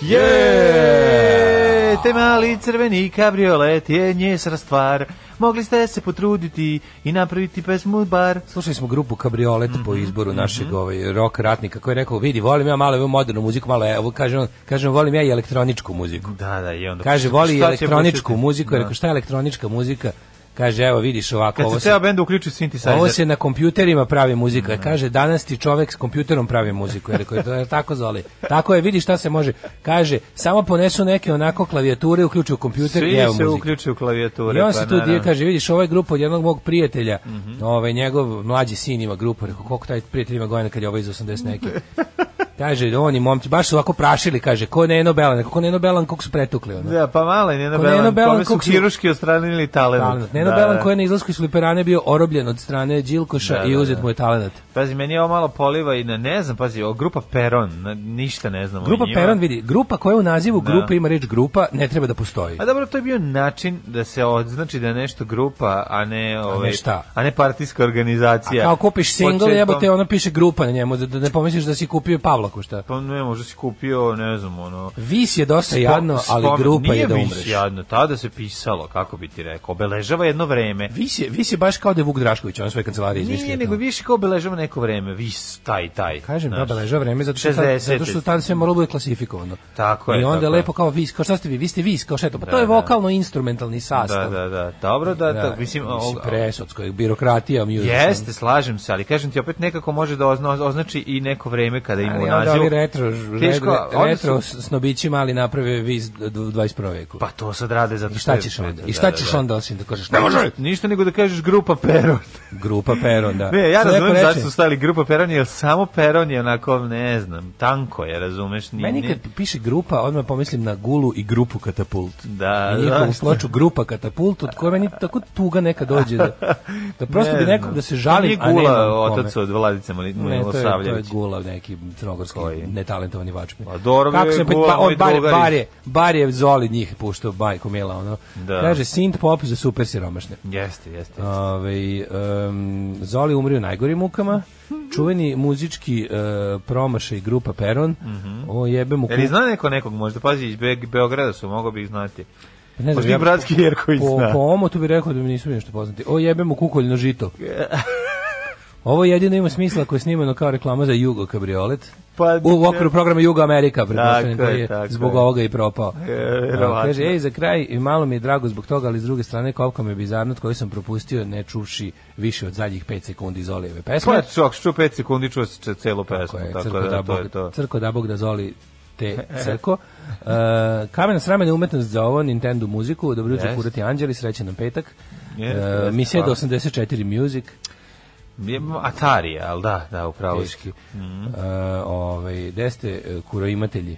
Je, te mali crveni kabriolet je njesra stvar. Mogli ste se potruditi i napraviti pesmu bar. Slušali smo grupu Kabriolet po Mhm, izboru našeg ovaj, rock ratnika koji je rekao, vidi, volim ja malo ovu modernu muziku, malo, evo, kažem, kažem, volim ja i elektroničku muziku. Da, da, i onda... Kaže, voli elektroničku muziku, Da. rekao, šta je elektronička muzika? Kaže, evo, vidiš ovako, Kad ovo se se, ceo bend uključi synthesizer. ovo se na kompjuterima pravi muzika. Kaže, danas ti čovek s kompjuterom pravi muziku. Ja rekao, to je tako zoli. Tako je, vidi šta se može. Kaže, samo ponesu neke onako klavijature, uključuju kompjuter Svi i evo se muzika. uključuju klavijature. I on pa se tu dio kaže, vidiš, ovo je grupa od jednog mog prijatelja, ovaj, njegov mlađi sin ima grupu, rekao, koliko taj prijatelj ima godina kad je ovaj iz 80 neki. Kaže, oni momci, baš su ovako prašili, kaže, ko Neno Belan, ko Neno Belan, koliko su pretukli, ono. Da, pa malo je Neno Belan, kome su kog su- hiruški ostranili talent. Talent. Neno Da, Belan da. koji je na izlasku iz Fliperane bio orobljen od strane Đilkoša Da, i da, uzet da. mu je talent. Pazi, meni je ovo malo poliva i na, ne znam, pazi, o, grupa Peron, na, ništa ne znam Grupa. Peron, vidi, grupa koja u nazivu Da. grupe ima reč grupa, ne treba da postoji. A dobro, to je bio način da se odznači da je nešto grupa, a ne, ovaj, šta? a ne partijska organizacija. A kao kupiš single, Početkom- jebote, ono piše grupa na njemu, da, da ne pomisliš da si kupio Pavlaku, šta? Pa ne, možda si kupio, ne znam, ono... Vis je dosta jadno, Spo- ali spomen- grupa nije je da Vis umreš. jadno, tada se pisalo, kako bi ti rekao, obeležava jedno vreme. Vis je, vis je baš kao da je Vuk Drašković, on svoje kancelarije izmislio. Nije, nego više kao obeležava neko vreme, vis, taj, taj. Kažem, da, znaš. obeležava vreme zato što, tad, 60. zato što tad sve moralo bude klasifikovano. Tako je, I onda je lepo kao vis, kao šta ste vi, vi ste vis, kao šta je to? Pa to Da, je da. vokalno-instrumentalni Da, sastav. da, da, dobro da, da, mislim, mislim o- presodsko, je birokratija, music. Jeste, slažem se, ali kažem ti opet nekako može da ozna, označi i neko vreme kada ima u Ali ovi retro, Teško, retro, su- snobići mali naprave vis u 21. veku. Pa to sad rade zato I što šta je- ćeš onda? da, I šta da, ćeš da. onda osim da kažeš? Ne može! Ništa nego da kažeš grupa Peron. Grupa Peron, da. Ne, ja razumem zašto su stavili grupa Peron, jer samo Peron je onako, ne znam, tanko je, razumeš? Ni, Meni ni- kad piše grupa, odmah pomislim na Gulu i grupu Katapult. Da, I njihovu zašto? ploču grupa Katapult, od koje meni tako tuga neka dođe da, da prosto Ne bi nekog da se žalim, a nije Gula, otac od Vladice Mali- Ne, to je, to je Milosavljević. Gula, neki crnogorski netalentovani vačmi. Pa dobro, se Gula, pa, moj on, bar, je, bar je Zoli njih puštao bajku Mila, ono. Da. Kaže, synth pop za super siromašne. Jeste, jeste. jeste. Ove, um, Zoli umri u najgorim mukama. Čuveni muzički uh, promašaj grupa Peron. O jebe mu Jel zna neko nekog možda? Pazi, iz Be Beograda su, mogao bi ih znati. Ne znam, i bratski Jerković po, zna. po ovom tu bi rekao da mi nisu nešto poznati. O jebe mu kukoljno žito. Ovo jedino ima smisla ako je snimano kao reklama za Jugo kabriolet. Pa, u okviru programa Jugo Amerika, pretpostavljam, koji je tako zbog je. ovoga i propao. E, A, kaže, ej, za kraj, i malo mi je drago zbog toga, ali s druge strane, kopka me bizarnost koju sam propustio, ne čuvši više od zadnjih 5 sekundi iz Olijeve pesme. Pa, čak, čuo 5 sekundi, čuo se celu pesmu, Tako je, tako crko da, da, to je Bog, to. crko da Bog da zoli te crko. Uh, kamena sramena umetnost za ovo Nintendo muziku, dobro jutro Jest. kurati anđeli, srećan nam petak. Jeste, Uh, jeste, misija do hvala. 84 Music, Atari, ali da, da, upravo teški. Uh, ovaj, gde ste uh, kuroimatelji?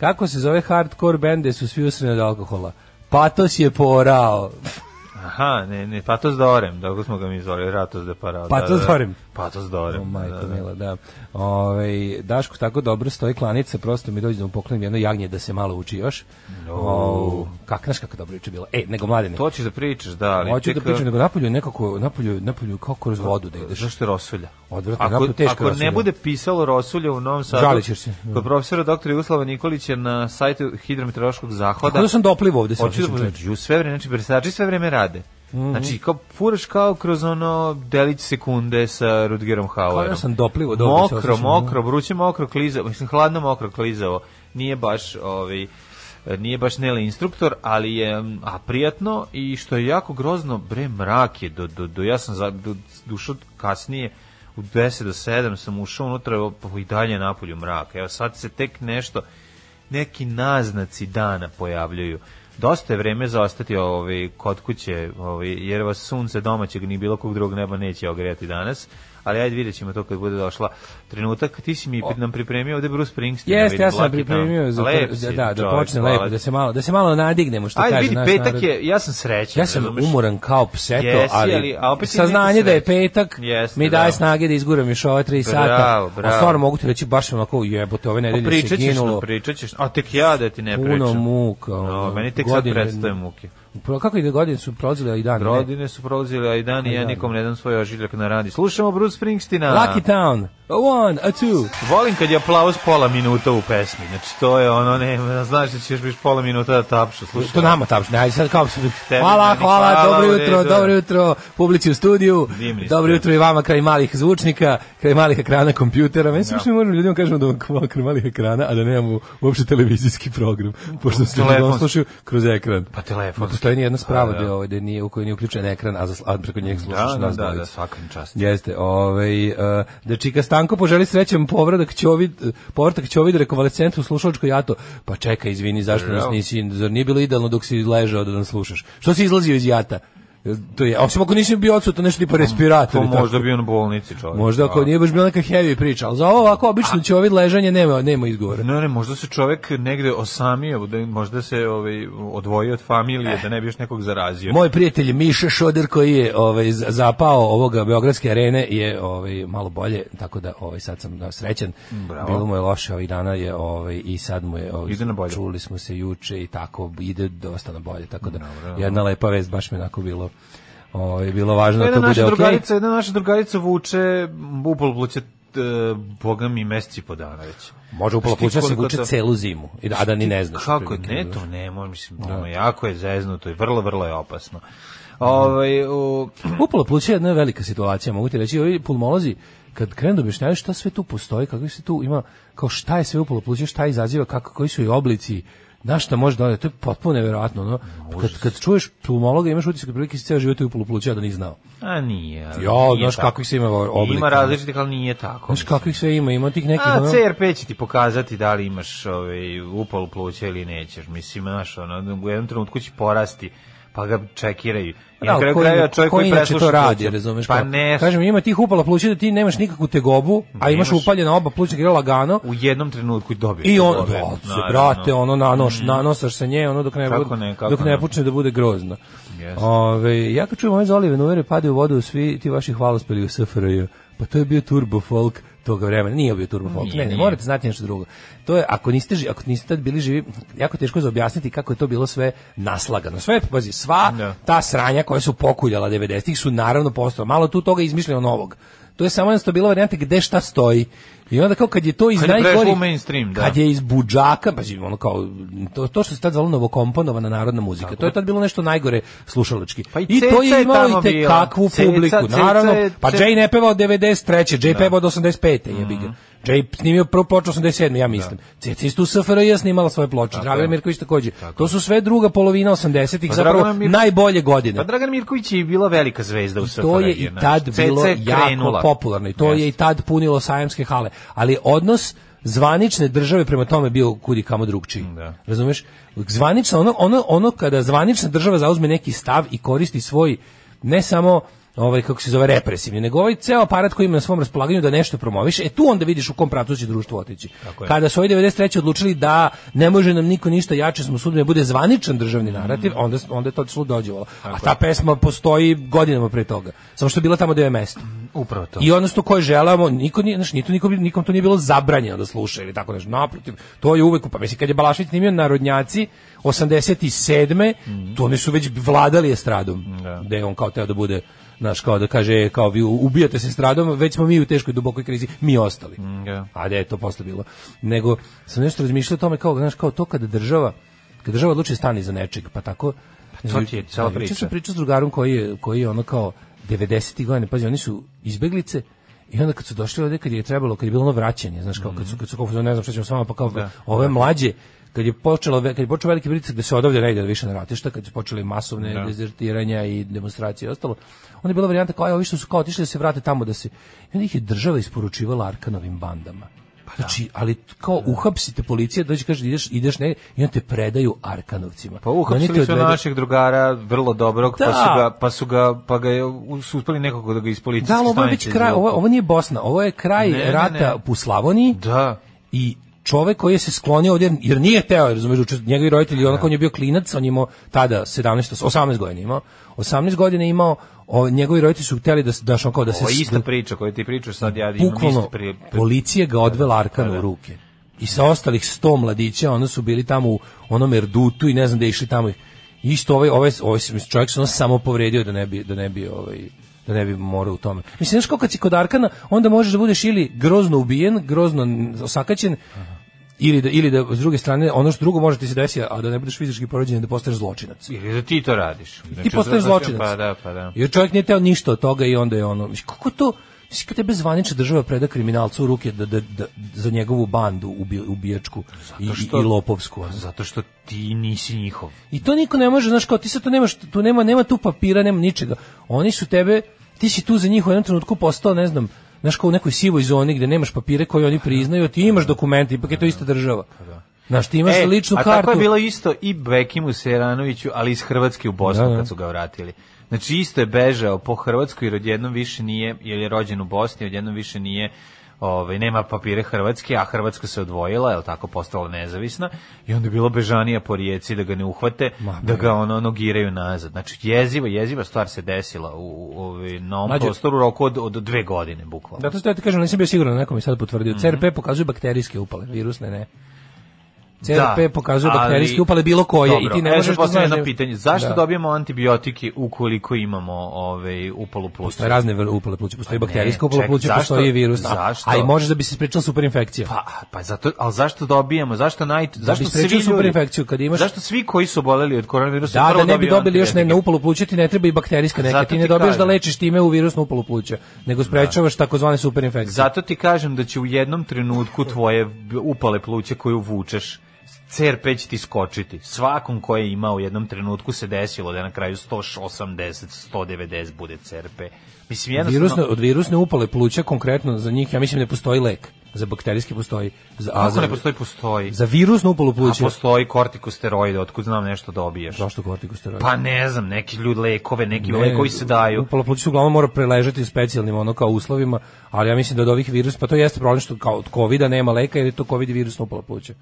Kako se zove hardcore band gde su svi usreni od alkohola? Patos je porao. Aha, ne, ne, Patos Dorem, tako smo ga mi zvali, Ratos de Parao. Patos Dorem. Patos Dorem. O, majko da, da. mila, da. Ove, Daško tako dobro stoji klanica, prosto mi dođe da mu poklonim jedno jagnje da se malo uči još. O, kak, znaš kako dobro juče bilo? E, nego mladine. To ćeš da pričaš, da, ali... Hoću da tek, pričam, nego napolju nekako, napolju, napolju kao kroz vodu da ideš. Zašto je rosulja? Odvratno, Ako, teško ako ne bude pisalo rosulja u Novom Sadu, Žalit ćeš se. kod profesora doktora Jugoslava Nikolića na sajtu hidrometeorološkog zahoda, Kako da sam doplivo ovde? Hoću da pođu sve vreme, znači brisači sve vreme rade. Mhm. Znači, kao furaš kao kroz ono delić sekunde sa Rudgerom Hauerom. Kao da sam doplivo dobro Mokro, osjećam, mokro, vruće mokro klizavo, mislim hladno mokro klizavo. Nije baš ovaj nije baš nele instruktor, ali je mm, a prijatno i što je jako grozno, bre mrak je do, do, do ja sam za, do, dušo kasnije u 10 do 7 sam ušao unutra pa i dalje napolju mrak. Evo sad se tek nešto neki naznaci dana pojavljuju. Dosta je vreme za ostati ovaj, kod kuće, ovaj, jer vas sunce domaćeg ni bilo kog drugog neba neće ogrejati danas, ali ajde vidjet ćemo to kad bude došla trenutak. Ti si mi nam pripremio ovde Bruce Springsteen. Jeste, ja sam pripremio za Lep da, da, da počne lepo, da se malo, da se malo nadignemo što Ajde kaže vidi, naš petak narod. je, ja sam srećan. Ja sam razumeš? umoran kao pseto, Jesi, ali, ali- a opet je saznanje da je petak Jeste, mi daje da. snage da izguram još ova tri sata. Bravo, bravo. A stvarno mogu ti reći baš onako jebote ove nedelje se ginulo. nam, pričat ćeš, a tek ja da ti ne pričam. Puno muka. No, ono, meni tek sad predstoje muke. Pro- Kako ide godine su prolazile i dan? Godine su prolazili, a i dan i ja nikom ne dam svoj ožiljak na radi. Slušamo Bruce Springsteena. Lucky Town. A one, a two. Volim kad je aplauz pola minuta u pesmi. Znači, to je ono, ne, znaš da ćeš biš pola minuta da tapšu. Slušaj. To nama tapšne. Ajde sad kao se- Hvala, hvala, hvala, dobro jutro, redu. dobro jutro publici u studiju. Divni Dobro jutro i vama kraj malih zvučnika, kraj malih ekrana kompjutera. Meni se uopšte ne možemo ljudima kažemo da vam kraj malih ekrana, a da nemamo uopšte televizijski program, pošto se Telefonski. slušaju kroz ekran. Pa telefonski. Postoji ni jedna sprava Pa, da. da, ovaj, da nije, u kojoj nije uključen ekran, a, za, a preko njega slušaš Da, da, nas da, da, svaka im čast. Jeste, ovaj, uh, da Čika Stanko poželi srećan povratak Ćovid, povratak Ćovid rekonvalescentu u slušalačko jato. Pa čekaj, izvini, zašto nas nisi, zar nije bilo idealno dok si ležao da nas slušaš? Što si izlazio iz jata? To je, osim ako nisi bio odsutan nešto tipa respirator. To i tako. možda bio na bolnici čovjek. Možda ako nije baš bila neka heavy priča, ali za ovo ovako obično Ćovid ležanje nema, nema izgovora. Ne, ne, možda se čovjek negde osamio, da možda se ovaj, odvojio od familije, da ne bi još nekog zarazio. Moj prijatelj Miša Šoder koji je ovaj zapao ovoga beogradske arene je ovaj malo bolje, tako da ovaj sad sam da, srećan. Bravo. Bilo mu je loše ovih dana je ovaj i sad mu je ovaj, Ide na bolje. čuli smo se juče i tako ide dosta na bolje, tako da jedna lepa vest baš me onako bilo ovaj bilo važno da to bude okej. drugarica, jedna naša drugarica vuče upol pluće boga mi meseci po dana već. Može upala ti pluća se koliko vuče celu zimu. I da, da ni ne znaš. Kako otprilike, ne, to ne, može, mislim, ono, jako je zeznuto i vrlo, vrlo je opasno. Ovaj, u, Upala pluća je jedna velika situacija, mogu ti reći, ovi pulmolozi kad krenu da objašnjavaju šta sve tu postoji, kako se tu ima, kao šta je sve upalo pluća, šta izaziva, kako, koji su i oblici, na šta može da to je potpuno neverovatno, no? Kad, kad čuješ pulmologa, imaš utisak prilike si ceo život upalo pluća, a da nisi znao. a nije. nije znaš kakvih se ima oblika. Ima različitih, ali nije tako. Znaš kakvih sve ima, ima tih nekih... A, ono- CRP će ti pokazati da li imaš ovaj, upal pluća ili nećeš. Mislim, znaš, ono, u jednom trenutku će porasti, pa ga čekiraju. I Da, na kraju ina- čovjek ko koji presluša to radi, pluća. Pa razumeš? kao- ne, Kažem, ima tih upala pluća da ti nemaš nikakvu tegobu, a imaš upaljena oba plućna grla lagano, u jednom trenutku dobiješ. I on, da, se, brate, ono nanoš, nanosaš sa nje, ono dok ne, bude, dok ne, ne. počne da bude grozno. Jeste. Ove, ja kad čujem ove zolive nuvere, padaju u vodu svi ti vaši hvalospeli u SFRJ. pa to je bio turbo folk toga vremena. Nije bio turbo folk. Nije, Ne, ne, nije. morate znati nešto drugo. To je ako niste ako niste tad bili živi, jako teško je za objasniti kako je to bilo sve naslagano. Sve pazi, sva Da. ta sranja koja su pokuljala 90-ih su naravno postala. Malo tu toga izmišljeno novog. To je samo jednostavno bila varijanta gde šta stoji. I onda kao kad je to iz Kad je najgorih u mainstream, da. kad je iz budžaka, pa ono kao to, to što se tad zvalo novokomponovana narodna muzika. to je tad bilo nešto najgore slušalački. Pa i I to Ceca je je imalo i te kakvu Ceca- publiku. Ceca Naravno, je- pa Ceca- Jay ne peva od 93. Jay peva od 85. jebi ga. Jay snimio prvo ploču 87. ja mislim. Ceca isto u SFRJ snimala svoje ploče. Dragan. Mirković takođe. To su sve druga polovina 80-ih, Pa zapravo Dragana Mir- najbolje godine. Pa Dragan Mirković je bila velika zvezda u SFRJ. to je i tad Ceca bilo jako popularno i to je i tad punilo sajamske hale. Ali odnos zvanične države prema tome bio kudi kamo drugčiji. Da. Razumeš? Zvanično ono ono ono kada zvanična država zauzme neki stav i koristi svoj ne samo ovaj kako se zove represivni, nego ovaj ceo aparat koji ima na svom raspolaganju da nešto promoviše, e tu onda vidiš u kom pravcu će društvo otići. Kada su ovi 93. odlučili da ne može nam niko ništa jače, smo sudbine bude zvaničan državni narativ, onda onda je to otišlo dođevalo. A ta pesma postoji godinama pre toga. Samo što je bila tamo gde je mesto. Upravo to. I odnosno koje želamo, niko nije, znači niko, niko, nikom to nije bilo zabranjeno da sluša ili tako nešto. Naprotiv, to je uvek, pa mislim kad je Balašević snimio Narodnjaci 87. to oni su već vladali estradom. Da. Da je on kao teo da bude znaš, kao da kaže, kao vi ubijate se estradom, već smo mi u teškoj dubokoj krizi, mi ostali. da. A da je to posle bilo. Nego sam nešto razmišljao o tome kao, znaš, kao to kada država, kada država odluči da stani za nečeg, pa tako... to ti je cela Da, priča. sam pričao s drugarom koji je, koji je ono kao 90. godine, pazi, oni su izbeglice i onda kad su došli ovde, kad je trebalo, kad je bilo ono vraćanje, znaš, kao, kad su, kad su kao, ne znam šta ćemo s vama, pa kao, Da. ove mlađe, kad je počelo kad je počeo veliki pritisak da se odavde ne ide više na ratišta, kad su počeli masovne Da. dezertiranja i demonstracije i ostalo, onda je bila varijanta kao aj ovi što su kao otišli da se vrate tamo da se i onda ih je država isporučivala Arkanovim bandama. Znači, ali kao uhapsite policija, dođe kaže ideš ideš ne i on te predaju Arkanovcima. Pa uhapsili su odvedu- našeg drugara vrlo dobrog, pa Da. su ga, pa su ga, pa ga je, su uspeli nekako da ga iz policijske Da, ovo je već kraj, ovo, ovo nije Bosna, ovo je kraj Ne, ne, rata ne. u Slavoniji Da. i čovek koji je se sklonio ovdje, jer nije hteo, razumeš, učest- njegovi roditelji, onako on je bio klinac, on je imao tada 17, 18 godina imao, 18 godina imao, o, njegovi roditelji su hteli da, da, kao da se... Ovo je ista da- priča koju ti pričaš sad, ja imam isto prije- policija ga odvela Arkanu Pa da. u ruke. I sa ostalih 100 mladića, ono su bili tamo u onom erdutu i ne znam da išli tamo. Isto ovaj, ovaj, ovaj čovjek se ono samo povredio da ne bi, da ne bi ovaj, da ne bi morao u tome. Mislim, znaš kao kad si kod Arkana, onda možeš da budeš ili grozno ubijen, grozno osakaćen, ili da, ili da s druge strane, ono što drugo može ti se desiti, a da ne budeš fizički povređen, da postaneš zločinac. Ili da ti to radiš. Ti Znači, postaješ znači, zločinac. Pa da, pa da. Jer čovjek nije teo ništa od toga i onda je ono, kako to, mislim, kad tebe zvanična država preda kriminalcu u ruke da, da, da, za njegovu bandu ubi, ubijačku i, što- i lopovsku. Zato što ti nisi njihov. I to niko ne može, znaš, kao ti sad to nemaš, tu nema, nema tu papira, nema ničega. Oni su tebe, ti si tu za njih u jednom trenutku postao, ne znam, znaš, kao u nekoj sivoj zoni gde nemaš papire koje oni priznaju, a ti imaš dokumente, ipak je to ista država. Znaš, ti imaš ličnu E, a kartu. tako je bilo isto i Bekimu Seranoviću, ali iz Hrvatske u Bosnu Da, da. kad su ga vratili. Znači isto je bežao po Hrvatskoj jer odjednom više nije, jer je rođen u Bosni, odjednom više nije Ovaj nema papire Hrvatske, a Hrvatska se odvojila, je tako postala nezavisna i onda je bilo bežanija po rijeci da ga ne uhvate, Ma, da ga ono nogiraju nazad. Znači jeziva, jeziva stvar se desila u, ovaj, na ovom Mlađe- prostoru roku od, od dve godine bukvalno. Zato što ja ti kažem, nisam bio siguran, neko mi sad potvrdio. CRP pokazuje bakterijske upale, virusne ne. CRP Da, pokazuje ali- bakterijske upale bilo koje Dobro, i ti ne evo možeš da znaš. jedno pitanje. Zašto Da. dobijamo antibiotike ukoliko imamo ovaj upalu pluća? Postoje razne upale pluća, postoji Pa bakterijska upala pluća, postoji i virusna. zašto? A i može da bi se sprečila superinfekcija. Pa, pa zato, ali zašto dobijamo? Zašto naj zašto bi svi ljudi? superinfekciju, kad imaš- Zašto svi koji su oboleli od koronavirusa Da, da ne bi dobili još na upalu pluća, ti ne treba i bakterijska neka, ti ne dobiješ da lečiš time u virusnu upalu pluća, nego sprečavaš takozvane superinfekcije. Zato ti kažem da će u jednom trenutku tvoje upale pluća koju vučeš CRP će ti skočiti. Svakom ko je imao u jednom trenutku se desilo da na kraju 180, 190 bude CRP. Mislim, jednostavno... Virusne, od virusne upale pluća konkretno za njih, ja mislim ne postoji lek. Za bakterijski postoji. Za, a Ako za, ne postoji, postoji. Za virusnu upalu A pluća. postoji kortikosteroide, otkud znam nešto dobiješ. Zašto kortikosteroidi? Pa ne znam, neki ljudi lekove, neki Ne, lekovi se daju. Upala pluća se uglavnom mora preležati u specijalnim ono kao uslovima, ali ja mislim da od ovih virusa, pa to jeste problem što kao od covida nema leka jer je to covid virusna upala pluća.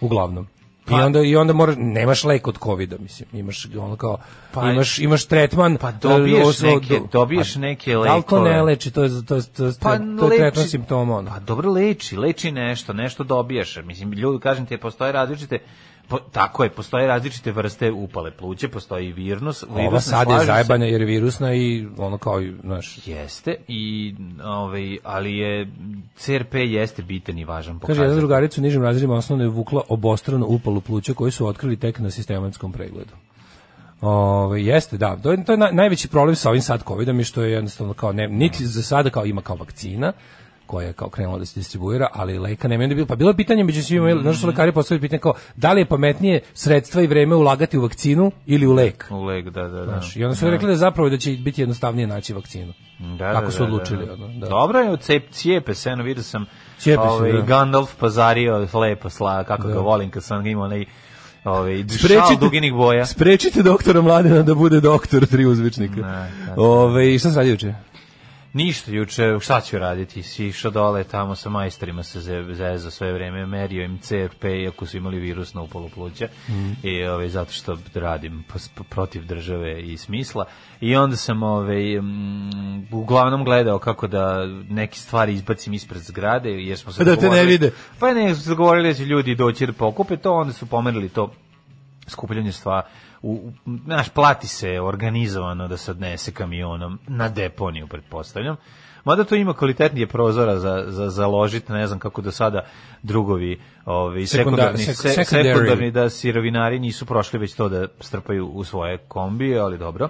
Uglavnom. I onda i onda moraš nemaš lek od kovida, mislim. Imaš ono kao Pa- imaš imaš tretman. Pa dobiješ e, os- neke- do- dobiješ pa, neke Da li to ne lekove? leči, to je to je to je, Pa to je tretman simptoma. ono. Pa dobro leči, leči nešto, nešto dobijaš. Mislim, ljudi, kažem ti, postoje različite, po, tako je, postoje različite vrste upale pluće, postoji i virus. Ova virus, ne sad je zajebana jer je virusna i ono kao i, znaš, Jeste, i, ovaj, ali je, CRP jeste bitan i važan Kaže, pokazatelj. jedna drugarica u nižim razredima osnovno je vukla obostranu upalu pluća koju su otkrili tek na sistematskom pregledu. Ove, jeste, da. To je, to je naj- najveći problem sa ovim sad covidom je što je jednostavno kao ne, niti za sada kao ima kao vakcina koja je kao krenula da se distribuira, ali leka nema. Onda je bilo, pa bilo je pitanje među svima, mm. su lekari postavili pitanje kao, da li je pametnije sredstva i vreme ulagati u vakcinu ili u lek? U leg, da, da, da. Znaš, I onda su rekli da zapravo da će biti jednostavnije naći vakcinu. Da, Kako da, su da, odlučili, da. ono, da. Dobro je, cep, cijepe se, eno vidio sam Cijepe se, ovaj, da. Gandalf pazario lepo sla, kako Da. ga volim kad sam imao onaj ovaj, šal duginih boja. sprečite doktora Mladena da bude doktor tri uzvičnika. Ne, da. Ove, i šta se radi juče? Ništa juče, šta ću raditi? Si išao dole tamo sa majstorima se ze- zezao sve vreme, merio im CRP iako su imali virus na upalu pluća i ovaj, zato što radim protiv države i smisla i onda sam ovaj, mm, uglavnom gledao kako da neke stvari izbacim ispred zgrade jer smo se Da te ne vide. Pa ne, su se dogovorili da će ljudi doći da pokupe to, onda su pomerili to skupljanje stva u, u naš plati se organizovano da se odnese kamionom na deponiju pretpostavljam Mada to ima kvalitetnije prozora za, za založiti, ne znam kako do sada drugovi ovi, Sekunda- sekundarni, sek- se- sekundarni da sirovinari nisu prošli već to da strpaju u svoje kombije, ali dobro.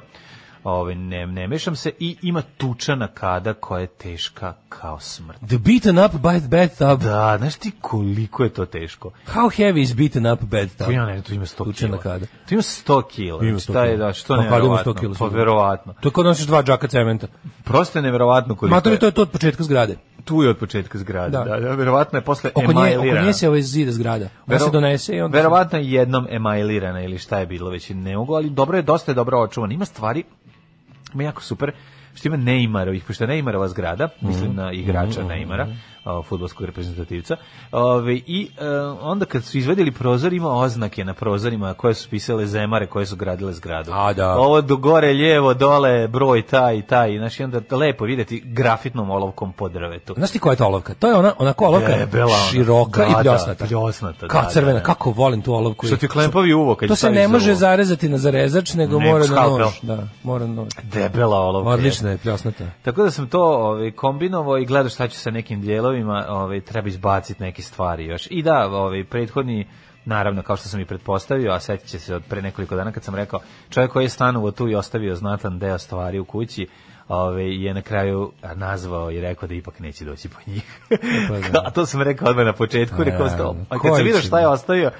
Ove, ne, ne mešam se i ima tučana kada koja je teška kao smrt. The beaten up by the bathtub. Da, znaš ti koliko je to teško? How heavy is beaten up bathtub? Pa ja ne, to ima 100 Tučena kila. kada. To ima 100 kila. Ima Znači, 100 taj, kila. da, što Pa kada ima neverovatno. 100 kila Pa verovatno. To je kao nosiš dva džaka cementa. Prosto je neverovatno koliko Matori, je. to je to od početka zgrade. Tu je od početka zgrade. Da. Da, da, verovatno je posle Oko nje, oko nje se ovaj zida zgrada. Ona se Vero- donese i onda... Verovatno je jednom emailirana ili šta je bilo, već ne mogu, ali dobro je, dosta je dobro očuvan. Ima stvari, ima jako super, što ima Neymarovih, pošto je Neymarova zgrada, mislim na igrača Neymara, o, fudbalskog reprezentativca, ove, i e, onda kad su izvedili prozor, ima oznake na prozorima koje su pisale zemare koje su gradile zgradu. A, da. Ovo do gore, lijevo, dole, broj taj i taj, znači onda lepo vidjeti grafitnom olovkom po drvetu. Znaš ti koja je to olovka? To je ona, onako olovka Debela široka Da, i da, pljosnata. pljosnata, Kao da, crvena, da, da. kako volim tu olovku. Što ti klempavi uvo kad To se ne može zarezati na zarezač, nego Nego mora na nož. Da, mora na nož. Debela olovka. Odlična je, pljosnata. Tako da sam to ovaj, kombinovao i gledao šta ću sa nekim dijelovima, ovaj, treba izbaciti neke stvari još. I da, ovaj, prethodni, naravno, kao što sam i pretpostavio, a setit će se od pre nekoliko dana kad sam rekao, čovjek koji je stanovao tu i ostavio znatan deo stvari u kući, ovaj, je na kraju nazvao i rekao da ipak neće doći po njih. Pa da. a to sam rekao odmah na početku, rekao Ja, stop. A kad sam vidio šta je ostavio,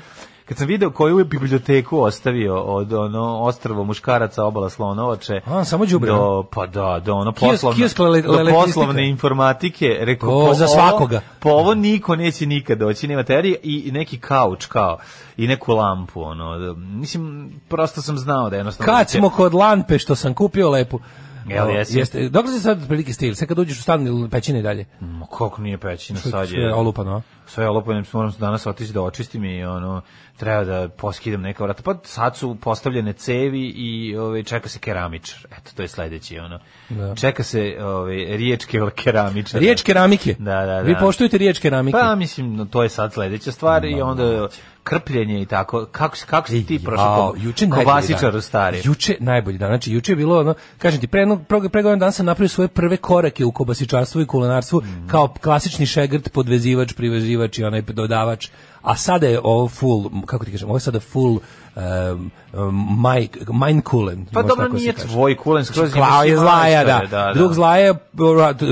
kad sam video koju je biblioteku ostavio od ono ostrvo muškaraca obala Slonovače A, samo đubre, do pa da do ono poslovne kiosk le- do poslovne informatike rekao po za svakoga. po ovo niko neće nikad doći nema terije i neki kauč kao i neku lampu ono mislim prosto sam znao da jednostavno Kad smo kod lampe što sam kupio lepu. Jel jesi? Jeste. Dok se sad prilike stil? Sad kad uđeš u stan ili pećine i dalje? Ma, kako nije pećina sad je je olupano, a? Sve olupano moram danas otići da očistim i ono treba da poskidam neka vrata pa sad su postavljene cevi i ovaj čeka se keramičar eto to je sledeći ono Da. čeka se ovaj riječke keramičar Riječ keramike. Da, da, da. Vi poštujete riječ keramike. Pa mislim no, to je sad sledeća stvar i onda krpljenje i tako kako kako si ti prošao juče najbolji dan. stari Juče najbolji dan. Znači juče je bilo ono, kažem ti, pre jednog pre, pre godinu dana sam napravio svoje prve korake u kobasičarstvu i kulinarstvu Mhm. kao klasični šegrt, podvezivač, privezivač i onaj dodavač. A sada je ovo full, kako ti kažem, ovo je sada full um, um, maj, mind coolen. pa dobro nije tvoj kulen skroz Klao je zlaja, da. da, Drug zlaja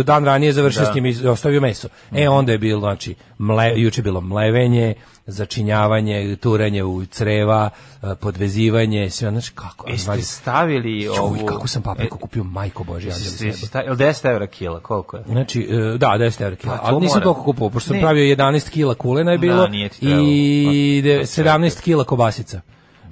dan ranije završio Da. s njim i ostavio meso. E, onda je bilo, znači, mle, juče je bilo mlevenje, začinjavanje, turanje u creva, eh, podvezivanje, sve, znači, kako? Jeste Znači, stavili Joj, ovu kako sam papriku kupio, majko Bože, anđeli Jeste- jel 10 evra kila, koliko je? Znači, e, da, 10 evra kila, Pa, ali nisam toliko kupovao, pošto sam Ne. pravio 11 kila kulena je bilo Da, trebalo. i Pa, de- pa, 17 kila kobasica.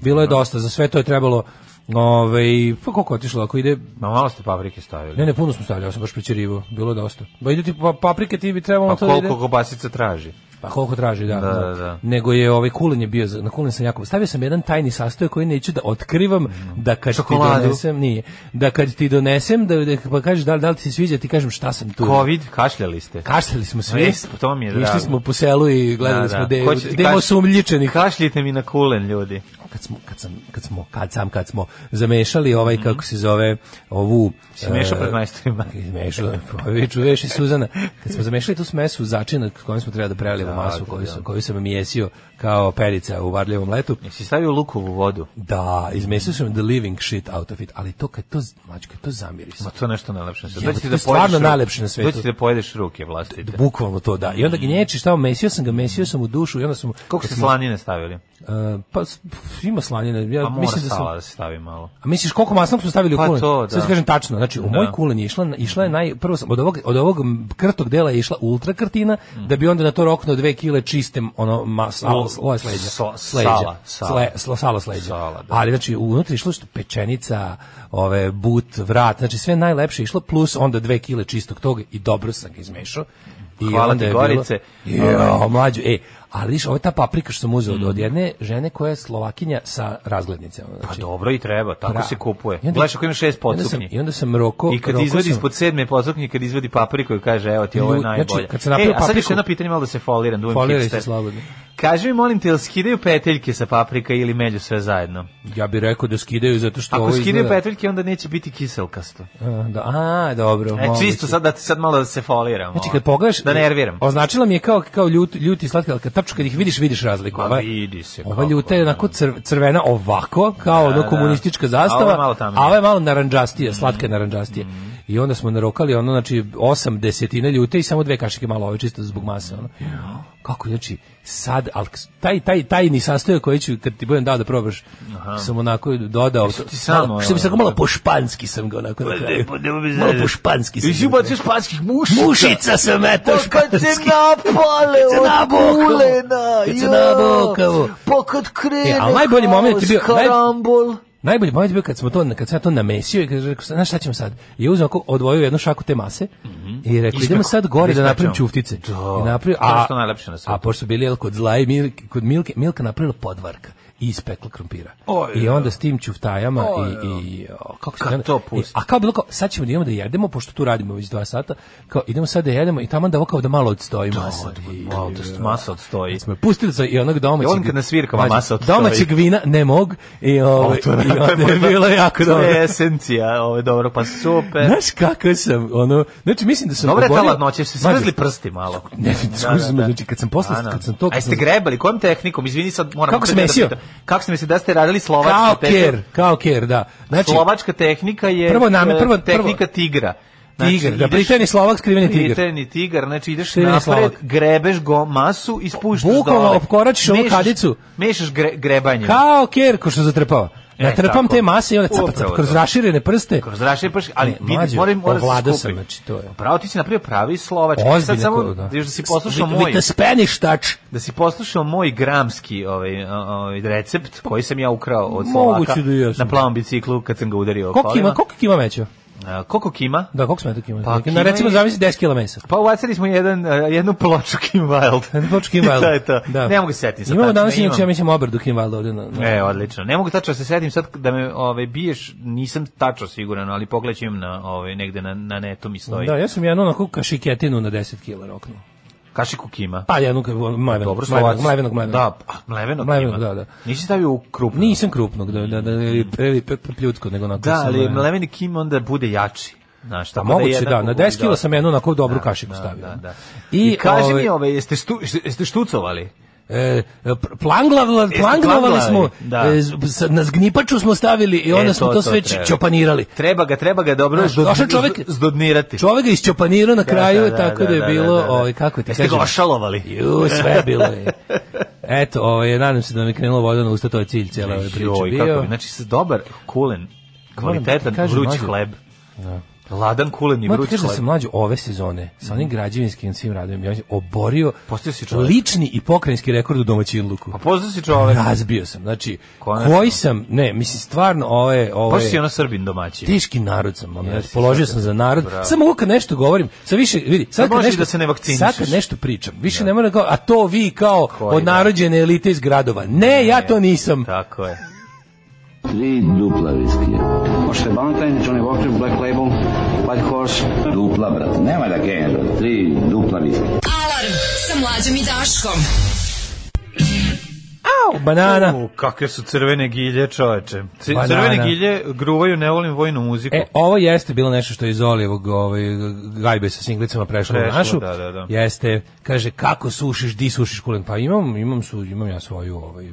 Bilo je dosta, za sve to je trebalo, ovaj, pa koliko otišlo, ako ide, Ma malo ste paprike stavili. ne, ne, puno smo stavili, ja sam baš pričerivo, bilo je dosta. Ba ide ti pa, paprike, ti bi trebalo Pa to da ide, koliko kobasica traži? Pa koliko traži, da. Da, da, da. Nego je ovaj kulen je bio, na kulen sam jako, stavio sam jedan tajni sastojak koji neću da otkrivam, da kad Čokoladu. ti donesem, nije, da kad ti donesem, da, da pa kažeš da, li- da li ti se sviđa, ti kažem šta sam tu. Covid, kašljali ste. Kašljali smo svi. Jes, to mi je drago. Išli smo po selu i gledali Da, smo da. de, će ti demo kaš- sumljičenih. Kašljite mi na kulen, ljudi. Kad smo, kad sam, kad smo, kad sam, kad smo zamešali ovaj, kako se zove, ovu... Si mešao e, pred majstorima. Izmešao, pa vi čuješ i Suzana. Kad smo zamešali tu smesu začinak kojom smo trebali da prelijemo Da, masu da, koju, da. sam, koju sam mijesio kao perica u varljivom letu. Jesi stavio lukovu vodu? Da, izmesio sam the living shit out of it, ali to kad to, mlađe, kad to zamiriš. Ma to je nešto najlepše na Doći ti to da je stvarno najlepše na svetu. Doći ti da pojedeš ruke vlastite. Bukvalno to, da. I onda gnječiš tamo, mesio sam ga, mesio sam u dušu i onda sam... Koliko ste slanine stavili? Uh, pa ima slanine. Ja Pa mislim da sam da se stavi malo. A misliš koliko masnog smo stavili u Pa kulen? to, da. Sad kažem tačno, znači u Da. moj kulen je išla, išla je naj, prvo sam, od ovog, od ovog krtog dela je išla ultra krtina, Mm. da bi onda na to roknuo dve kile čistem ono, ma, salo, ovo sleđa. So- sleđa. sala, sala. Sle, salo sleđa. Sala, da. Ali znači unutra išlo što pečenica, ove, but, vrat, znači sve najlepše išlo, plus onda dve kile čistog toga i dobro sam ga izmešao. I Hvala ti, Gorice. Bilo, jo, mlađo, e, ali viš, ovo je ta paprika što sam uzeo Mm. od jedne žene koja je Slovakinja sa razglednicama. Pa Znači, dobro i treba, tako Pra- se kupuje. Gledaš ako ima šest i onda sam- podsuknji. I onda sam roko... I kad izvadi sam- ispod sedme podsuknje, kad izvadi papriku i kaže, evo ti, ovo je znači, najbolje. kad sam napravio e, a sad još papriku- jedno pitanje, malo da se foliram, da Foliraj se slobodno. Kaži mi, molim te, jel skidaju peteljke sa paprika ili melju sve zajedno? Ja bih rekao da skidaju zato što Ako ovo skidaju izgleda... peteljke, onda neće biti kiselkasto. A, da, a, dobro. E, čisto sad da sad malo da se foliram. Znači kad pogledaš Da nerviram. Označila mi je kao kao ljut ljuti slatki, ali kad tačno kad ih vidiš vidiš razliku. Ova- vidi se Ova ljuta je da. onako crv- crvena ovako kao Da, ono da. komunistička A zastava. ova je malo. A ova je malo naranđastija, slatka je naranđastija. I onda smo narokali ono znači osam desetina ljute i samo dve kašike malo ove čisto zbog mase ono. Kako znači sad al taj taj tajni sastojak koji ću kad ti budem dao da probaš sam onako dodao Jesu ti samo, malo, što bi se malo po španski sam ga onako na lepo, nema veze. malo po španski sam ga. ubacio španskih mušica. Mušica sam eto Pa kad se španski. napale kulena. Kad se nabokavo. Pa kad krene E, ali najbolji moment je bio-. Najbolji moment bio kad smo to kad sam ja to namesio i kaže rekao znaš šta ćemo sad? I uzeo odvojio jednu šaku te mase i rekao idemo sad gore da napravim čuftice. Da. I napravio, a što najlepše na svetu. A pošto su bili jel, kod zla i Mil, kod Milke, Milka napravila podvarka i ispekla krompira. Oj, I da. onda s tim ćuftajama i, i o, kako se Kad to I- pusti? A kao bilo kao, sad ćemo da idemo da jedemo, pošto tu radimo već dva sata, kao idemo sad da jedemo i tamo da ovo kao da malo odstoji masa. I- Malo da masa odstoji. smo pustili sa i onog domaćeg. Ja volim kad na svirkama Mlađe, masa odstoji. Domaćeg vina ne mog i ovaj to i onda je bilo jako To dobro. je esencija, ovo je dobro, pa super. Znaš kako sam, ono, znači mislim da sam Dobra je ta ladnoća, se smrzli prsti malo. Ne, ne, znači kad sam posle, da. kad sam to... A jeste grebali, kojom tehnikom? Izvini sad, moram... Kako da mesio? Kako ste mesio, da ste radili slovačka Kao tehnika? ker, kao ker, da. Znači, Slovačka tehnika je Prvo name- e, prvo- tehnika tigra. Tigar, da, Britanni Slovak, skriveni tigar. Britanni tigar, znači ideš Skriveni napred, Slovak. grebeš go masu i spuštaš Bukvalno dole. opkoračiš ovu kadicu. Mešaš gre, grebanje. Kao ker, ko što zatrpava. Ja E, te mase i onda cap, cap, kroz raširene prste. Kroz rašije prš, ali vidi, moram, mora se ovladao skupi. sam, znači, to je. Pravo ti si napravio pravi slovački. Ozbiljno, Sad samo, da. da si poslušao moj, With the Spanish touch. da si poslušao moj gramski ovaj, ovaj recept koji sam ja ukrao od Slovaka da na plavom biciklu kad sam ga udario Koliko ima, koliko kima mećo? Koliko kima? Da, koliko smo to kima? Pa, kima recimo, je- zavisi 10 kila mesa. Pa uvacili smo jedan, jednu ploču Kim Wild. Jednu ploču Kim Wild. to je to. Da. Ne mogu se setiti. Imamo tačno, danas, inače, ja mislim, obradu Kim Wild ovde. Na, na, E, odlično. Ne mogu tačno da se setim sad da me ovaj, biješ, nisam tačno siguran, ali im na, ovaj, negde na, na netu mi stoji. Da, ja sam jednu onako kašiketinu na 10 kila roknuo. Kašiku kima. Pa jednu mlevenog, Dobro, mlevenog, mlevenog, mlevenog. Da, a, mlevenog, Mlevenog, kima. da, da. Nisi stavio u krupno. Nisam krupnog, da, da, da, da, previ pljutsko, nego onako Da, ali mleveni kim onda bude jači. Znaš, Pa tako moguće, jedan da, na kukuć 10 kila sam jednu onako dobru Da, kašiku da, stavio. Da, da. I, I, kaži mi, ovaj, jeste, stu, jeste štucovali? E, planglavla, planglavali planglavali, smo, da. e, na zgnipaču smo stavili i onda E, smo to- to, sve treba. čopanirali. Treba ga, treba ga dobro Znaš, zdod, došao čovek- zdodnirati. Čovek ga isčopanirao na kraju, Da, da, tako da, da, je da, bilo, da, da. ovaj, kako ti ga ošalovali? Ju, sve je bilo je. Eto, ovaj, nadam se da mi krenulo voda na usta, to je cilj cijele ove priče bio. kako, znači, dobar, kulen, kvalitetan, vruć hleb. Ladan kulen i vruć da sam mlađu ove sezone sa onim građevinskim svim radovima ja oborio Postao si čovjek. lični i pokrajinski rekord u domaćinluku. Pa poznao si čovek. Razbio sam. Znači, Konačno. koji sam, ne, mislim stvarno je ovo Pa si ono Srbin domaćin. teški narod sam, ono, položio sam za narod. Bravo. Samo ovo kad nešto govorim, sad više, vidi, sad kad nešto, da se ne vakcinišeš. Sad kad nešto pričam, više ne moram kao, a to vi kao Koji, od da. narodđene elite iz gradova. Ne, ja to nisam. Tako je. Tri dupla viskija. Možete Valentine, Johnny Walker, Black Label, White Horse. Dupla, brate. Nema da brate. Tri dupla viskija. Alarm sa mlađom i Daškom. Au, banana. U, kakve su crvene gilje, čoveče. Banana. Crvene gilje gruvaju, ne volim vojnu muziku. E, ovo jeste bilo nešto što je iz Olijevog ovaj, gajbe sa singlicama prešlo, u Prešlo, našu. da, da, da. Jeste, kaže, kako sušiš, di sušiš kulen? Pa imam, imam, su, imam ja svoju ovaj,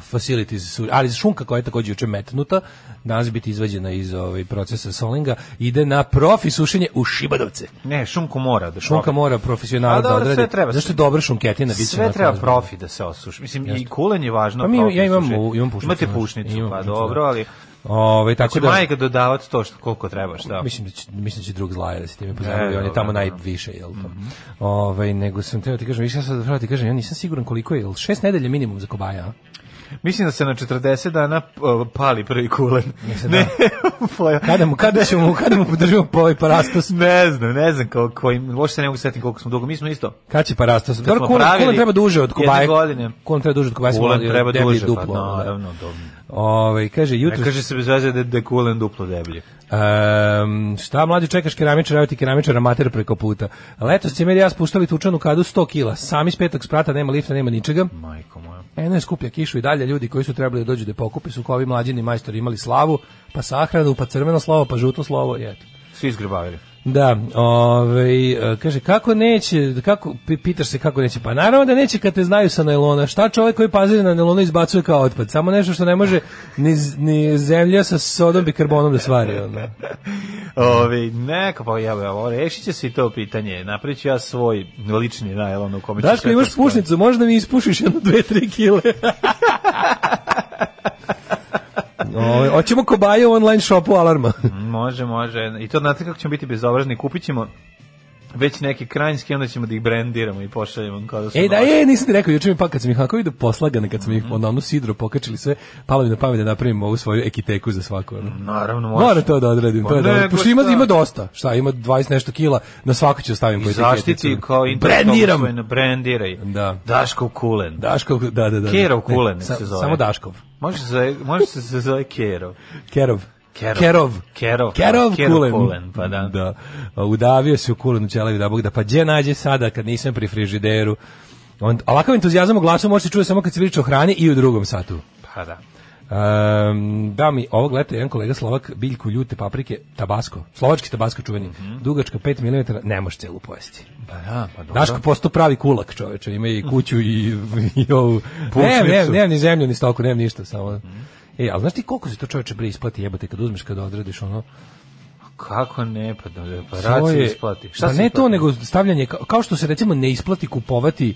facilities, su, ali šunka koja je takođe juče metnuta, danas biti izvađena iz ovaj, procesa solinga, ide na profi sušenje u Šibadovce. Ne, šunku mora da Šunka mora profesionalac A da odradi. sve treba. Zašto je dobra šunketina? Sve treba profi da se osuši. Mislim, i kulen je važno. Pa mi- ja imam imam pušnicu, Imate pušnicu, Imam pa pušnicu, dobro, da. ali... Ovaj, tako Tako da, majka dodavati to što koliko treba, šta? Mislim da će, mislim da će drug zlaja da se time pozabavi, on je dobro, tamo dobro. Najviše, jel to? Ovaj, nego sam teo ti kažem, više ja sad pravo ti kažem, ja nisam siguran koliko je, jel šest nedelja minimum za kobaja, a? Mislim da se na 40 dana pali prvi kulen. Ne, poja- Kada mu, kada ćemo, kada mu podržimo po ovaj parastos? ne znam, ne znam kao koji, uopšte se ne mogu setiti koliko smo dugo. Mi smo isto, Kad će parastos? Dobro, smo kulen, kulen treba duže od jedne kobaje. godine. Kulen treba duže od kobaje. kulen treba duže, pa duplo, da. naravno, dobro. Ovaj, kaže, Ne jutro... kaže se bez veze da, da kulen duplo deblji. Um, šta mlađi čekaš keramičar, evo ti keramičar amater preko puta. Letos Cimer i ja spuštali tučanu kadu 100 kila. Sami s petog sprata, nema lifta, nema ničega. Majko moja. Eno skuplja kišu i dalje ljudi koji su trebali da dođu da pokupe su kao ovi mlađini majstori imali slavu, pa sahranu, pa crveno slovo, pa žuto slovo i eto. Svi izgrbavili. Da, ovaj, e, kaže, kako neće, kako, pi- pitaš se kako neće, pa naravno da neće kad te znaju sa najlona, šta čovjek koji pazi na nailonu izbacuje kao otpad, samo nešto što ne može ni, ni zemlja sa sodom i karbonom da stvari, ono. Ovi, neka pa ja, ja rešit će se i to pitanje. Napravit ću ja svoj lični najlon u kome Daško, sve imaš pušnicu, možda mi ispušiš jedno, dve, tri kile. Ovaj, hoćemo kobaje u online shopu alarma. Može, može. I to znate kako ćemo biti bezobrazni. Kupit ćemo već neki krajinski, onda ćemo da ih brendiramo i pošaljemo kao da su Ej, da, je, nisam ti rekao, juče mi pa kad sam ih onako vidio poslagane, kad sam ih na onu sidru pokačili sve, palo mi na pamet da napravim ovu svoju ekiteku za svako. Ono. Naravno, može. Moram to da odradim, to Pa je dobro. nego Pošto ima, šta? ima dosta, šta, ima 20 nešto kila, na svako ću stavim I zaštiti kao Brendiram! brendiraj. Da. Daškov kulen. Daškov, da, da, da. Kerov Ne, kulen sa- se zove. Samo Daškov. Može se zove, može se zove Kerov. Kerov. Kerov. Kerov. Kerov. Kerov, Kerov kulen. kulen, pa da. da. Udavio se u kulenu ćelavi da Bog da pa gdje nađe sada kad nisam pri frižideru. On, ovakav entuzijazam u glasu može se čuje samo kad se priča o hrani i u drugom satu. Pa da. Um, da mi ovog leta jedan kolega Slovak biljku ljute paprike Tabasco, slovački Tabasco čuveni, Mhm. dugačka 5 mm, ne može celu pojesti. Pa da, pa dobro. Daško postao pravi kulak čoveče, ima i kuću i, i ovu... Ne, ne, ne, ni zemlju, ni stoku, nemam ništa, samo... E, ali znaš ti koliko se to čoveče bre isplati jebote kad uzmeš, kad odradiš ono... Kako ne, pa da, pa isplati. Šta pa ne isplati? to, nego stavljanje, kao, kao što se recimo ne isplati kupovati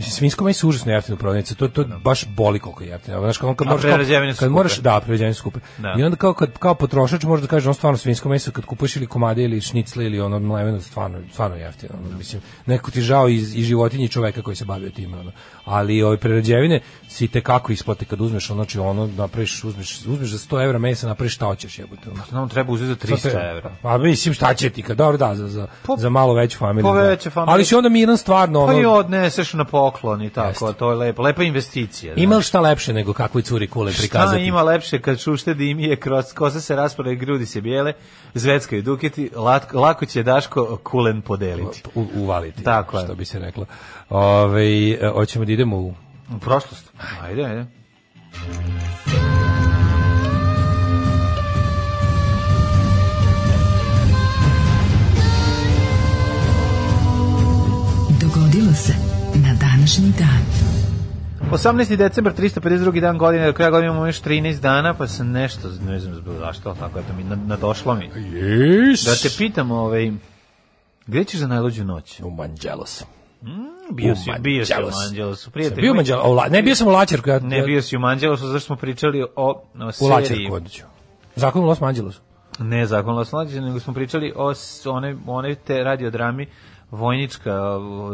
Mislim, svinjsko meso je užasno jeftino u prodavnici, to, to baš boli koliko je jeftino. Znaš, kad, kad, moraš, kao- kad moraš, da, prerađevine skupe. Da. I onda kao, kad, kao potrošač možeš da kažeš, on stvarno svinjsko meso, kad kupuješ ili komade ili šnicle ili ono mleveno, stvarno, stvarno jeftino. Ono, mislim, neko ti žao i, i životinji čoveka koji se bavio time. Ono. Ali ove prerađevine si te kako isplate kad uzmeš, ono, znači ono, napraviš, uzmeš, uzmeš za 100 evra mesa, napraviš šta hoćeš jebote. Ono. Nam treba uzeti za 300 evra. Pa mislim šta će ti kad dobro da za za, Po- za malo veću familiju. po da. veće familije. Ali si onda miran stvarno Pa i ono. odneseš na poklon i tako, Jeste. to je lepo. Lepa investicija. Ima li šta lepše nego kakvoj curi kule Šta prikazati? ima lepše kad šušte dimije, kroz kosa se raspada i grudi se bijele, zveckaju duketi, lako će Daško kulen podeliti. U, uvaliti. Tako je. Što bi se reklo. Ove, hoćemo da idemo u U prošlost. Ajde, ajde. Dogodilo se na današnji dan. 18. decembar, 352. dan godine, do kraja godine imamo još 13 dana, pa sam nešto, ne znam zbog zašto, ali tako eto mi na- nadošlo mi. Yes. Da te pitam, ovaj, gde ćeš za najluđu noć? u Manđelos. Bio U si, bio si u Manđelos. Manđelosu, prijatelj. bio u moj. Manđelos, o, ne bio sam u Lačerku, ja, Ne, bio si u Manđelosu, zašto smo pričali o, o u seriji. Lačerku odlično. Zakon u Los Anđelosu. Ne zakon Losnođe, nego smo pričali o one, one te radiodrami vojnička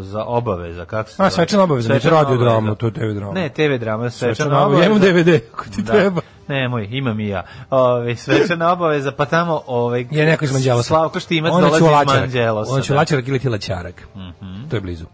za obaveza, kako se A, svečana obaveza, Svečana radio dramu, obaveza. to je TV drama. Ne, TV drama, svečana, Svečana obaveza, ja imam DVD, ako ti treba. Nemoj, imam i ja. Ove, svečana obaveza, pa tamo ovaj, Je neko iz Manđelosa. Slavko Štimac dolazi iz. Manđelosa. Onda ću da. Laćarak ili ti Laćarak. To je blizu.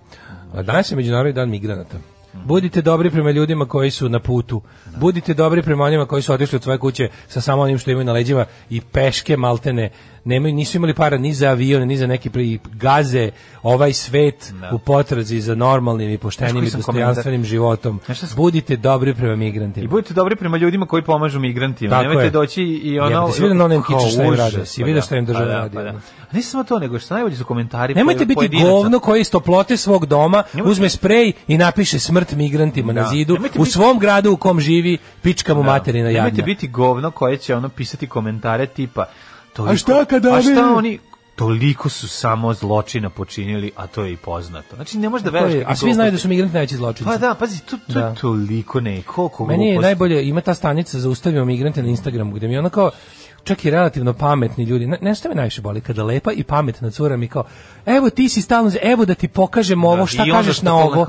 A Danas je Međunarodni dan migranata. Budite dobri prema ljudima koji su na putu. Budite dobri prema onima koji su otišli od svoje kuće sa samo onim što imaju na leđima i peške maltene. Nemaju, nisu imali para ni za avion, ni za neki pri gaze ovaj svet Da. u potrazi za normalnim i poštenim i dostojanstvenim životom. Budite dobri prema migrantima. I budite dobri prema ljudima koji pomažu migrantima. Tako Nemojte je. doći i ono... Jebote, si vidio na kao kiču šta im rade? Si pa vidio da, šta im država pa da, radi, pa da. A ne samo to, nego što najbolje su komentari Nemojte biti pojedinaca. govno koji iz toplote svog doma Nemojte- uzme sprej i napiše smrt migrantima na Da. zidu Nemojte u biti- svom gradu u kom živi pička mu Da. materina jadna. Nemojte biti govno koje će ono pisati komentare tipa toliko, A šta kada A šta oni toliko su samo zločina počinili, a to je i poznato. Znači ne možeš da veruješ. a svi znaju da su migranti najveći zločinci. Pa da, pazi, to, to Da. toliko ne, koliko Meni je najbolje, ima ta stanica za ustavimo migrante na Instagramu, gde mi ono kao, čak i relativno pametni ljudi, ne, nešto me najviše boli, kada lepa i pametna cura mi kao, evo ti si stalno, evo da ti pokažem ovo, šta I onda kažeš što na ovo.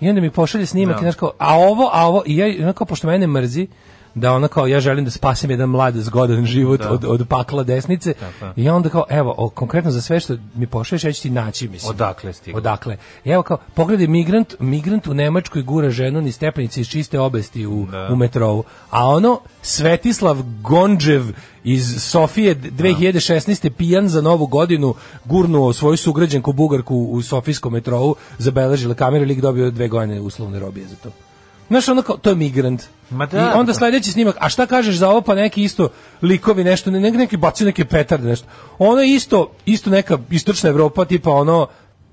I onda mi pošalje snimak Da. i znaš kao, a ovo, a ovo, i ja, onako, pošto mene mrzi, da ona kao, ja želim da spasim jedan mlad, zgodan život Da. od, od pakla desnice. Tako. I onda kao, evo, o, konkretno za sve što mi pošalješ, ja ću ti naći, mislim. Odakle stiglo? Odakle. I evo kao, pogledaj, migrant, migrant u Nemačkoj gura ženu ni stepenice iz čiste obesti u, Da. u metrovu. A ono, Svetislav Gondžev iz Sofije 2016. pijan za novu godinu gurnuo svoju sugrađanku Bugarku u Sofijskom metrovu, zabeležila kameru, lik dobio dve godine uslovne robije za to. Znaš, ono kao, to je migrant. Ma da, I onda pa- sledeći snimak, a šta kažeš za ovo, pa neki isto likovi nešto, ne, neki, neki bacaju neke petarde, nešto. Ono je isto, isto neka istočna Evropa, tipa ono,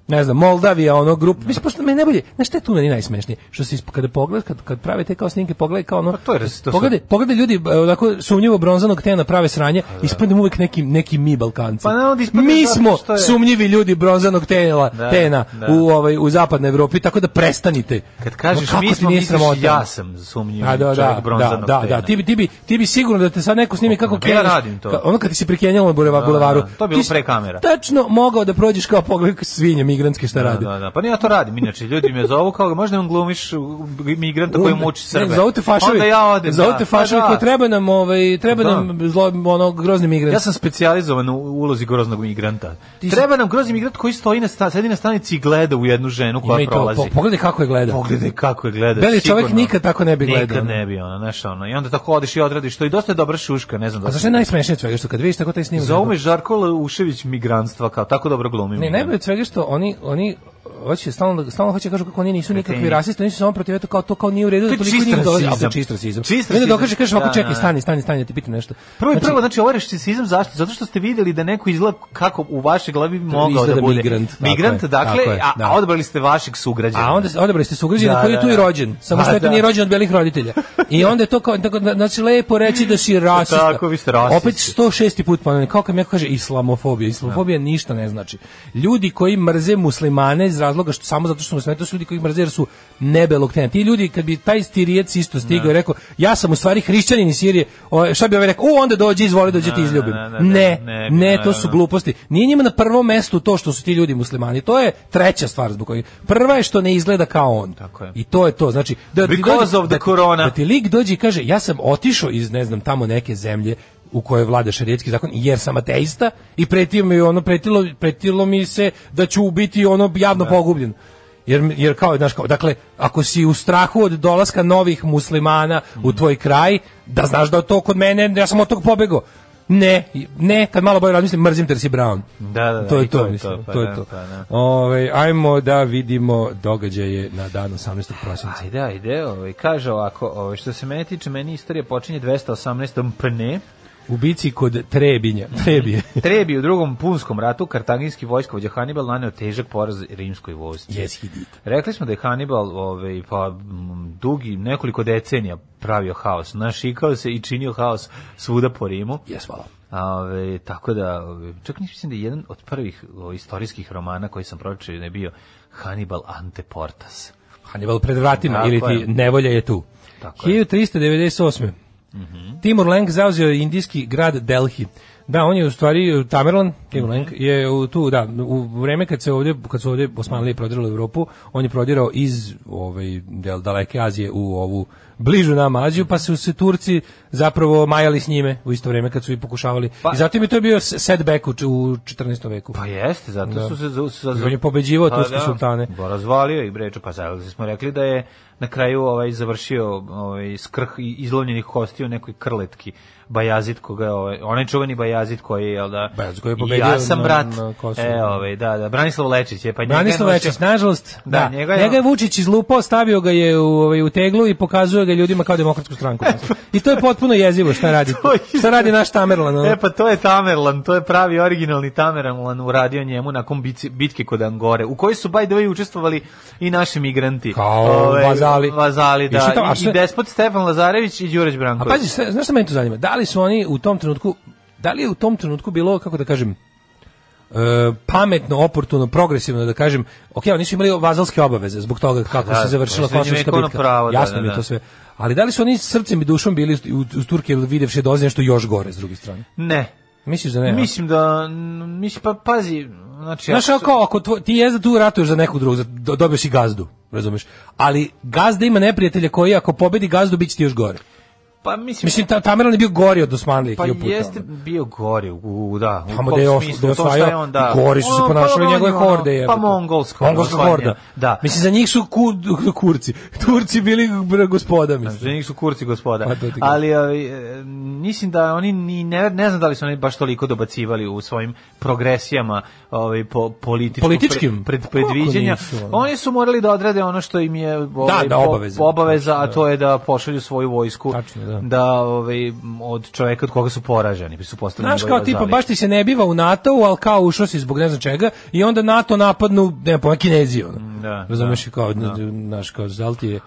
ne znam, Moldavija, ono grup, mislim, pošto me najbolje, znaš šta je tu meni najsmešnije? Što se, kada pogled, kad, kad prave te kao snimke, pogledaj kao ono, Pa to je to pogledaj, pogledaj ljudi, e, onako sumnjivo bronzanog tena prave sranje, ispadne uvek neki, neki mi Balkanci. Pa ne, onda ispadne mi smo je- sumnjivi ljudi bronzanog tela, Da, tena da. u, ovaj, u zapadnoj Evropi, tako da prestanite. Kad kažeš kako mi smo, misliš ja sam sumnjiv A, da, čovjek da, bronzanog da, da, tena. da, ti bi, ti bi, ti bi sigurno da te sad neko snimi kako Pa ja radim to. ono kad ti se prikenjalo na buleva- Da, bulevaru. da, to je bilo ti si pre kamera. Tačno mogao da prođeš kao pogled svinje migrantske šta Da, radi. da, da. Pa ne ja to radim, inače ljudi me zovu kao možda on glumiš uh, migranta koji muči Srbe. Ne, zovu te fašovi. Onda ja odem. Zovu da. te Pa fašovi da. koji treba nam, ovaj, treba Da. nam zlo, ono, grozni migrant. Ja sam specijalizovan u ulozi groznog migranta. Treba nam grozni migrant koji stoji na sta, sedi na stanici i gleda u jednu ženu koja prolazi. po- pogledaj kako je gleda. Pogledaj kako je gleda. Beli čovjek nikad tako ne bi gledao. Nikad ne bi, ono, znaš, ono. I onda tako odeš i odradiš to i dosta je dobra šuška, ne znam da A zašto je najsmešnije svega što kad vidiš tako taj snimak? Zovu me Žarko Laušević migrantstva, kao tako dobro glumi. Ne, najbolje svega što oni oni hoće stalno stalno hoće da kažu kako oni nisu nikakvi rasisti, oni su samo protiv eto kao to kao nije u redu To da toliko njih dolazi, a to čist rasizam. Rasizam. dokaže kažeš ovako Da, čekaj stani stani stani da ti pitam nešto. Prvo Znači, prvo, znači ovaj rasizam zašto? Zato što ste vidjeli da neko izgleda kako u vašoj glavi bi mogao da bude migrant, Migrant, dakle, a, da. odabrali ste vašeg sugrađana. A onda odabrali ste sugrađana koji je tu i rođen, samo što Pa eto nije rođen od belih roditelja. I onda je to kao tako znači lepo reći da si rasista. Tako, vi ste rasisti. Opet 106. put ponovim, kao kad neko kaže islamofobija, islamofobija ništa ne znači. Ljudi koji mrze muslimane iz razloga što samo zato što muslimani to su ljudi koji mrze jer su nebelog tena. Ti ljudi kad bi taj stirijec isto stigao i rekao ja sam u stvari hrišćanin iz Sirije, o, šta bi ovaj rekao? O, onda dođi, izvoli, dođi ti Da, izljubim. da, da, da, Ne, ne to su gluposti. Nije njima na prvom mestu to što su ti ljudi muslimani. To je treća stvar zbog kojih. Prva je što ne izgleda kao on. Tako je. I to je to. Znači da ti the da. Da ti lik dođe i kaže ja sam otišao iz ne znam tamo neke zemlje u kojoj vlada šerijetski zakon jer sam ateista i pretio mi ono pretilo pretilo mi se da ću biti ono javno pogubljen. Jer, jer kao, znaš, kao, dakle, ako si u strahu od dolaska novih muslimana u tvoj kraj, da znaš da to kod mene, ja sam od tog pobegao. Ne, ne, kad malo bolje razmislim, mrzim te jer si Brown. Da, da, da, to je to, to mislim, to, pa to je da, to. pa da. Ovaj, ajmo da vidimo događaje na dan 18. prosinca. Ajde, ajde, ovaj, kaže ovako, ovaj, što se mene tiče, meni istorija počinje 218. pne, U bici kod Trebinja, Trebije. Trebi u drugom punskom ratu kartaginski vojskovođa Hannibal naneo težak poraz rimskoj vojsci. Yes, he did. Rekli smo da je Hannibal ovaj, pa, dugi nekoliko decenija pravio haos. Našikao se i činio haos svuda po Rimu. Yes, hvala. Ove, tako da, ove, čak mislim da je jedan od prvih o, istorijskih romana koji sam pročitao da je bio Hannibal Ante Portas. Hannibal pred vratima, ili ti nevolja je tu. Tako je. 1398. Timur Leng zauzeo je indijski grad Delhi. Da, on je u stvari Tamerlan, Timurlenk, je u tu, da, u vreme kad se ovdje, kad su ovdje Osmanlije prodirali u Evropu, on je prodirao iz ovaj, del daleke Azije u ovu bližu nam Aziju, pa su se Turci zapravo majali s njime u isto vrijeme kad su i pokušavali. Pa- I zatim je to bio setback u, u 14. veku. Pa jeste, zato Da. su se... za- za- I on je pobeđivao Pa turske da, sultane. Ba, razvalio ih breču, pa sad smo rekli da je na kraju ovaj završio ovaj skrh izlovljenih kosti u nekoj krletki Bajazid koga je ovaj onaj čuveni Bajazid koji je da Bajazid koji je i pobedio ja sam na- brat na Kosovu. e ovaj da da Branislav Lečić je pa njega je Branislav Lečić, nažalost, Da, da, njega njega je- je, Vučić izlupao, stavio ga je u, ovaj, u teglu i pokazuje ga ljudima kao demokratsku stranku. I to je potpuno jezivo šta radi. To je- šta radi naš Tamerlan? ono? E pa to je Tamerlan, to je pravi originalni Tamerlan uradio njemu nakon bitke kod Angore, u kojoj su by the way učestvovali i naši migranti. Kao Ovaj, vazali. Vazali, da. Tamo, a I, I despot Stefan Lazarević i Đureć A Branković. pazi, šta- znaš šta meni to zanima? Da li su oni u tom trenutku, da li je u tom trenutku bilo, kako da kažem, e, pametno, oportuno, progresivno da kažem, ok, oni su imali vazalske obaveze zbog toga kako da, se završila je kosovska bitka. pravo, da, Jasno da, mi je da. to sve. Ali da li su oni srcem i dušom bili u, u Turke videvši dozi nešto još gore s druge strane? Ne. Misliš da ne? Mislim da, mislim, pa pazi, znači... Znaš, ako ako, su- kao, ako tvoj, ti je da tu ratuješ za nekog drugog, za- do- dobiješ i gazdu, razumeš? Ali gazda ima neprijatelja koji ako pobedi gazdu, bit će ti još gore. Pa mislim, Mislim, ta, Tamerlan je bio gori od Osmanlije pa puta, jeste ono. bio gori, u, u- da. u Tamo gde je os- smislu, gde je to je osvajao, on, da. gori su se Ono, ponašali pa njegove on je horde. Pa mongolsko. Mongolska horda. Da. Mislim, za njih su ku, Kurci. Turci bili gospoda, Za mislim. njih su kurci gospoda. Pa. Ali ovaj, e, mislim da oni ni ne, ne znam da li su oni baš toliko dobacivali u svojim progresijama ovaj po Političkim? pred, Pa pred, kako predviđenja. nisu? Oni su morali da odrade ono što im je ovaj, da, po- obaveza. obaveza, a Tačno, to je da pošalju svoju vojsku Tačno, da. ovaj od čoveka od koga su poraženi, pa su postali Znaš, kao tipa, baš ti se ne biva u NATO, ali kao ušao si zbog ne znam čega, i onda NATO napadnu, ne znam, Kinezi, ono. Da, Razumeš, da, kao, da. znaš, kao, da li ti je,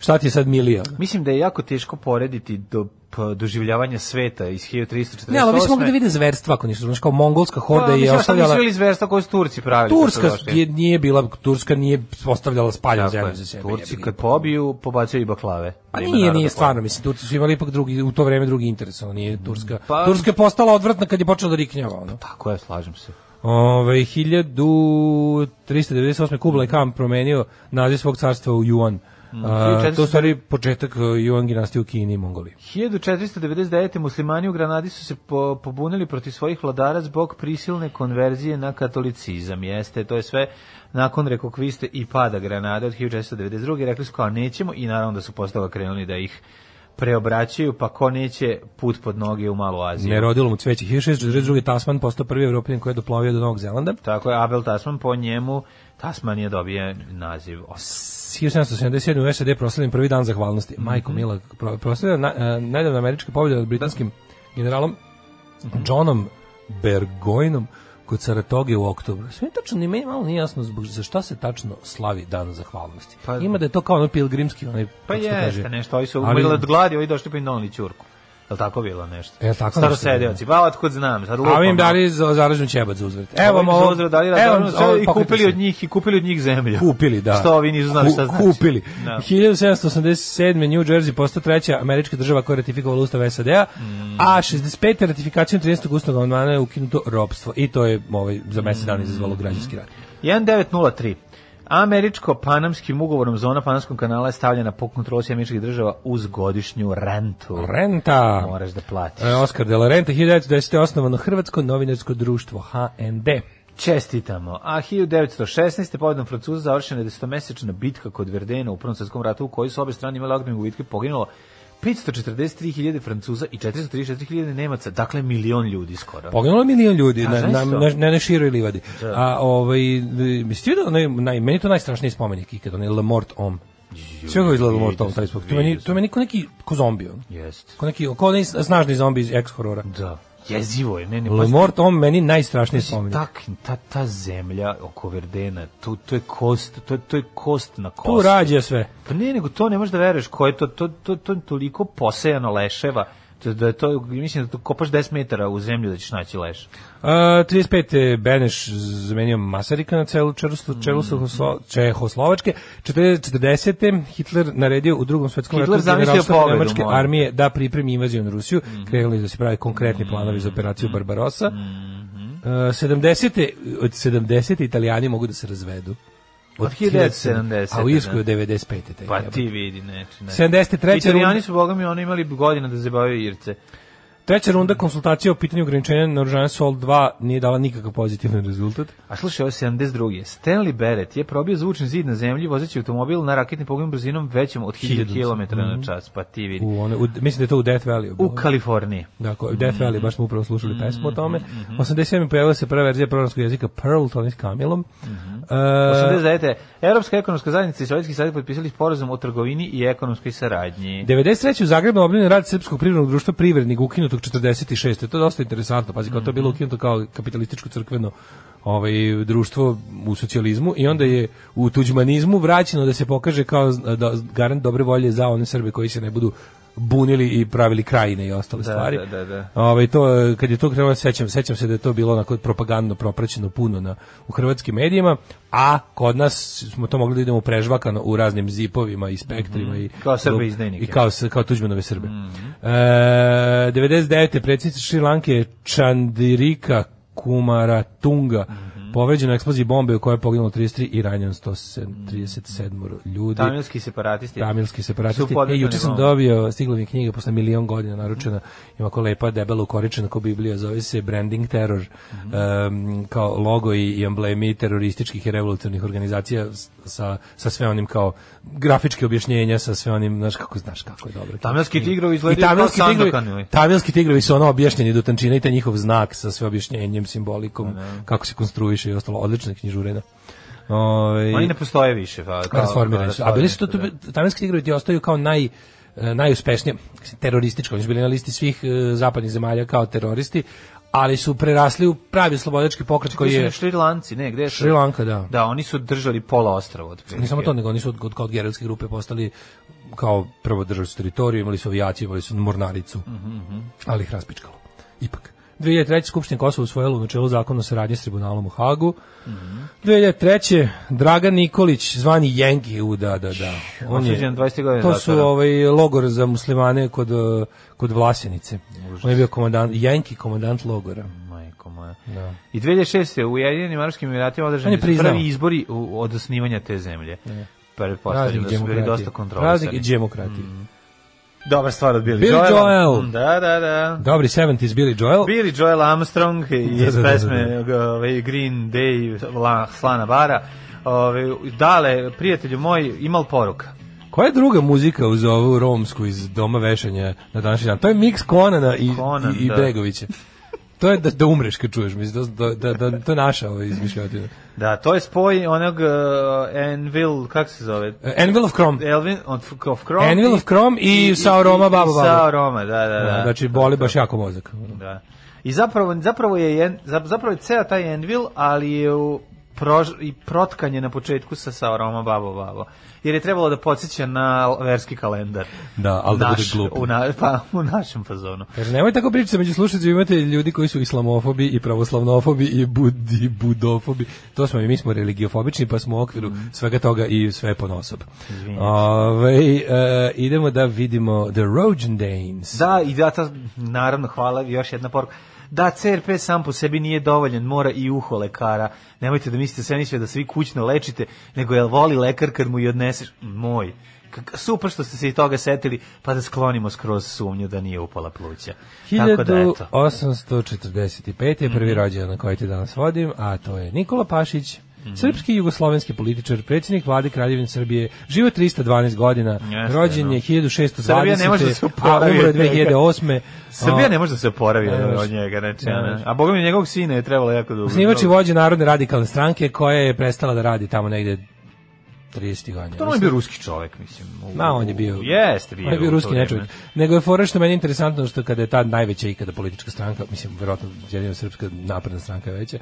šta ti je sad milija? Mislim da je jako teško porediti do doživljavanja sveta iz 1348. Ne, ali vi smo mogli da vide zverstva, ako ništa, znaš, kao mongolska horda Pa, je ostavljala... Nisu zverstva koje su Turci pravili? Turska je, nije bila, Turska nije ostavljala spaljenu Tako zemlju za sebe. Turci kad pobiju, pobacuju i baklave. Pa nije, nije da stvarno, mislim, Turci su imali ipak drugi, u to vreme drugi interes, ono, nije Turska. Pa- Turska je postala odvratna kad je počela da riknjava, ono. Tako je, slažem se. Ove, 1398. Kublai Khan promenio naziv svog carstva u Yuan. Mm, 1400 to je stvari početak uh, Yuan dinastije u Kini i Mongoliji. 1499. muslimani u Granadi su se po, pobunili protiv svojih vladara zbog prisilne konverzije na katolicizam. Jeste, to je sve nakon rekokviste i pada Granade od 1492. Rekli su kao nećemo i naravno da su posle toga krenuli da ih preobraćaju, pa ko neće put pod noge u Malu Aziju. Ne rodilo mu cveće. 1642. Tasman postao prvi evropljan koji je doplovio do Novog Zelanda. Tako je, Abel Tasman po njemu, Tasmanija dobije naziv. 1777. u SAD proslavljen prvi dan zahvalnosti. Mhm. Majko Mila pro- proslavljena na, e, nedavna američka pobjeda nad britanskim generalom Mhm. Johnom Burgoynom kod Saratoge u oktobru. Sve tačno ni meni malo nije jasno zbog za šta se tačno slavi dan zahvalnosti. Pa- Ima da je to kao ono pilgrimski, onaj Pa jeste, kaže. nešto, ovi su umrli od gladi, ovi došli pa im donali ćurku. Je tako bilo nešto? E, tako Staro nešto, sedeoci, pa otkud znam, sad lupam. A im dali za zaražen ćebac za uzvrat. Evo im ovo. dali evo i kupili od njih i kupili od njih zemlju. Kupili, da. Što ovi nisu znali šta znači. Kupili. Da. 1787. New Jersey postao treća američka država koja je ratifikovala ustav SAD-a, Mm. a 65. ratifikacijom 13. ustavnog amandmana je ukinuto ropstvo. I to je ovaj, za mesec dana izazvalo građanski rat. 1903. Američko-panamskim ugovorom zona Panamskog kanala je stavljena pod kontrolu američkih država uz godišnju rentu. Renta. Moraš da platiš. E, Oskar de la Renta, 1910. je osnovano Hrvatsko novinarsko društvo HND. Čestitamo. A 1916. pobedom Francuza završena je desetomesečna bitka kod Verdena u Prvom svjetskom ratu u kojoj su obe strane imale ogromne gubitke poginulo 543.000 Francuza i 434.000 Nemaca, dakle milion ljudi skoro. Poginulo je milion ljudi A, na, na, na, na, široj livadi. Da. A ovaj, mislim da onaj, naj, meni to najstrašniji spomenik ikad, onaj Le Mort Homme. Sve kako izgleda Le Mort Homme, taj. To meni, to meni ko neki, ko zombi, on. Jeste. Ko neki, ko onaj snažni zombi iz ex-horora. Da. Jezivo je, ne, ne, Le Mort Homme meni najstrašniji spomenik. tak, ta, ta zemlja oko Verdena, to, to je kost, to, to je kost na kost. Tu rađe sve. Pa ne, nego to ne možeš da veruješ, ko je to, to, to, to toliko posejano leševa, Da je to, mislim da to kopaš 10 metara u zemlju da ćeš naći leš. Uh, 35. Beneš zamenio Masarika na celu čelustu Mm. Čehoslo, Čehoslovačke. 40. Hitler naredio u drugom svetskom ratu pobedu, nemačke molim. armije da pripremi invaziju na Rusiju. Mhm. Krenuli da se pravi konkretni planovi za operaciju Barbarossa. Uh, 70. Od 70. italijani mogu da se razvedu. Od 1970, A u Irskoj da. od 95. taj Pa ti vidi, neče. Ne. 73. Italijani su, boga mi, oni imali godina da zabavaju Irce. Treća runda konsultacija o pitanju ograničenja naoružanja Sol 2 nije dala nikakav pozitivan rezultat. A slušaj, ovo je 72. Stanley Barrett je probio zvučni zid na zemlji vozeći automobil na raketni pogon brzinom većom od 1000 km na čas. Pa ti vidi. U one, u, mislim da je to u Death Valley. U Kaliforniji. Dakle, Death Valley, baš smo upravo slušali pesmu o tome. 87. pojavila se prva verzija programskog jezika Pearl, Tony s Kamilom. E, 89. Evropska ekonomska zajednica i Sovjetski savjet potpisali sporazum o trgovini i ekonomskoj saradnji. 93. u Zagrebu obnovljen rad Srpskog privrednog društva Privrednik ukinutog 46. To je dosta interesantno. Pazi, kao to je bilo ukinuto kao kapitalističko crkveno ovaj društvo u socijalizmu i onda je u tuđmanizmu vraćeno da se pokaže kao da, garant dobre volje za one Srbe koji se ne budu bunili i pravili krajine i ostale Da, stvari. da, da, da. Ovaj to kad je to krenulo sećam sećam se da je to bilo onako propagandno propraćeno puno na u hrvatskim medijima, a kod nas smo to mogli da idemo prežvakano u raznim zipovima i spektrima i Kao Srbe izdajnike. i kao kao Tuđmanove Srbe. E, 99. predsjednica Šri Lanke Chandirika Kumaratunga povređena u eksploziji bombe u kojoj je poginulo 33 i ranjeno 137 ljudi. Tamilski separatisti. Tamilski separatisti. E, juče sam dobio, stigla mi knjiga posle milion godina naručena, ima ako lepa, debela ukoričena ko Biblija, zove se Branding Terror, em, kao logo i, i emblemi terorističkih i revolucionarnih organizacija sa, sa sve onim kao grafičke objašnjenja, sa sve onim, znaš kako, znaš kako je dobro. Tamilski tigrovi izgledaju kao Sandokan tamilski tigrovi su ono objašnjeni do tančine i taj njihov znak sa sve objašnjenjem, simbolikom, kako se konstruiše i ostalo, odlična knjižurena. Ove, Oni ne postoje više. Pa, kao, transformirani su. A bili su to, da. to tamilski tigrovi ti ostaju kao naj e, najuspešnije terorističko, oni su bili na listi svih e, zapadnih zemalja kao teroristi, ali su prerasli u pravi slobodački pokret koji je Šrilanci, ne, gde su? Šri Lanka, da. Da, oni su držali pola ostrava. od Ne samo to, nego oni su od, od, kao od gerilske grupe postali kao prvo držali su teritoriju, imali su avijaciju, imali su mornaricu, Mhm, ali ih raspičkalo. Ipak. 2003. Skupština Kosova usvojila u načelu zakon o saradnji s tribunalom u Hagu. Mhm. 2003. Dragan Nikolić, zvani Jenki, u, da, da, da. On je, Osuđen 20 godina to su zatvora. ovaj logor za muslimane kod, kod Vlasenice. On je bio komandant, Jenki, komandant logora. Majko moja. Da. I 2006. u Ujedinjenim Arabskim Emiratima održani prvi izbori u, od osnivanja te zemlje. Pretpostavljam Praznik da su bili dosta kontrolisani. Praznik demokratije. Dobra stvar od Billy, Billy Joela. Joel. Da, da, da. Dobri 70s Billy Joel. Billy Joel Armstrong iz Da, da, da, da, pesme ovaj, Green Day, La, Slana Bara. Ove, dale, prijatelju moj, imal poruka. Koja je druga muzika uz ovu romsku iz Doma vešanja na današnji dan? To je miks Konana i, Conan, i, i da. To je da, da umreš kad čuješ, mislim, da, da, da, da, to je naša ova izmišljotina. Da, to je spoj onog uh, Anvil, kako se zove? Uh, Anvil of Chrome. Elvin of, of Chrome. Anvil of Chrome i Sao Roma, Baba, Baba. I Sao Roma, da, da, da. Znači, boli baš jako mozak. Da. I zapravo, zapravo je zapravo je ceo taj Envil, ali je u prož, i protkanje na početku sa Sao Roma Babo Babo. Jer je trebalo da podsjeća na verski kalendar. Da, ali da bude Naš, glup. U, na, pa, u našem fazonu. Kaže, nemoj tako pričati, među slušacima imate ljudi koji su islamofobi i pravoslavnofobi i budi, budofobi. To smo i mi smo religiofobični, pa smo u okviru svega toga i sve ponosob. Ove, e, idemo da vidimo The Rogendanes. Da, i da, ta, naravno, hvala, još jedna poruka. Da, CRP sam po sebi nije dovoljan, mora i uho lekara. Nemojte da mislite sve ništa da svi kućno lečite, nego jel voli lekar kad mu i odneseš, moj. Super što ste se i toga setili, pa da sklonimo skroz sumnju da nije upala pluća. Tako da, eto. 1845. je prvi rođendan na koji te danas vodim, a to je Nikola Pašić, Srpski i jugoslovenski političar, predsjednik vlade Kraljevine Srbije, živo 312 godina, Jeste, rođen no. je 1620. Srbija ne može da se a oporavi umro je od njega. 2008. Srbija A, ne može da se oporavi od njega, znači, Ne a boga mi njegovog sina je trebalo jako dugo. Osnivač i vođa Narodne radikalne stranke koja je prestala da radi tamo negde 30 godina. To on je bio ruski čovek, mislim. U, Ma, on je bio. Jeste bio. On je bio ruski nečovjek. Nego je fora što je meni interesantno što kada je ta najveća ikada politička stranka, mislim, verovatno jedina srpska napredna stranka je veća,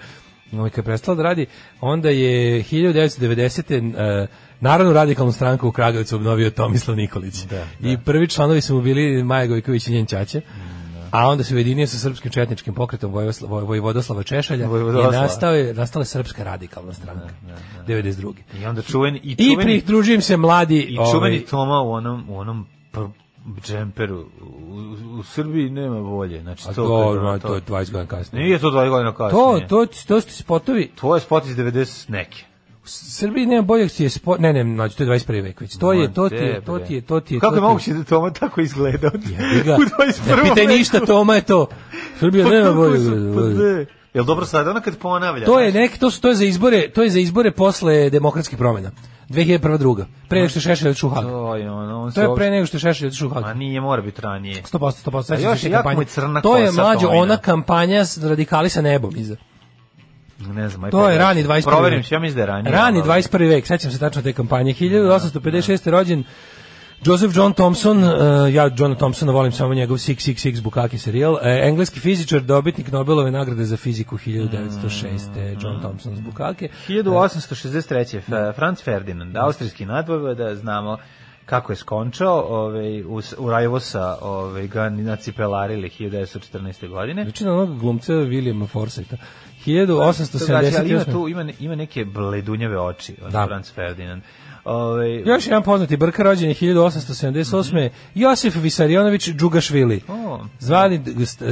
ovaj, kad je prestala da radi, onda je 1990. Uh, Narodnu radikalnu stranku u Kragujevcu obnovio Tomislav Nikolić. I prvi članovi su mu bili Maja Gojković i njen ćaća. a onda se ujedinio sa srpskim četničkim pokretom Vojvodoslava Češalja i Vojvodoslava. nastao je, nastala je srpska radikalna stranka, 92. I onda čuveni i I čuveni pridružujem im se mladi... i ovaj, čuveni Toma u onom u onom džemperu u, u Srbiji nema bolje. Znači a to to, to je 20 godina kasnije. Nije to 20 godina To, kasnije. to, to su ti spotovi. to je spot iz 90 neke. U Srbiji nema boljeg ti je spot, ne, ne, mlađe, to je 21. vek već. To je, to ti je, to ti je, to ti je. Kako to je moguće da Toma tako izgleda? Ga. u 21. Ne pitaj ništa, Toma je to. Srbija Pa nema boljeg. su- pa. Jel dobro sad, ona kad ponavlja? To je nek, to su to je za izbore, to je za izbore posle demokratskih promjena. 2001. druga. Pre nego što Šešelj otišao u Hag. To je ono, on To je pre nego što Šešelj otišao u Hag. A nije, mora biti ranije. 100%, 100%. A još je jako mu crna To je mlađo ona kampanja s radikali sa nebom iza. Ne znam, To je rani 21. Proverim, ja mislim da je. Rani ali- 21. vek, sećam se tačno te kampanje. 1856. rođen Joseph John Thomson, uh, ja Johna Thomsona volim samo njegov 666 Bukaki serijal, uh, engleski fizičar, dobitnik Nobelove nagrade za fiziku 1906. John Thomson z Bukake. 1863. F- Franz Ferdinand, austrijski nadvojvoda, znamo kako je skončao, ovaj, u, u Rajvosa ovaj, ga nacipelarili 1914. godine. Znači na onog glumca Williama Forsyta. Znači, ali ima 1878. tu ima, ima neke bledunjave oči, on Da. Franz Ferdinand. Ovaj, Još jedan poznati Brka rođen je 1878. Josif Visarionović Džugašvili. O. Zvani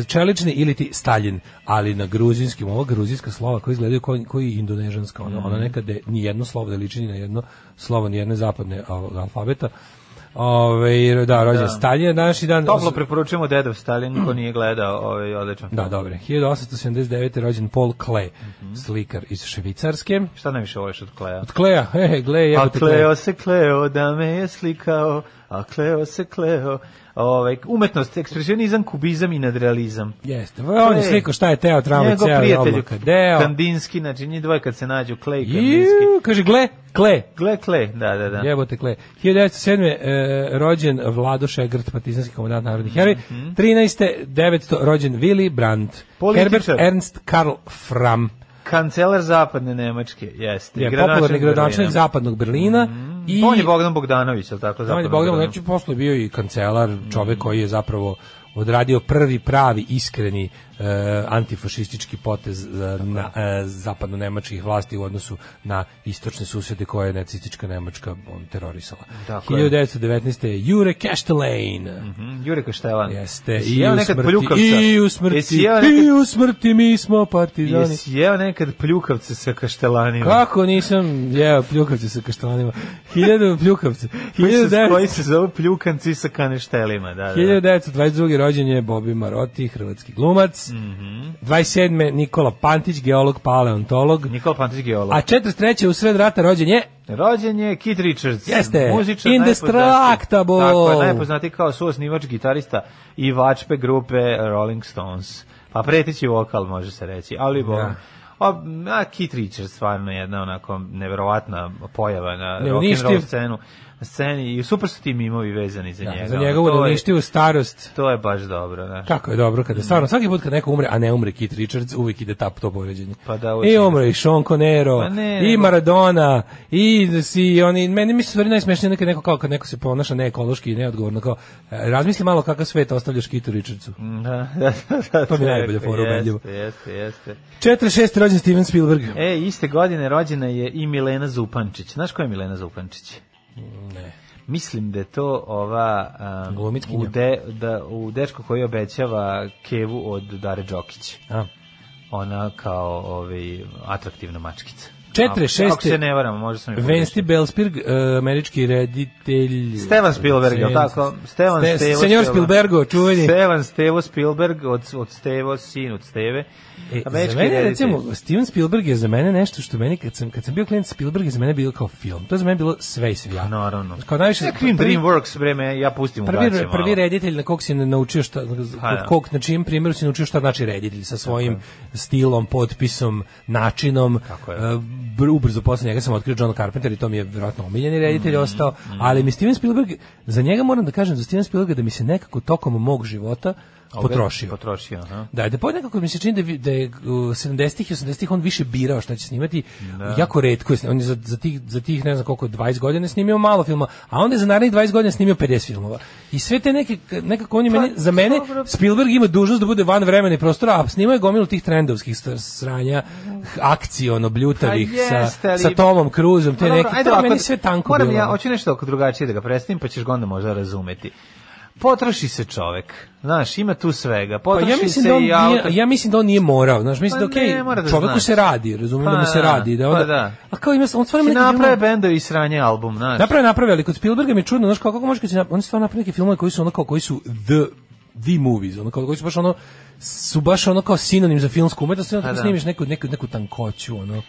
čelični ili ti Stalin, ali na gruzinskim, ovo gruzijska slova koji izgledaju koji, koji indonežanska, ono, ono nekada ni jedno slovo ne liči ni na jedno slovo, ni jedne zapadne al- alfabeta. Ove, da, rođen Da. Stalin je današnji dan. Toplo preporučujemo Dedov Stalin, ko nije gledao, ovaj, odličan. Da, dobre. 1879. rođen Paul Klee, slikar iz Švicarske. Šta najviše voliš od Kleja? Od Kleja, he, gle, A. Kleo se Kleo da me je slikao, a Kleo se Kleo. Ovaj, umetnost, ekspresionizam, kubizam i nadrealizam. Jeste, on je Klej. slikao šta je Teo Njegov ceo obloka. Deo. Kandinski, znači njih dvoje kad se nađu, Klej i Kandinski. Iu, kaže, gle, Kle. Gle, Klej, da, da, da. Jebote Kle. 1907. E, rođen Vlado Šegrt, partizanski komandant narodnih heroj. 13. 900. rođen Willy Brandt. Političar. Herbert Ernst Karl Fram. Kancelar zapadne Nemačke, jeste. Je popularni gradonačelnik Berlina. zapadnog Berlina. I On je Bogdan Bogdanović, je li tako? On je Bogdan? Bogdanović posle bio i kancelar, čovek koji je zapravo odradio prvi pravi iskreni antifašistički potez e, na e, zapadno-nemačkih vlasti u odnosu na istočne susjede koje je nacistička Nemačka on, terorisala. Tako je. 1919. je Jure Keštelejn. Mhm, Jure Kaštelan. Jeste, Jesi i jeo u, nekad smrti, pljukavca? i u Jesi smrti, jeo i nekad, u smrti mi smo partizani. jesi jeo nekad pljukavce sa kaštelanima? Kako nisam jeo pljukavce sa kaštelanima? Hiljadu pljukavce. Koji se, 1900 koji se zove pljukanci sa kaneštelima, da, da. da. 1922. rođen je Bobi Marotti, hrvatski glumac. Mhm. 27. Nikola Pantić, geolog, paleontolog. Nikola Pantić geolog. A 43. u sred rata rođen je Rođen je Keith Richards. Jeste. Muzičar Indestructible. Tako je, najpoznatiji kao suosnivač, gitarista i vačpe grupe Rolling Stones. Pa pretići vokal, može se reći. Ali, bo, Da. a, a Keith Richards stvarno je jedna onako neverovatna pojava na rock and Neuništiv. roll scenu. Na sceni i super su ti mimovi vezani za da, njega. za njegovu to je- neuništivu starost. To je baš dobro, znaš. Kako je dobro kada stvarno svaki put kad neko umre, a ne umre Kit Richards, uvijek ide tap to poređenje. Pa da, I umre i Sean Conero, Pa ne, i Maradona, i si oni meni mi se stvari najsmešnije nekad neko kao kad neko se ponaša neekološki i neodgovorno kao e, razmisli malo kakav svet ostavljaš Kitu Richardsu. Da, da, da, da, To mi je najbolja fora ubedljivo. Jeste, jeste, jeste. 46. rođen Steven Spielberg. E, iste godine rođena je i Milena Zupančić. Znaš ko je Milena Zupančić? Ne. Mislim da je to ova um, u, de, da, u dečko koji obećava Kevu od Dare Đokić. A. Ona kao ovaj, atraktivna mačkica. 46. Ako, ako se ne varam, može sam Vensti Belspirg, uh, američki reditelj. Stevan Spielberg, je tako? Stevan Ste- Stevo Senjor Spielberg. Spielbergo, čuveni. Stevan Stevo Spielberg, od, od Stevo, sin od Steve. E, Američki za mene, reditelj. recimo, Steven Spielberg je za mene nešto što meni, kad sam, kad sam bio klijent Spielberg, je za mene bilo kao film. To je za mene bilo sve i svija. Naravno. Kao najviše... Ja krivim prvi- Dreamworks, vreme, ja pustim u Prvi, gaće prvi reditelj na kog si naučio šta, Pa da. kog, na čijem primjeru si naučio šta znači reditelj, sa svojim stilom, potpisom, načinom. Tako je. Br- ubrzo posle njega sam otkrio John Carpenter i to mi je vjerojatno omiljeni reditelj Mhm, ostao, ali mi Steven Spielberg, za njega moram da kažem, za Steven Spielberga da mi se nekako tokom mog života potrošio. Potrošio, aha. Da, da pod nekako mi se čini da, vi- da je u 70-ih i 80-ih on više birao šta će snimati. Jako retko je. On je za, za, tih, za tih, ne znam koliko, 20 godina snimio malo filma, a onda je za narednih 20 godina snimio 50 filmova. I sve te neke, nekako on je meni, za mene, dobro. Spielberg ima dužnost da bude van vremena i prostora, a snimao je gomilu tih trendovskih sranja, akciono, bljutavih, Pa jeste, sa, ali- sa Tomom Cruzom, te Pa dobro, neke, ajde to je ovako, meni sve tanko Moram bilo. ja, hoću nešto oko drugačije da ga predstavim, pa ćeš ga onda možda razumeti. Potroši se čovek. Znaš, ima tu svega. Pa Potroši ja mislim se da on i nije, auto. ja mislim da on nije morao, znaš, mislim Pa da okej, mora da čoveku znaš. se radi, razumijem da mu Pa se da, radi, da onda, pa da. a kao ima, on stvarno neke naprave bendovi i sranje album, znaš. Naprave, ali kod Spielberga mi je čudno, znaš, kako, kako može kad nap- oni stvarno naprave neke filmove koji su ono kao, koji su the, the movies, ono kao, koji su baš ono, su baš ono kao sinonim za filmsku umetnost, onda Pa da. snimiš neku, neku, neku tankoću, ono.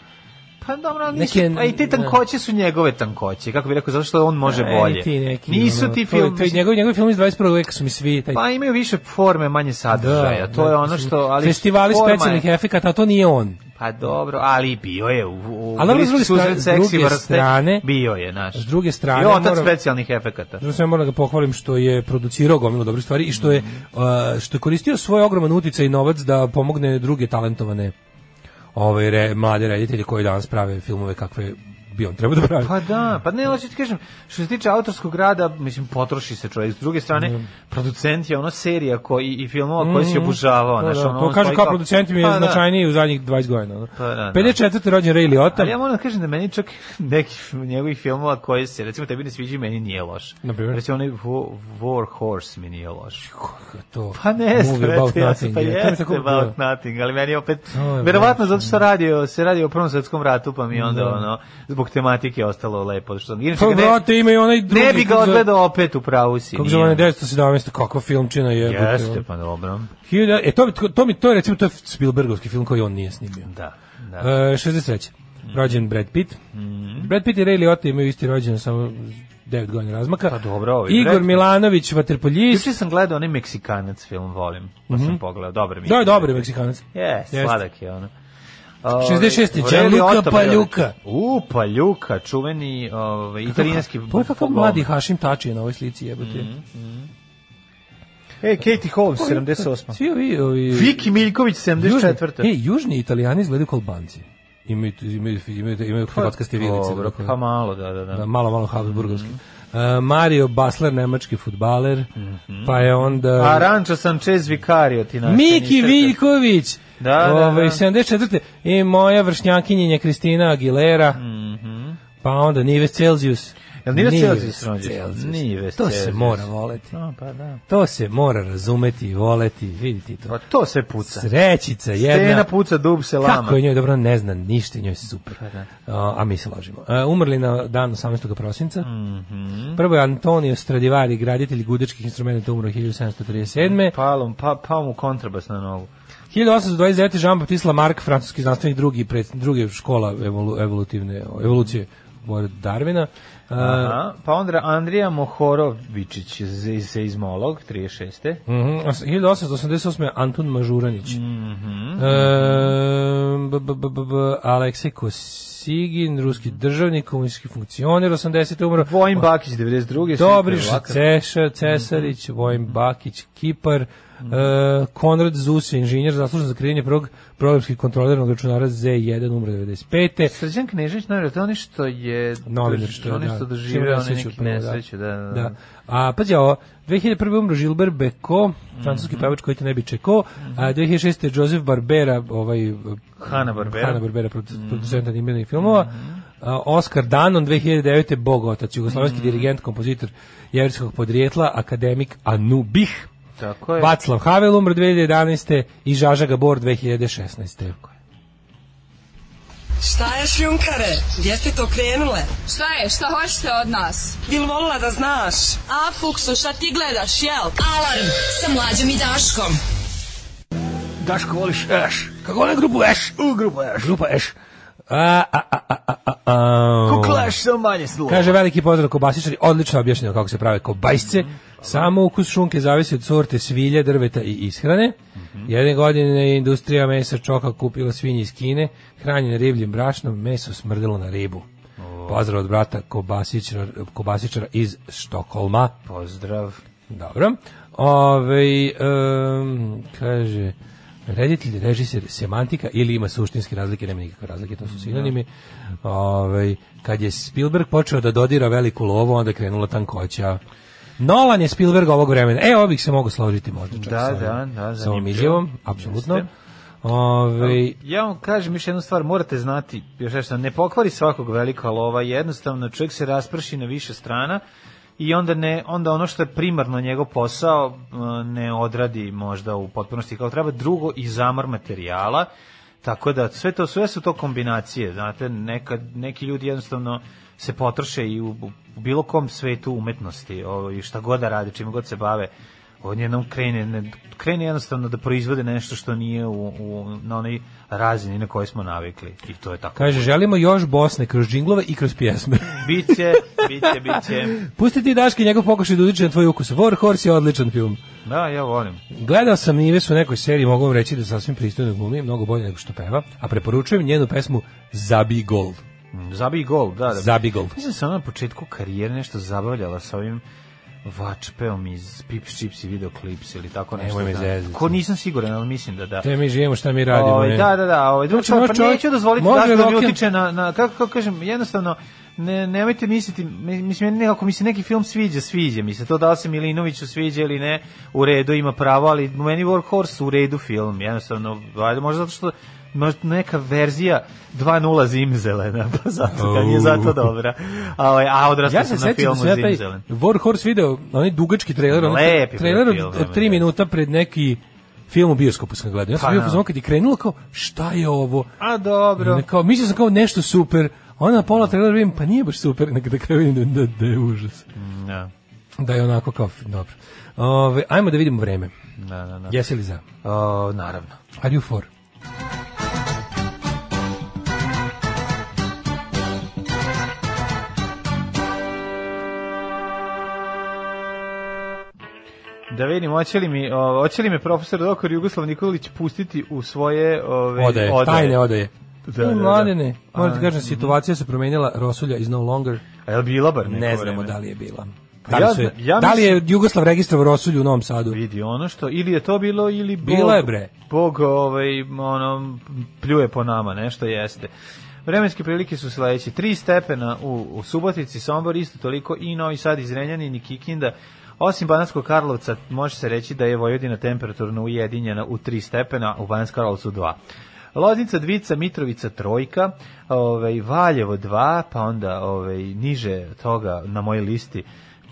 Pa dobro, ali nisu, Neke- a i te tankoće su njegove tankoće, kako bi rekao, zato što on može Ej, bolje. ti neki, Nisu ono, ti to film, To je njegovi, njegovi film iz 21. veka su mi svi, taj, pa imaju više forme, manje sadržaja, to je ono što... Ali Festivali forma je- specijalnih efekata, a to nije on. Pa dobro, ali bio je u, u Ali s druge strane- seksi druge vrste, strane- bio je, naš. s druge strane I otac specijalnih efekata. Zato sam moram da ga pohvalim što je producirao gomilu dobrih stvari i što je Mhm. uh, što je koristio svoj ogroman uticaj i novac da pomogne druge talentovane ove re, mlade reditelje koji danas prave filmove kakve bi on trebao da pravi. Pa da, pa ne, hoću ti kažem, što se tiče autorskog rada, mislim, potroši se čovjek. S druge strane, producent je ono serija koji, i filmova koje si obožavao. To, znaš, da, ono, to stoji kao producent mi je Pa da. značajniji u zadnjih 20 godina. ono. Pa da, da. 54. rođen Ray Liotta. Ali ja moram da kažem da meni čak neki njegovih filmova koji se, recimo, tebi ne sviđa, meni nije loš. Na primjer? Recimo, onaj War, Horse mi nije loš. to. Pa ne, Movie about ja nothing. pa je. Jeste about nothing, ali meni opet, verovatno zato što radio, se radi o Prvom svetskom ratu, pa mi onda, Da. ono, zbog tematike je ostalo lepo. Što, inače, Pa vrate, ima i onaj drugi. ne bi ga odgledao opet u pravu si. Kako zove 917, kakva filmčina je. Jeste, pa dobro. E, to, bi- to, mi, to je recimo, to je Spielbergovski film koji on nije snimio. Da, da. E, 63. Rođen Brad Pitt. Brad Pitt i Ray Liotta imaju isti rođen, samo 9 godina razmaka. Pa dobro, ovaj Igor Brad Milanović, vaterpoljist. Juče sam gledao onaj Meksikanac film, volim. Pa sam pogledao, dobro mi je. Da, dobar je Meksikanac. Jeste. sladak je ono. 66. Ove, Gianluca Aurelio Otto, Paljuka. U, Paljuka, čuveni ovaj, italijanski... Kakav golman. mladi Hašim Tači je na ovoj slici jebote. Ej, Katie Holmes, 78. Svi ovi... ovi Viki Miljković, 74. Južni, e, južni italijani izgledaju kao Albanci. Imaju, imaju, imaju, imaju hrvatskaste vilice. Dobro, dakle. pa malo, da, da, da. Da, malo, malo Habsburgovski. Uh, Mario Basler, nemački futbaler, pa je onda... A Rančo Sanchez Vicario, ti naš. Miki Viljković, Da, da, ovaj, da. 74. I moja vršnjakinjenja Kristina Aguilera, pa onda Nives Celsius. Jel Nives Celsius rođen? Celsius. Nives To se Celsius. mora voleti. A, pa da. To se mora razumeti i voleti. Vidite to. Pa to sve puca. Srećica jedna. Stena puca, dub se lama. Kako je njoj dobro ne zna ništa, njoj je super. Pa da. A, a mi se ložimo. A, umrli na dan 18. prosinca. Mhm. Prvo je Antonio Stradivari, graditelj gudečkih instrumenta, umro 1737. Palom, pa, pa mu kontrabas na nogu. 1829. Jean-Baptiste Lamarck, francuski znanstvenik, drugi, pred, druge škola evolu, evolutivne, evolucije pored Darwina. A, Aha, pa onda Andrija Mohorovičić iz- se izmolog, 36. Mhm, s- 1888. Antun Mažuranić. Mhm. B, Aleksej Kosigin, ruski državnik, komunistički funkcioner, 80. umro. Vojin Bakić, 92. Dobriša Srpka Ceša, Cesarić, Vojin Bakić, Kipar, e, Konrad Zuse, inženjer, zaslužen za kreiranje prvog programskih kontrolernog računara Z1, umro 95. Srđan Knežević, naravno, to je ono što je... Novinar što je, ono da. što Čim doživio, ono nesreću neki prvo, da. nesreću, da, da, Da. A pazi ovo, 2001. umro Gilbert Beko, francuski Mhm. pevač koji te ne bi čekao, a 2006. Joseph Barbera, ovaj Hanna-Barbera. Mhm. Hanna Barbera, producent animiranih filmova. A, Oscar Danon 2009. Bog otac, jugoslovenski Mhm. dirigent, kompozitor jevrskog podrijetla, akademik Anubih. Tako je. Vaclav Havel umro 2011. i Žaža Gabor 2016. Šta je šljunkare? Gdje ste to krenule? Šta je? Šta hoćete od nas? Bil volila da znaš? A, Fuksu, šta ti gledaš, jel? Alarm sa mlađom i Daškom. Daško, voliš Eš? Kako volim grupu Eš? U, grupu Eš. Grupa Eš. A, a, a, a, a, a, a. Kuklaš sa manje sluha. Kaže veliki pozdrav kobasičari, odlično objašnjeno kako se prave kobajsce. Samo ukus šunke zavisi od sorte svilje, drveta i ishrane. Jedne godine je industrija mesa čoka kupila svinje iz Kine, hranjene ribljim brašnom, meso smrdelo na ribu. Pozdrav od brata kobasičara, kobasičara iz Štokholma. Pozdrav. Dobro. Ove, um, kaže, reditelj, režiser, semantika ili ima suštinske razlike, nema nikakve razlike, to su sinonimi. Ove, kad je Spielberg počeo da dodira veliku lovu, onda je krenula tankoća. Nolan je Spielberg ovog vremena. E, ovo bih se mogu složiti možda čak Da, sa da, da, sa ovom izjavom, apsolutno. Ove, Ja vam kažem još jednu stvar, morate znati, još nešto, ne pokvari svakog velika lova, jednostavno čovjek se rasprši na više strana i onda ne onda ono što je primarno njegov posao eh, ne odradi možda u potpunosti kao treba drugo i zamar materijala tako da sve to sve su to kombinacije znate nekad neki ljudi jednostavno se potroše i u, u bilo kom svetu umetnosti i šta god da rade čime god se bave on jednom krene, ne, krene jednostavno da proizvode nešto što nije u, u, na onoj razini na kojoj smo navikli i to je tako kaže, želimo još Bosne kroz džinglove i kroz pjesme. biće, biće, biće Pusti ti Daški njegov pokušaj da utiče na tvoj ukus. War Horse je odličan film. da, ja volim Gledao sam Nives u nekoj seriji, mogu vam reći da sasvim pristojno glumi, mnogo bolje nego što peva, a preporučujem njenu pesmu Zabi Gol. Zabij gol, da, da. Zabi Gol. Mislim da se ona na početku karijere nešto zabavljala sa ovim vačpeom iz Pips Chips i videoklips ili tako nešto. Nemoj me da. zezati. Ko nisam siguran, ali mislim da da. Te mi živimo šta mi radimo. Ovaj, ne? da, da, da, ovaj drugo Znači, pa čovjek- neću dozvoliti da da mi utiče na na kako kako kažem, jednostavno ne nemojte misliti mi- mislim meni nekako mi se neki film sviđa, sviđa mi se to da li se Milinoviću sviđa ili ne, u redu ima pravo, ali meni War Horse u redu film, jednostavno, valjda možda zato što neka verzija 2.0 Zimzelena, pa zato ga nije zato dobra. A, ovaj, a odrastao Ja se sam na sećam da filmu ja taj Zimzelen. War Horse video, onaj dugački trailer, onaj trailer od, nema od tri veze. minuta pred neki film u bioskopu sam gledao. Ja sam Pa, bio da. fazon kad je krenulo kao, šta je ovo? A dobro. Ne, kao, mislio sam kao nešto super, onda na pola trailera vidim, pa nije baš super, nek da kraju vidim da, da, da je užas. Da, Da je onako kao, dobro. Ove, ajmo da vidimo vreme. da, da. da. Jesi li za? O, naravno. Are you for? Da vidim, hoće li mi, o, hoće li me profesor doktor Jugoslav Nikolić pustiti u svoje ove, Odaje, tajne odaje. Da, Da, da, da. Mladene, moram ti kažem, situacija se promenila, Rosulja is no longer, A je li bila bar neko ne znamo vreme? da li je bila. Pa Da li, ja su ja da li je mislim- Jugoslav registrovao Rosulju u Novom Sadu? Vidi ono što, ili je to bilo, ili Bog, Bilo je, bre. Bog ovaj, ono, pljuje po nama, nešto jeste. Vremenske prilike su sledeće. Tri stepena u, u Subotici, Sombor isto toliko i Novi Sad iz Renjanin i Kikinda. Osim Banatskog Karlovca, može se reći da je Vojvodina temperaturno ujedinjena u 3 stepena, u Banatskom Karlovcu 2. Loznica, Dvica, Mitrovica, Trojka, ovaj, Valjevo 2, pa onda ovaj, niže toga na mojoj listi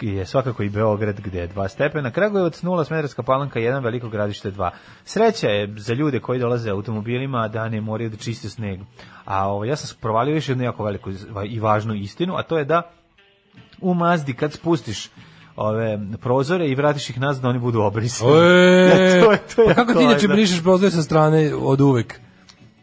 je svakako i Beograd gde je 2 stepena, Kragujevac 0, Smederska palanka 1, Veliko gradište 2. Sreća je za ljude koji dolaze automobilima da ne moraju da čiste sneg. A ovo, ja sam provalio još jednu jako veliku i važnu istinu, a to je da u Mazdi kad spustiš ove prozore i vratiš ih nazad da oni budu obrisani. E, to je, to je pa kako ti inače važno. brišeš prozore sa strane od uvek?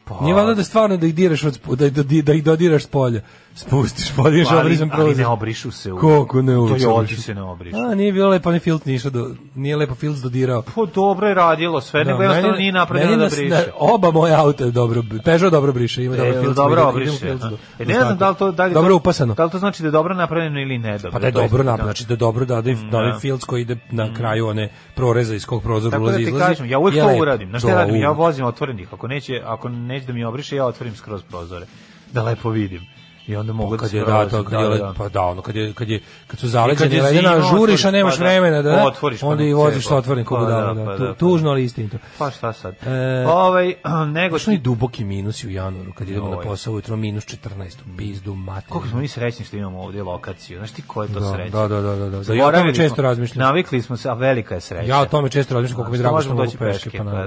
Pa, Nije valjda da stvarno da ih diraš od, da, da, da ih dodiraš s polja. Spustiš, podiš ali, obrizan ali prozor. ne obrišu se. uvek. Koliko ne uvek To je obrišu? se ne obrišu. A, nije bilo lepo, ni filc nije do, nije lepo filc dodirao. Pa dobro je radilo sve, nego jednostavno nije napravljeno da briše. na- oba moja auta dobro, Peugeot dobro briše, ima E, dobar filc. dobro obriše. E, do ne znam da li to da li je Dobro to- upasano. Da li to znači da je dobro napravljeno ili ne dobro? Pa da je dobro napravljeno, znači da je dobro da da, da onaj da. filc koji ide na kraju one proreza iz kog prozor Tako da ulazi ti izlazi. kažem, ja uvek je to uradim. Znaš šta Da, radim? Ja vozim otvorenih. Ako neće, ako neće da mi obriše, ja otvorim skroz prozore. Da lepo vidim. I onda mogu da kad se je da, to, kad je, da, da. pa da, ono, kad je, kad je, kad su zaleđeni je ledena, žuriš, a otvoriš, nemaš pa da. vremena, da, Otvoriš, pa onda i voziš sa otvorenim Pa da, da, pa da, pa tužno, ali istinito. Pa šta sad? E, ovaj, nego Što ni duboki minusi u januaru, kad idemo na posao ujutro, minus 14, u pizdu, materinu. Koliko smo mi srećni što imamo ovdje lokaciju. Znaš ti ko je to Da, sreća? da, da, da, da, da. Ja o tome često razmišljam. Navikli smo se, a velika je sreća. Ja o tome često razmišljam koliko mi je Što drago što mogu doći peške, pa pa da,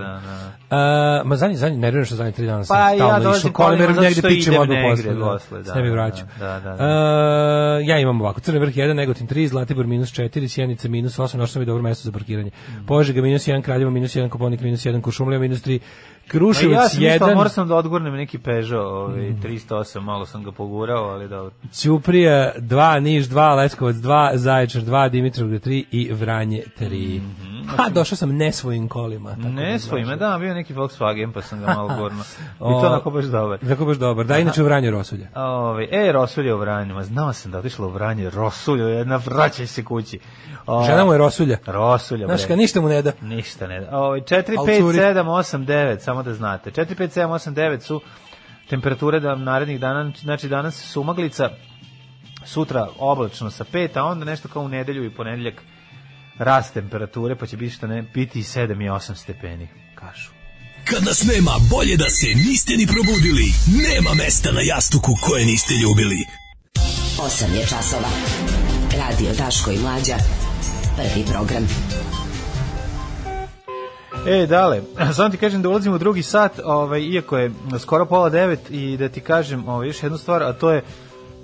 da. Uh, ma zadnji, zadnji, nerviram što zadnji tri dana sam Pa ja stalno išao jer zato negde pičem odmah posle. Da, posle, da, mi da, vraću. da, da, da. Uh, ja imam ovako, Crni vrh 1, Negotin 3, Zlatibor minus 4, Sjenica minus 8, našao sam i dobro mesto za parkiranje. Mm. Požega minus 1, Kraljevo minus 1, Koponik minus 1, Kuršumlija minus 3, Kruševac ja sam 1, morao sam da odgurnem neki Peugeot, ovaj, Mm. 308, malo sam ga pogurao, ali dobro. Ćuprija 2, Niš 2, Leskovac 2, Zaječar 2, Dimitrovgrad 3 i Vranje 3. Ha, došao sam ne svojim kolima. tako da Ne svojima, da, bio neki Volkswagen, pa sam ga malo gurno. I to onako baš dobar. Tako baš dobar. Da, inače u Vranju Rosulja. Ove, e, Rosulje u Vranju, ma znao sam da otišla u Vranje, Rosulje, jedna vraćaj se kući. O, Žena mu je Rosulja. Rosulja, Znaš, kad ništa mu ne da. Ništa ne da. Ove, 4, Al 5, curi. 7, 8, 9, samo da znate. 4, 5, 7, 8, 9 su temperature da narednih dana, znači danas sumaglica, sutra oblačno sa 5, a onda nešto kao u nedelju i ponedeljak rast temperature, pa će biti što ne, biti i 7 i 8 stepeni, kažu. Kad nas nema, bolje da se niste ni probudili. Nema mesta na jastuku koje niste ljubili. 8 je časova. Radio Daško i Mlađa. Prvi program. E, dale, samo ti kažem da ulazimo u drugi sat, ovaj, iako je skoro pola devet i da ti kažem ovaj, još jednu stvar, a to je,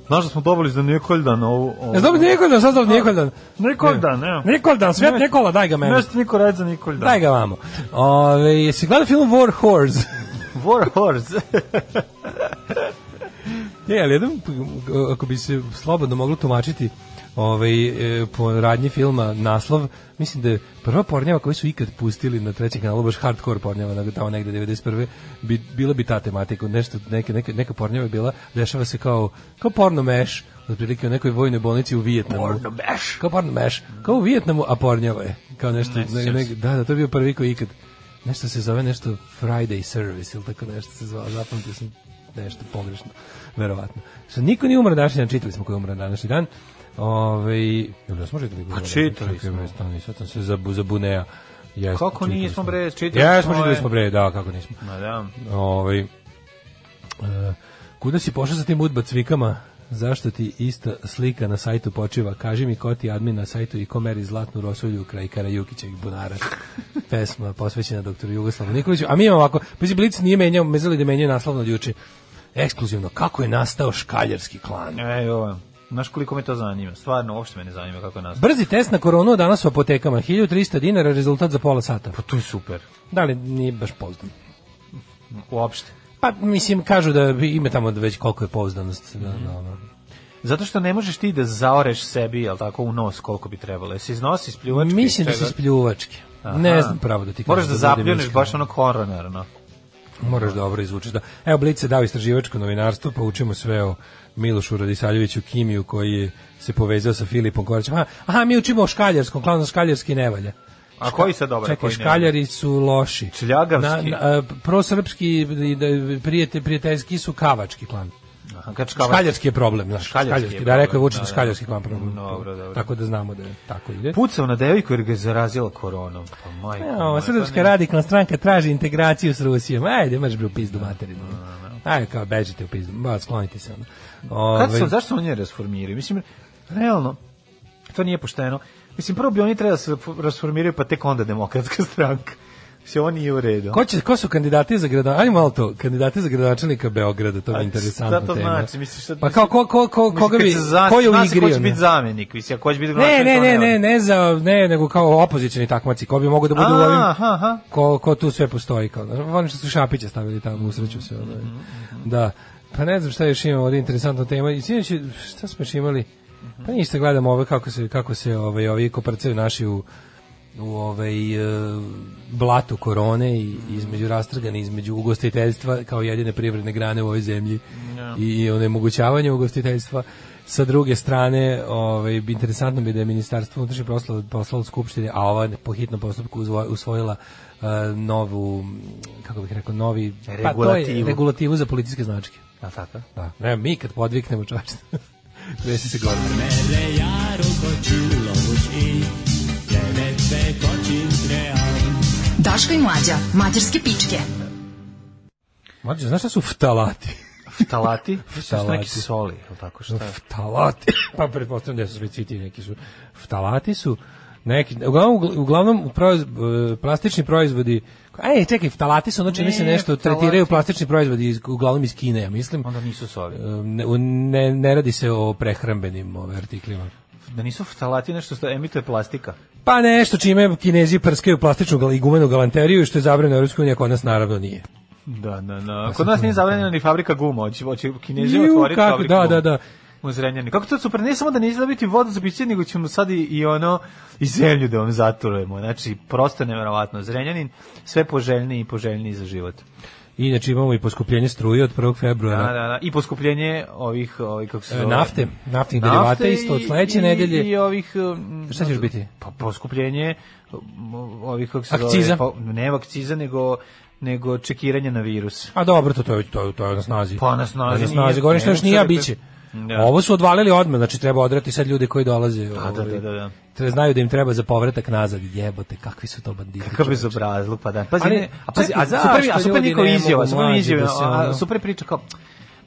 znaš da smo dobili za Nikoldan ovu... ovu Ja znam Nikoldan, sad znam Nikoldan. Nikoldan, ne. Nikoldan, svet Nikola, daj ga meni. Nešto niko radi za Nikoldan. Daj ga vamo. Ove, jesi gledao film War Horse? War Horse. Je, ali jedan, ako bi se slobodno moglo tumačiti ovaj, e, po radnji filma naslov, mislim da je prva pornjava koju su ikad pustili na trećem kanalu, baš hardcore pornjava, nego tamo negde 91. Bi, bila bi ta tematika, nešto, neke, neke, neka pornjava je bila, dešava se kao, kao porno meš, otprilike u nekoj vojnoj bolnici u Vijetnamu. Porno meš? Kao porno meš. Kao u Vijetnamu, a pornjava je. Kao nešto, Ne ne, da, da, to je bio prvi koji ikad nešto se zove nešto Friday Service ili tako nešto se zvao, zapamtio sam nešto pogrešno, verovatno. Što niko nije umro današnji dan, čitali smo ko je umro današnji dan. Ove, jel da smo čitali? Pa čitali smo. Sad sam se zabu, zabunea. Jes, Kako čitali nismo, smo. bre, čitali Jesmo, smo čitali ove- smo bre, da, kako nismo. Ma da. Ovaj e, kuda si pošao sa tim udba cvikama? Zašto ti ista slika na sajtu počiva? Kaži mi ko ti admin na sajtu i ko meri zlatnu rosulju kraj Karajukićevih bunara. Pesma posvećena doktoru Jugoslavu Nikoliću. A mi imamo ovako, pazi Blic nije menjao, mezali da menjaju naslov od juče. Ekskluzivno, kako je nastao škaljarski klan? E, ovo, znaš koliko me to zanima? Stvarno, uopšte me ne zanima kako je nastao. Brzi test na koronu danas u apotekama, 1300 dinara, rezultat za pola sata. Pa to je super. Da li nije baš pouzdan? Uopšte. Pa mislim kažu da ima tamo već koliko je pouzdanost. Da, da, ono. Zato što ne možeš ti da zaoreš sebi, jel tako, u nos koliko bi trebalo. Jesi iznosi spljuvački? Mislim da čega? se spljuvački. Aha. Ne znam pravo da ti kažem. Moraš da budem zapljuneš baš ono koronarno. Moraš dobro izvučeš. Da. Evo, Blic se dao istraživačko novinarstvo, pa učimo sve o Milošu Radisaljeviću Kimiju koji je se povezao sa Filipom Kovačem. Aha, aha, mi učimo o škaljarskom, klanu škaljarski ne valja. A koji sad dobar? Čekaj, koji ne? škaljari su loši. Čljagavski? Na, na, a, prosrpski i da, prijete, prijateljski su kavački klan. Aha, Škaljarski je problem, znaš. Škaljarski Škaljarski, je da rekao je Vučić da, da, da. škaljarski klan problem. Dobro, dobro. Tako da znamo da je tako ide. Pucao na devojku jer ga je zarazila koronom. Pa majko. Ja, ova srpska ne- radikalna stranka traži integraciju s Rusijom. Ajde, maš bre u pizdu materinu. Ajde, kao bežite u pizdu. Ba, sklonite se. Ono. Kad Ovaj, su, zašto su oni nje rasformiraju? Mislim, realno, to nije pošteno. Mislim, prvo bi oni trebali da se rasformiraju, pa tek onda demokratska stranka. Mislim, ovo nije u redu. Ko, će, ko su kandidati za grada? Ajde malo to, kandidati za gradonačelnika Beograda, to je interesantna šta to tema. znači? Misliš, šta- pa kao, ko, ko, ko, koga kad bi, ko je u igri? Ko će ono? biti zamenik, mislim, ko će biti Ne, ne, ne, ne, ne, za, ne, nego kao opozicioni takmaci, ko bi mogu da budu u ovim, ko, ko tu sve postoji, kao, volim što su Šapića stavili tamo, usreću se, ovaj. da, pa ne znam šta još imamo ovdje interesantna tema, i sinoć šta smo još imali, pa ništa gledamo ove kako se, kako se ovaj, ovi koprcaju naši u, u ovaj e, blatu korone i između rastrgane između ugostiteljstva kao jedine privredne grane u ovoj zemlji i, i onemogućavanje ugostiteljstva. Sa druge strane ovaj interesantno bi da je ministarstvo unutrašnjih poslova poslalo skupštini a ova po hitnom postupku usvojila e, novu kako bih rekao novi pa to je Regulativu. regulativu za policijske značke A tako? da ne mi kad podviknemo čoveče Desi se gore. Daško i Mlađa. Mađarske pičke. Mlađe, znaš šta su ftalati? Ftalati? Ftalati. Ftalati. neki soli, ili tako šta je? Ftalati. pa pretpostavljam da su sve citi neki su. Ftalati su neki, uglavnom, uglavnom proiz, e, plastični proizvodi Ej, čekaj, ftalati su, se Ne, nešto, ftalati. tretiraju plastični proizvodi, iz, uglavnom iz Kine, ja mislim. Onda nisu soli. E, Ne, ne, ne radi se o prehrambenim artiklima. Da nisu ftalati nešto što emituje plastika. Pa nešto čime kinezi prskaju plastičnu i gumenu galanteriju, što je zabranjeno u Europskoj uniji, kod nas naravno nije. Da, da, da. Kod nas nije zabranjena ni fabrika guma, hoće, hoće kinezi otvoriti fabriku da, da, da. U Zrenjaninu. Kako to super, ne samo da ne izgleda biti voda za piće, nego ćemo sad i, i ono i zemlju da vam zaturujemo. Znači, prosto neverovatno. Zrenjanin sve poželjniji i poželjniji za život. Inače imamo i poskupljenje struje od 1. februara. Da, da, da. I poskupljenje ovih, ovih kako se E, zove? nafte, naftnih derivata i- isto od sledeće i- nedelje. I ovih... um, Šta će još biti? Pa poskupljenje um, ovih, kako se Akciza? zove? Pa, ne akciza, nego nego čekiranje na virus. A dobro, to, to, to, to je na snazi. Pa na snazi Na snazi, govorim što još nije, biće. Da. Ovo su odvalili odmah, znači treba odrati sad ljude koji dolaze. Pa, da, ovaj, da, da, da. Treba znaju da im treba za povratak nazad. Jebote, kakvi su to banditi. Kakav čoveče. bezobrazluk, pa da. Pazi, Ali, ne, a pazi, a zašto super, a super ne izjava, super izjava, da a, super priča kao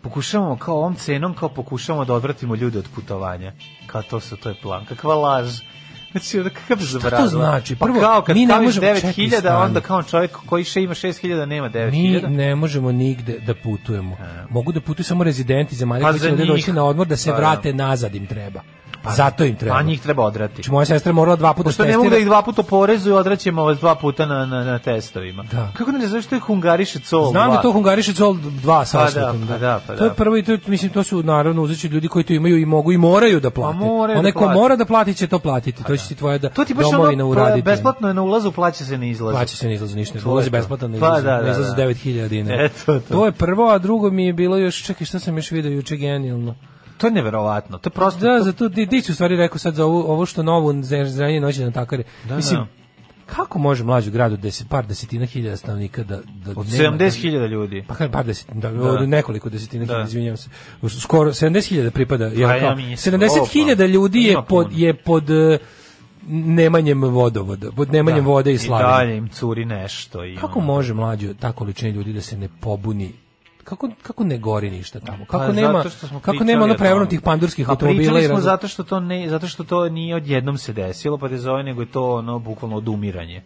pokušavamo kao ovom cenom kao pokušavamo da odvratimo ljude od putovanja. Kao to su to je plan. Kakva laž. Znači, onda kakav bezobrazluk. znači? Pa Prvo, kao kad mi ne možemo- čekaj, 9000, stani. onda kao čovjek koji še ima 6000 nema Mi 9000. ne možemo nigde da putujemo. Mogu da putuju samo rezidenti zemalja Pa koji će doći na odmor da se Pa da. vrate nazad im treba. Zato im treba. Pa njih treba odrati. Znači, moja sestra morala dva puta Pošto ne mogu da ih dva puta porezuju, odraćemo vas dva puta na, na, na testovima. Da. Kako ne znaš što je hungariše col? Znam dva? da to hungariše col dva sa Pa da, pa da, pa To je da. prvo i to, mislim, to su naravno uzeći ljudi koji to imaju i mogu i moraju da plate. Pa moraju Onaj da ko mora da plati će to platiti. To će ti tvoja da To ti baš domovina ono, uraditi. besplatno je na ulazu, plaća se na izlazu. Plaća se na izlazu ništa, To ulazi to. besplatan na Pa izlazu, da, da, izlazu da. 9000 dinara. Eto to. je prvo, a drugo mi je bilo još, čekaj, šta sam još vidio juče genijalno. To je neverovatno. To je prosto... Da, to- za to, di, u stvari rekao sad za ovo, ovo što novo zrenje noći na takare. Da, Mislim, da. kako može mlađu gradu deset, par desetina hiljada stanovnika da, da Od nema- 70.000 ljudi. Pa kažem par desetina, da, Da. od nekoliko desetina Da. hiljada, izvinjavam se. Skoro 70.000 pripada. Pa ja mislim, 70.000 opa, ljudi je pod, je pod eh, nemanjem vodovoda, pod nemanjem vode i I slavljem. dalje im curi nešto. I Kako može mlađo ta količina ljudi da se ne pobuni? Kako, kako ne gori ništa tamo? Kako Pa nema kako nema ono prevrnutih pandurskih Pa automobila pričali i smo zato što to ne zato što to nije odjednom se desilo, pa te zove nego je to ono bukvalno odumiranje.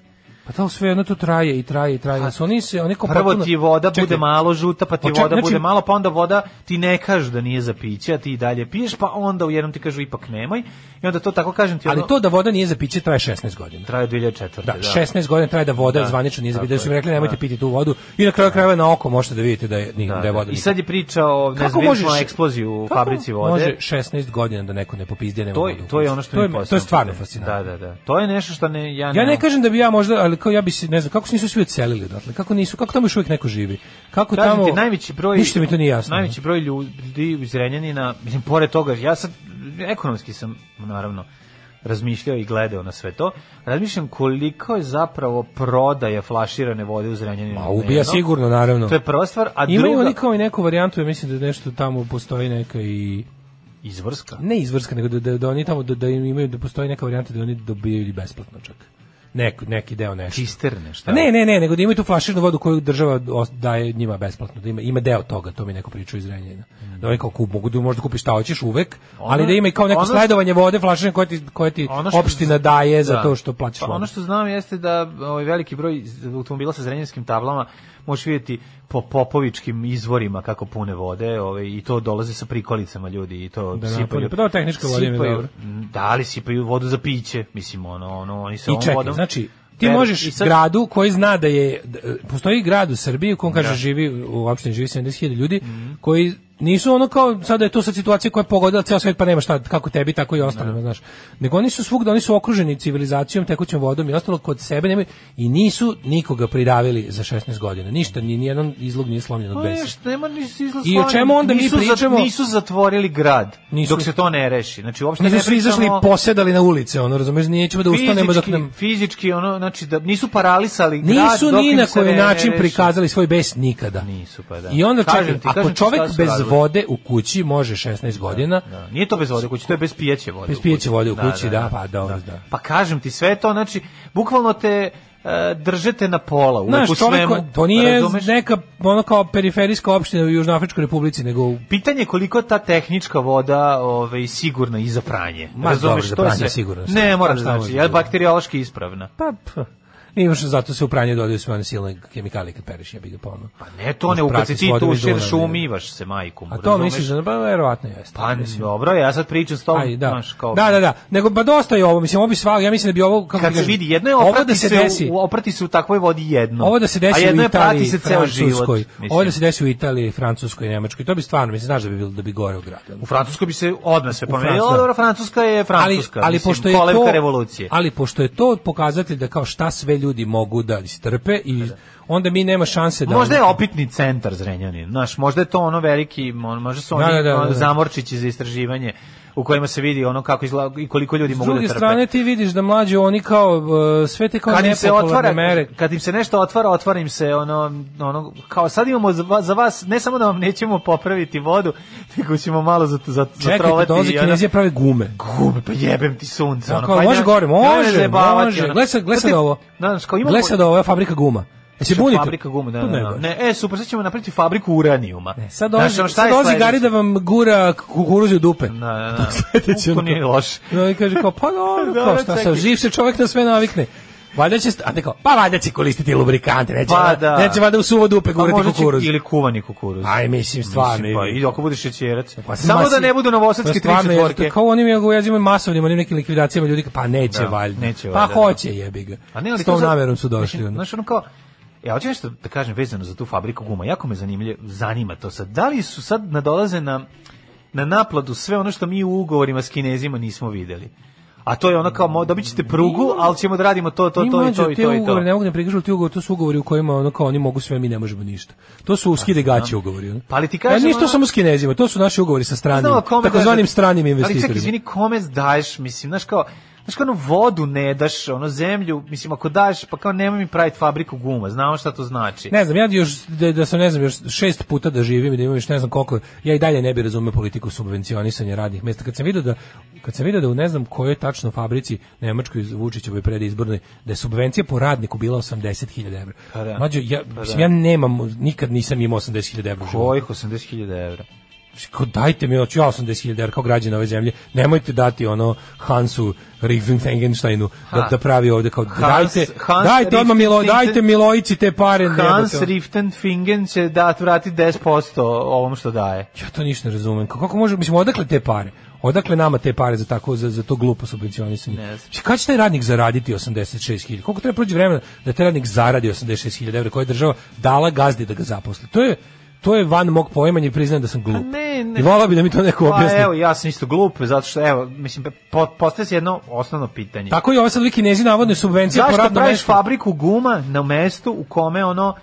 Pa to sve jedno to traje i traje i traje. Su oni se oni kao Prvo potpuno- ti voda Čekaj, bude malo žuta, pa ti Pa ček- voda znači- bude malo, pa onda voda ti ne kažu da nije za piće, a ti i dalje piješ, pa onda u jednom ti kažu ipak nemoj. I onda to tako kažem ti Ali ono, to da voda nije za piće traje 16 godina. traje od 2004. Da, 16 godina traje da voda Da, zvanično nije za piće. Da su mi rekli nemojte da. piti tu vodu i na kraju krajeva na oko možete da vidite da je, ni- da, je voda. I sad je priča o, ne znam, smo eksploziju u kako fabrici vode. Može 16 godina da neko ne popizdi, a nema To, vodu to je ono što to je, to je stvarno fascinantno. Da, da, da. To je nešto što ne, ja, Ja ne kažem da bi ja možda, ali kao ja bi se, ne znam, kako se nisu svi odselili odatle? Kako nisu, kako tamo još uvijek neko živi? Kako Kažem tamo... ti, najveći broj Ništa mi to nije jasno. Najveći broj ljudi iz Renjanina, mislim pored toga, ja sad ekonomski sam naravno razmišljao i gledao na sve to. Razmišljam koliko je zapravo prodaja flaširane vode u Zrenjaninu. Ma, ubija sigurno, naravno. To je prva stvar, a Imaju druga oni kao i neku varijantu, ja mislim da nešto tamo postoji neka i izvrska. ne izvrska, nego da, da, da oni tamo da, da im imaju da postoji neka varijanta da oni dobijaju besplatno čak. Nek, neki deo nešto. Cisterne, šta? Ne, ne, ne, nego da imaju tu flaširanu vodu koju država daje njima besplatno, da ima, ima deo toga, to mi neko pričao iz Renjanina. Da oni kao kup, mogu da možda kupiš šta hoćeš uvek, ali da ima i kao neko ono sledovanje vode flaširane koje ti, koje ti Ono što- opština daje za da. to što plaćaš Pa vodu. ono što znam jeste da ovaj veliki broj automobila sa zrenjanskim tablama možeš vidjeti po popovičkim izvorima kako pune vode, ovaj i to dolaze sa prikolicama ljudi i to Da sipaju. napune. Pa dobro, tehnička voda je sipaju- dobra. Da li sipaju vodu za piće, mislim ono, ono oni se I ovom čekaj, vodom. znači, ti možeš sad- gradu koji zna da je, da, postoji grad u Srbiji u kom kaže Da. Živi, u opštini živi 70.000 ljudi, koji nisu ono kao, sada je to sad situacija koja je pogodila ceo svet, pa nema šta, kako tebi, tako i ostalima, znaš. Nego oni su svugda, oni su okruženi civilizacijom, tekućom vodom i ostalo kod sebe nemaju, i nisu nikoga pridavili za 16 godina. Ništa, ni nijedan izlog nije slomljen od Pa besa. nema nisu izlaz I o čemu onda mi nisu za- pričamo? nisu zatvorili grad Nisu. dok se to ne reši. Znači uopšte Nisu ne svi izašli i pričamo- posedali na ulice, ono, razumeš, nećemo da ustanemo dok fizički, nam... fizički ono znači da nisu paralisali grad Nisu dok ni na koji ne- ne način reši. prikazali svoj bes nikada. Nisu, pa da. I onda Kažem čekaj, ti, ako kažem šta su bez. Vode u kući može 16 godina, Da, nije to bez vode u kući, to je bez pijeće vode. Bez pijeće vode u kući, da, pa dobro, da. Pa kažem ti sve to, znači bukvalno te e, držete na pola Znaš, u čovek, svemu. to nije razumeš? neka ono kao periferijska opština u Južnoafričkoj republici, nego u Pitanje je koliko ta tehnička voda ovaj, sigurna i za pranje. Ma, Razumeš, dobro, za to je pranje sve. sigurno. Ne, mora da znači, je da bakteriološki ispravna. Pa, pa. I još zato se u pranje dodaju sve one silne hemikalije kad pereš jebi ga ponovno. Pa ne to ne, kad se ti tuširaš, umivaš se majkom. A to misliš da pa verovatno jeste. Pa Mislim. dobro, ja sad pričam s tobom, Aj, da. kao... da, da, da. Nego pa dosta je ovo, mislim, ovo bi sva, ja mislim da bi ovo kako Kad se vidi, jedno je ovo oprati da se se, desi. u, oprati se u takvoj vodi jedno. Ovo da se a desi jedno u je prati Italiji, se ceo život. Ovo da se desi u Italiji, Francuskoj, Nemačkoj. To bi stvarno, mislim, znaš da bi bilo da bi gore u gradu. U Francuskoj bi se odmah sve promenilo. Francuskoj. Dobro, Francuska je Francuska. ali, ali mislim, pošto je to revolucije. ali pošto je to pokazatelj da kao šta sve ljudi mogu da istrpe i onda mi nema šanse da Možda je opitni centar Zrenjanin. Znaš, možda je to ono veliki, mo- možda su oni Da, da, da, ono, da. zamorčići za istraživanje u kojima se vidi ono kako izgleda i koliko ljudi S mogu da druge trpe. strane ti vidiš da mlađi oni kao uh, sve te kao kad im se otvara, mere kad im se nešto otvara, otvara im se ono, ono kao sad imamo za, va- za vas, ne samo da vam nećemo popraviti vodu, nego ćemo malo za, za, zatrovati. kad dolaze prave gume. Gume, pa jebem ti sunce. Da, ono, kao, pa može gore, me može, može. ono. Gle sad, ti- ovo. Znaš, kao imamo... Gle sad ovo, ovo je fabrika guma. Se bunite? Fabrika gume, da, Pa da, ne da. baš. Ne, e, super, sad ćemo napraviti fabriku uranijuma. Sad dolazi, Znaš, ono, šta sad sledeće? Gari da vam gura kukuruzu u dupe. Da, da, da. Sledeće, To nije loše. No, i kaže kao, pa dobro, Dobro, kao šta sa živ se čovjek na sve navikne. Valjda će, a ne kao, pa valjda će koristiti lubrikante, neće, Pa pa, da. neće valjda u suvo dupe Pa gurati će- kukuruz. Ili kuvani kukuruz. Aj, mislim, stvarno. Mislim, pa, i- ako budeš šećerac. Pa Samo ma da ne budu novosadske tri stvarno je, četvorke. Kao onim ja jazima masovnim, onim nekim likvidacijama ljudi, pa neće Da, valjda. neće pa valjda, hoće, jebi ga. A ne, ali S to tom namerom su došli. Znaš, ono kao, ja hoću nešto da kažem vezano za tu fabriku guma. Jako me zanimlja, zanima to sad. Da li su sad nadolaze na, na napladu sve ono što mi u ugovorima s kinezima nismo videli? A to je ono kao, dobit ćete prugu, ali ćemo da radimo to, to, to i to i to i ugovore, to. ne mogu da prikažu ti ugovori, to su ugovori u kojima ono kao oni mogu sve, mi ne možemo ništa. To su skide gaće ugovori. Ono. Pa ali ti A kažem, ništa ono- samo s kinezima, to su naši ugovori sa stranim, takozvanim stranim Ali čekaj, investitorima. izvini, kome daješ, mislim, znaš kao, znaš kao ono vodu ne daš, ono zemlju, mislim, ako daš, pa kao nemoj mi praviti fabriku guma, znamo šta to znači. Ne znam, ja još da, da sam ne znam još šest puta da živim i da imam još ne znam koliko, ja i dalje ne bih razumeo politiku subvencionisanja radnih mesta. Kad sam video da kad sam video da u ne znam kojoj tačno fabrici nemačkoj Vučićevoj predizbornoj da je subvencija po radniku bila 80.000 evra. Pa da. Mlađo, ja, Pa mislim, da. ja nemam, nikad nisam imao 80.000 evra. Kojih 80.000 evra? Kao, dajte mi, hoću ja 80.000 evra kao građana ove zemlje, nemojte dati ono Hansu Riefenfengensteinu da, da pravi ovde kao, Hans- dajte, Hans dajte odmah Milo, dajte Milojici te pare. Hans jebote. Riftenfingen će da vrati 10% ovom što daje. Ja to ništa ne razumem. Kako može, mislim, odakle te pare? Odakle nama te pare za tako za, za to glupo subvencionisanje? Ne znam. Mislim, Kada će taj radnik zaraditi 86.000? Koliko treba proći vremena da taj radnik zaradi 86.000 evra koje je država dala gazdi da ga zaposli? To je to je van mog poimanja i priznajem da sam glup. ne, ne. I volao bi da mi to neko objasni. Pa evo, ja sam isto glup, zato što, evo, mislim, po, postaje se jedno osnovno pitanje. Tako i ove sad kinezi navodne subvencije po Zašto radnom praviš mestu. fabriku guma na mestu u kome ono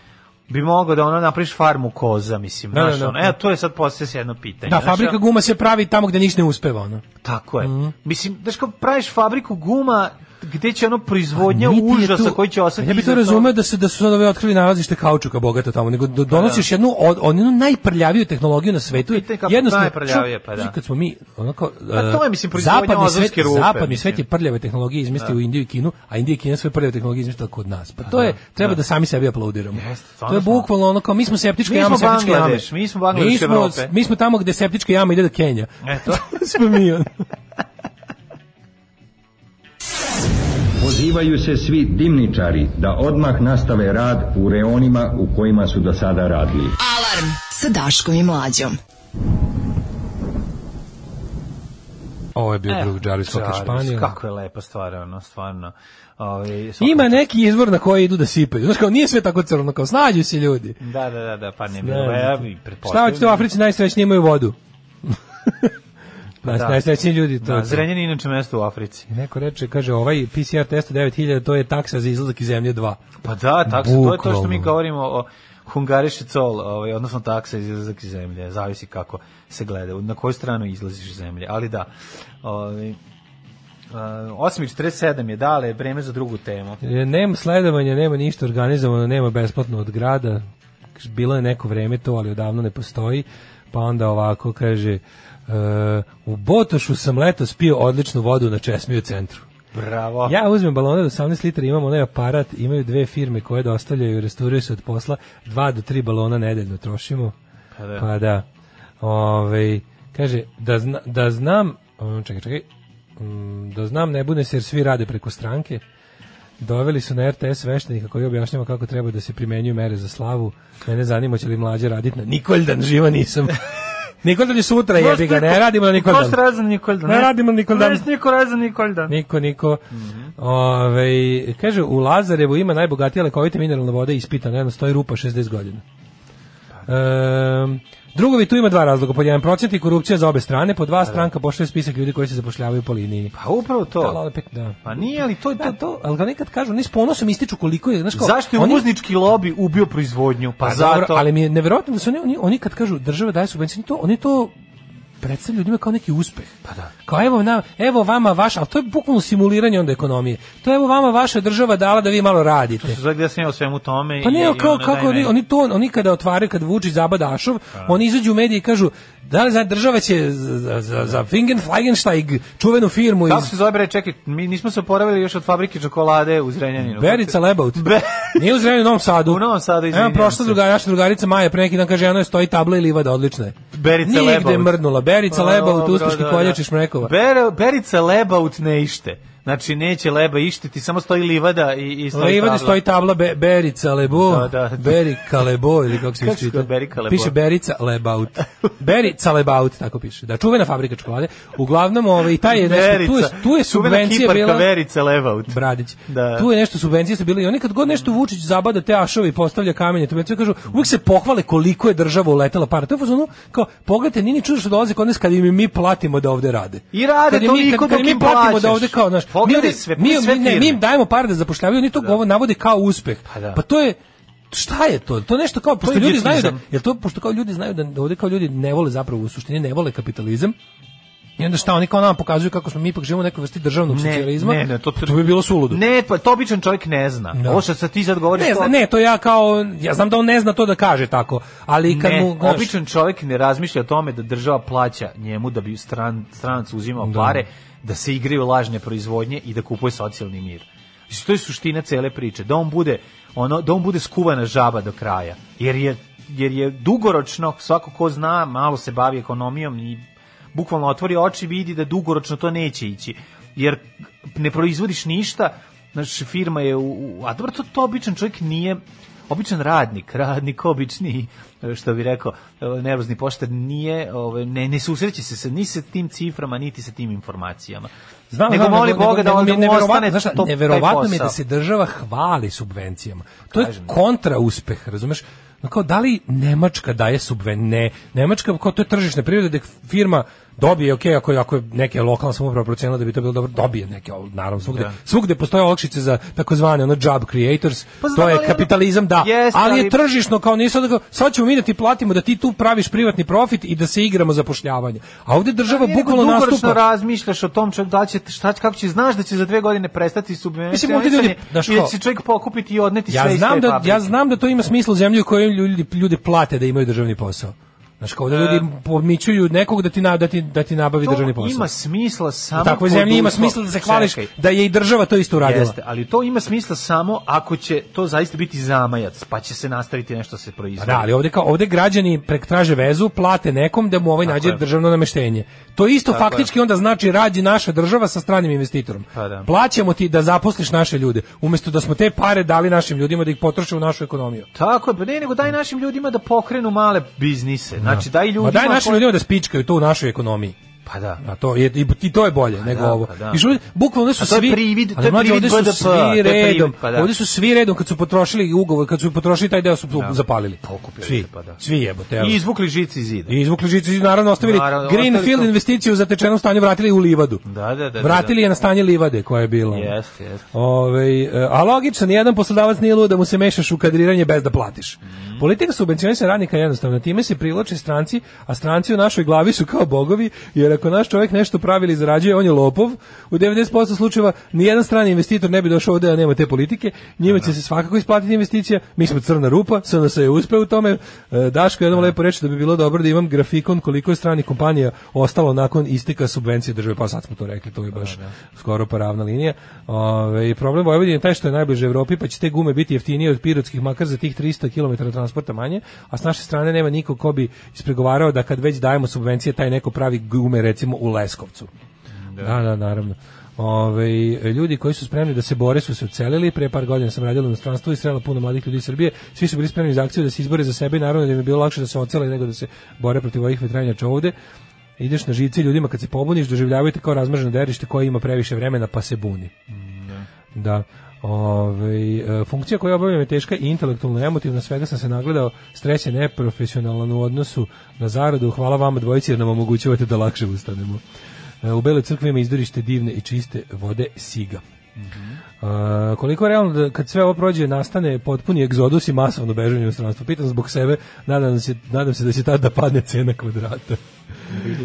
bi mogao da ono napraviš farmu koza, mislim, Da, da, znaš, da. ono, evo, to je sad postaje se jedno pitanje. Da, znaš, fabrika guma se pravi tamo gde ništa ne uspeva, ono. Tako je. Mislim, znaš kao praviš fabriku guma gde će ono proizvodnja užasa tu- koji će ostati Ja bih to razumeo da se da su sad ove otkrili nalazište kaučuka bogato tamo, nego do, donosiš jednu od jednu najprljaviju tehnologiju na svetu. Pa kako najprljavije, pa da. Kad smo mi onako Pa to je, mislim, proizvodnja zapadni svet, rupe, zapadni svet je prljave tehnologije izmislio u Indiju i Kinu, a Indija i Kina sve prljave tehnologije izmislila kod nas. Pa to je treba da sami sebi aplaudiramo. To je bukvalno ono kao mi smo septičke Mi jame, smo septičke jame. Bangladeš, mi smo Bangladeš Mi smo- Evrope. Mi smo tamo gde septičke jame ide do Kenja. Eto. smo mi. Pozivaju se svi dimničari da odmah nastave rad u reonima u kojima su do sada radili. Alarm sa Daškom i Mlađom. Ovo je bio E, drug Jarvis Cocker Spaniel. Kako je lepa stvar, ono, stvarno. Ovaj, svaka Ima neki izvor na koji idu da sipaju. Znaš kao, nije sve tako crno, kao snađu se ljudi. Da, da, da, da, pa ne, bilo, ja Šta hoćete u Africi najsrećniji imaju vodu? Naj, Da. Najsrećniji ljudi to. Da. Zrenjanin je inače mesto u Africi. Neko reče, kaže, ovaj PCR test od 9000, to je taksa za izlazak iz zemlje 2. Pa da, taksa, to je to što mi govorimo o Hungariše col, ovaj, odnosno taksa iz izlazak iz zemlje, zavisi kako se gleda, na koju stranu izlaziš iz zemlje, ali da. Ovaj, uh, 8.47 je dale, vreme za drugu temu. E, Nema sledovanja, nema ništa organizovano, nema besplatno od grada. Bilo je neko vreme to, ali odavno ne postoji. Pa onda ovako kaže, u Botošu sam letos pio odličnu vodu na Česmiju centru. Bravo. Ja uzmem balone od 18 litara, imam onaj aparat, imaju dve firme koje dostavljaju i restauriraju se od posla, dva do tri balona nedeljno trošimo. Pa da. Pa da. Ove, kaže, da, zna, da znam, čekaj, čekaj, um, da znam ne bude se jer svi rade preko stranke, Doveli su na RTS sveštenika koji objašnjava kako treba da se primenjuju mere za slavu. Mene zanima će li mlađe raditi na Nikoljdan, živa nisam. Nikoljdan je sutra, jebi ga, ne radimo na Nikoljdan. Ko za Nikoljdan? Ne radimo na Nikoljdan. Ne, niko radi za Nikoljdan. Niko, niko. Ovaj, kaže, u Lazarevu ima najbogatija lekovita mineralna voda ispitana, jedno stoji rupa 60 godina. Um, drugovi tu ima dva razloga, pod jedan procent i korupcija za obe strane, po dva stranka pošle spisak ljudi koji se zapošljavaju po liniji. Pa upravo to. Da, opet, da. Pa nije, ali to je Da, to. to, ali ga nekad kažu, oni s ponosom ističu koliko je, znaš kao, Zašto je oni- uvoznički lobi ubio proizvodnju? Pa, Pa zato. dobro, ali mi je neverovatno da su oni, oni, oni kad kažu država daje subvencije, to, oni to predstavljaju ljudima kao neki uspeh. Pa da. Kao evo, na, evo vama vaša, ali to je bukvalno simuliranje onda ekonomije. To je evo vama vaša država dala da vi malo radite. Sad gde sam ja o svemu tome Pa ne, i kao, ono, kako oni, oni to, oni kada otvaraju, kad Vučić zabada Ašov, oni izađu u mediji i kažu, da li znači država će za, za, za Fingen Flagensteig, čuvenu firmu Kako iz se zove, bre, čekaj, mi nismo se oporavili još od fabrike čokolade u Zrenjaninu. Berica Lebaut. Be- Nije u Zrenjaninu, u Novom Sadu. U Novom Sadu, Evo izvinjam prošla se. druga, naša drugarica Maja pre neki dan kaže, eno je stoji tabla i livada, odlična je. Berica Nije Lebaut. gde je mrdnula. Berica Pa, Lebaut, dobro, uspeški da, koljač da. iz Šmrekova. Ber, berica Lebaut ne ište. Znači, neće leba ištiti, samo stoji livada i, i stoji Livadi tabla. stoji tabla Be, Berica Lebo, Da, da, da. Berika Lebo ili kako se Kako već se čita. zove Berika Lebo? Piše Berica Lebaut. Berica Lebaut, tako piše. Da, čuvena fabrika čokolade. Uglavnom, ovaj, i taj je nešto, tu je, tu je subvencija kiparka bila... Verica Lebaut. Bradić. Da. Tu je nešto subvencije su bile i oni kad god nešto Vučić zabada te ašove i postavlja kamenje, to mi kažu, uvijek se pohvale koliko je država uletela para. To je fazonu, kao, pogledajte, nije ni čudo što dolaze kod nas kad im mi platimo da ovde rade. I rade Kad mi- toliko kad- kad dok mi im platimo plaćaš. da ovde kao, znaš, mi, Pogledaj sve, mi, sve mi, ne, mi firme. im dajemo pare da zapošljavaju, oni to ovo navode kao uspeh. Pa da. Pa to je šta je to? To je nešto kao pošto ljudi znaju da jel to pošto kao ljudi znaju da ovde kao ljudi ne vole zapravo u suštini ne vole kapitalizam. I onda šta oni kao nama pokazuju kako smo mi ipak živimo u nekoj vrsti državnog Ne, socijalizma. ne, ne, to- to bi bilo suludo. Ne, pa to običan čovjek ne zna. Da. Ovo što sad ti sad govoriš... Ne, to- ne, to ja kao ja znam da on ne zna to da kaže tako, ali kad ne, mu znaš, običan čovjek ne razmišlja o tome da država plaća njemu da bi stran, stranac uzimao pare, da se igraju lažne proizvodnje i da kupuje socijalni mir. Znači, to je suština cele priče. Da on bude, ono, da on bude skuvana žaba do kraja. Jer je, jer je dugoročno, svako ko zna, malo se bavi ekonomijom i bukvalno otvori oči vidi da dugoročno to neće ići. Jer ne proizvodiš ništa, znači firma je u, a dobro to, to običan čovjek nije običan radnik, radnik obični, što bi rekao, nervozni poštar nije, ovaj, ne, ne susreće se sa, ni sa tim ciframa, niti sa tim informacijama. Znam, nego znam, moli Boga da, on, da je mu ostane znaš to, neverovatno mi je da se država hvali subvencijama. To je Kažem. kontra uspeh, razumeš? No kao da li Nemačka daje subvencije? Ne, Nemačka kao to je tržišna priroda gde firma dobije, ok, ako je, ako je neke lokalna samouprava procenila da bi to bilo dobro, dobije neke, naravno, svugde, Da. svugde postoje olakšice za takozvane ono job creators, Pa to je ali- kapitalizam, da, Jeste, ali je ali- tržišno kao nisu da sad ćemo mi da ti platimo da ti tu praviš privatni profit i da se igramo zapošljavanje. A ovde država bukvalno nastupa. razmišljaš o tom čovjek, da će, šta, će- kako će, znaš da će za dve godine prestati subvencionisanje i da će čovjek pokupiti i odneti Ja sve iz znam te da ja znam da to ima smisla u zemlji u kojoj ljudi ljudi plate da imaju državni posao. Znaš, kao da ljudi podmićuju nekog da ti na, da ti da ti nabavi To državni posao. ima smisla samo u takvoj zemlji ima smisla da se hvališ Čekaj. da je i država to isto uradila. Jeste, ali to ima smisla samo ako će to zaista biti zamajac, pa će se nastaviti nešto se Pa proizvodi. da, ali ovde kao ovde građani prek traže vezu, plate nekom da mu ovaj nađe je. državno nameštenje. To isto Tako faktički onda znači radi naša država sa stranim investitorom. Pa da. Plaćamo ti da zaposliš naše ljude, umesto da smo te pare dali našim ljudima da ih potroše u našu ekonomiju. Tako je, pa ne, nego daj našim ljudima da pokrenu male biznise. Znači, daj ljudima... Ma daj našim ljudima da spičkaju to u našoj ekonomiji. Pa da. A to je i, to je bolje nego da, ovo. pa da. I bukvalno su to svi privid- to ali je privid ovde su BDP, to je svi privid, redom. pa da. Su svi redom kad su potrošili ugovor, kad su potrošili taj deo su zapalili. Pokupili Svi, se, pa da. svi jebote. I izvukli žici iz zida. I izvukli žicu i naravno ostavili Naravno, Greenfield to. investiciju u zatečenom stanju vratili u livadu. Da, da, da. Vratili je na stanje livade koja je bila. Jeste, jeste. Ovaj, a logično, nijedan poslodavac nije lud da mu se mešaš u kadriranje bez da platiš. Mhm. Politika subvencionisanja radnika je jednostavna, time se privlače stranci, a stranci u našoj glavi su kao bogovi, jer ako naš čovjek nešto pravi ili zarađuje, on je lopov. U 90% slučajeva nijedan strani investitor ne bi došao ovde da nema te politike, njima će se svakako isplatiti investicija, mi smo crna rupa, SNS je uspeo u tome. E, Daško jednom lepo reče da bi bilo dobro da imam grafikon koliko je strani kompanija ostalo nakon isteka subvencije države, pa sad smo to rekli, to je baš skoro pa ravna linija. Ove, problem Vojvodine je taj što je najbliže Evropi, pa će te gume biti jeftinije od pirotskih, makar za tih 300 km transporta manje, a s naše strane nema niko ko bi ispregovarao da kad već dajemo subvencije, taj neko pravi gume recimo u Leskovcu. Da, da, naravno. Ovaj ljudi koji su spremni da se bore su se odselili. Pre par godina sam radila u inostranstvu i srela puno mladih ljudi iz Srbije. Svi su bili spremni za akciju da se izbore za sebe i naravno da im je bilo lakše da se odsele nego da se bore protiv ovih vetranjača ovde. Ideš na živce ljudima kad se pobuniš, doživljavaju te kao razmrženo derište koje ima previše vremena pa se buni. Da. Ove, e, funkcija koju obavljam je teška i intelektualno emotivna, svega sam se nagledao, stres je neprofesionalan u odnosu na zaradu, hvala vama dvojici jer nam omogućavate da lakše ustanemo. E, U Beloj crkvi ima izdorište divne i čiste vode Siga. E, koliko je realno da kad sve ovo prođe nastane potpuni egzodus i masovno bežanje u inostranstvo? Pitam zbog sebe, nadam se, nadam se da će tada da padne cena kvadrata.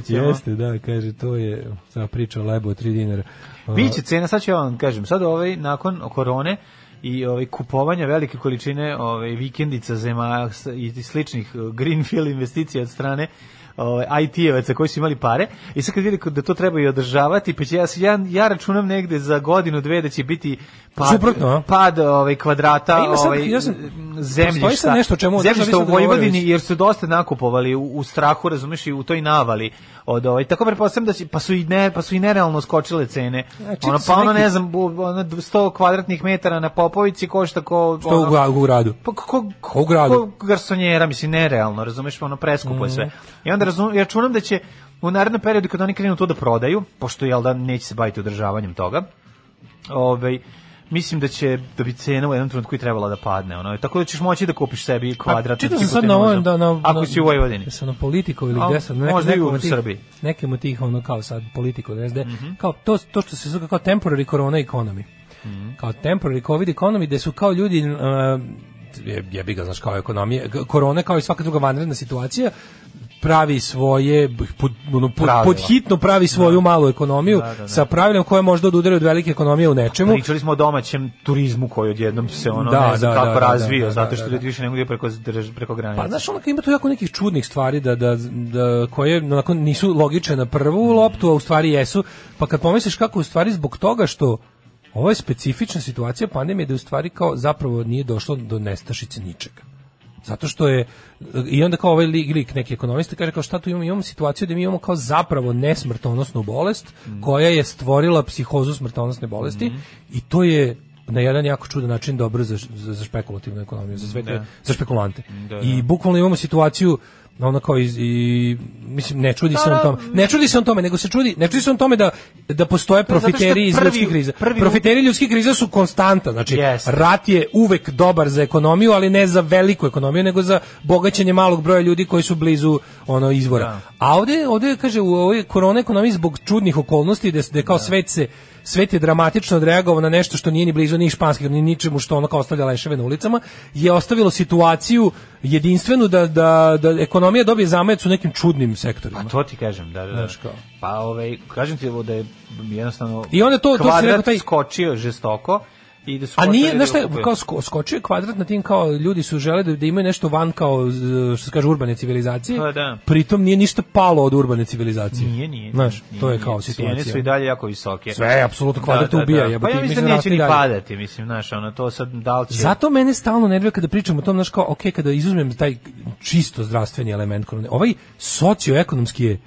Jeste, da, kaže, to je sama priča o lebo od 3 dinara. E, Biće cena, sad ću ja vam kažem, sad ovaj, nakon korone i ovaj kupovanja velike količine ovaj vikendica zema i sličnih eh, greenfield investicija od strane ovaj IT-evaca koji su imali pare. I sad kad vidi da to treba i održavati, pa će ja, ja, ja računam negde za godinu, dve da će biti pad, Suprotno, pad ovaj, kvadrata A ima sad- ovaj, ja sam- zemljišta, nešto čemu zemljišta u Vojvodini dogovorili. jer su dosta nakupovali u, u strahu, razumeš, i u toj navali od ovaj tako pretpostavljam da će pa su i ne pa su i nerealno skočile cene. čitao ono pa ono neki- ne znam, bu- ono 100 kvadratnih metara na Popovici košta ko Što u, ono, gra- u gradu? pa kako U gradu. Ko garsonjera, mislim nerealno, razumeš, ono preskupo je Mhm. sve. I onda razumem, ja računam da će u narednom periodu kad oni krenu to da prodaju, pošto jel da neće se baviti održavanjem toga. Ovaj mislim da će da bi cena u jednom trenutku i trebala da padne, ono. Tako da ćeš moći da kupiš sebi kvadrat. Pa, Čitao sam sad na ovom da na ako si u Vojvodini. Sa na politiku ili gde sad, nek, možda i u Srbiji. Nekim od tih ono kao sad politiku, ne znam, Mhm. kao to to što se zove kao temporary corona economy. Mhm. Kao temporary covid economy gde su kao ljudi uh, je, jebi ga, znaš, kao ekonomije, korona kao i svaka druga vanredna situacija, pravi svoje pod, ono, pod, pod hitno pravi svoju malu ekonomiju Da, da, da. sa pravilom koje možda odudaraju od velike ekonomije u nečemu. Pričali smo o domaćem turizmu koji odjednom se ono Da, ne znam da, kako da, da, razvio, da, zato da, što da. ljudi više ne mogu da preko, preko granice. Pa znaš, ono ima tu jako nekih čudnih stvari da, da, da koje onako nisu logične na prvu loptu, a u stvari jesu. Pa kad pomisliš kako u stvari zbog toga što ovo je specifična situacija pandemije da u stvari kao zapravo nije došlo do nestašice ničega. Zato što je i onda kao ovaj lik, lik neki ekonomista kaže kao šta tu imamo, imamo situaciju da mi imamo kao zapravo nesmrtonosnu bolest koja je stvorila psihozu smrtonosne bolesti i to je na jedan jako čudan način dobro za, za, za špekulativnu ekonomiju, za sve te, Da. za špekulante. Da, da. I bukvalno imamo situaciju ono kao iz, i mislim ne čudi se on tome. Ne čudi se on tome nego se čudi ne čudi se on tome da da postoje profiteri iz ljudskih kriza. prvi- profiteri ljudskih kriza su konstanta znači Jeste. rat je uvek dobar za ekonomiju ali ne za veliku ekonomiju nego za bogaćenje malog broja ljudi koji su blizu ono izvora. Da. a ovde ovde kaže u ovoj korona ekonomiji zbog čudnih okolnosti da, da kao svet se svet je dramatično odreagovao na nešto što nije ni blizu ni španski ni ničemu što ono kao ostavlja leševe na ulicama je ostavilo situaciju jedinstvenu da, da, da ekonomija dobije zamajac u nekim čudnim sektorima. Pa to ti kažem, da, da. da. Znaš kao. Pa ovaj, kažem ti ovo da je jednostavno I onda to- to kvadrat rekao, taj- skočio žestoko i da su A nije, znaš šta, da kao sko, skočio je kvadrat na tim kao ljudi su žele da, da imaju nešto van kao što se kaže urbane civilizacije. Pa da. Pritom nije ništa palo od urbane civilizacije. Nije, nije. Znaš, nije, to je nije. kao Cijene situacija. su i dalje jako visoke. Sve, apsolutno, kvadrat ubija, Pa jebote, ja mislim da da neće ni padati, mislim, znaš, ono, to sad, da će... Zato mene stalno nervira kada pričamo o tom, znaš kao, ok, kada izuzmem taj čisto zdravstveni element korone, ovaj socioekonomski je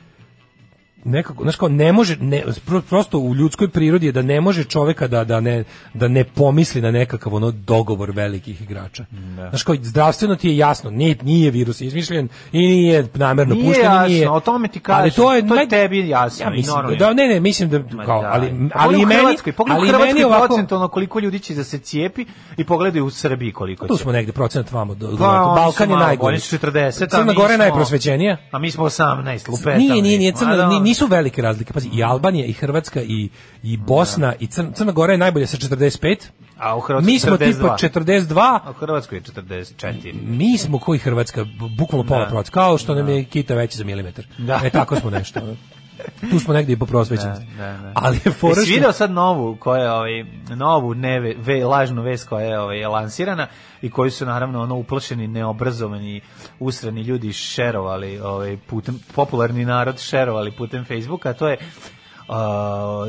nekako, znaš kao, ne može, ne, pro- prosto u ljudskoj prirodi je da ne može čoveka da, da, ne, da ne pomisli na nekakav ono dogovor velikih igrača. Znaš kao, zdravstveno ti je jasno, nije, nije virus izmišljen i nije namerno Nije pušten, jasno, nije. o tome ti Ali kažem, to je, to je tebi jasno Ja i mislim, normalno. da, ne, ne, mislim da, kao, da. ali, Pa ali pogledaj i meni, Hrvatskoj, ali i meni Hrvatskoj ovako, procentualno koliko ljudi će da se cijepi i pogledaj u Srbiji koliko tu smo negde procenat vamo, do, Pa, Balkan je najgori. Oni su 40, a Crna Gora je najprosvećenija. A mi smo 18, lupetamo. Nije, nije, nije, Crna, da. Nisu velike razlike. Pazi, i Albanija, i Hrvatska, i, i Bosna, i Crna, Crna Gora je najbolja sa 45. A u Hrvatskoj Mi smo 42. tipa 42, A u Hrvatskoj je 44. mi smo koji Hrvatska, bukvalno pola Da. kao što nam je kita veći za milimetar. Da. E, tako smo nešto. Tu smo negdje i po prosvećenosti. Da, da, da. Ali je fora što- video sad novu koja je ovaj novu neve, ve, lažnu vest koja je ovaj lansirana i koji su naravno ono uplašeni, neobrazovani, usrani ljudi šerovali ovaj putem popularni narod šerovali putem Facebooka, a to je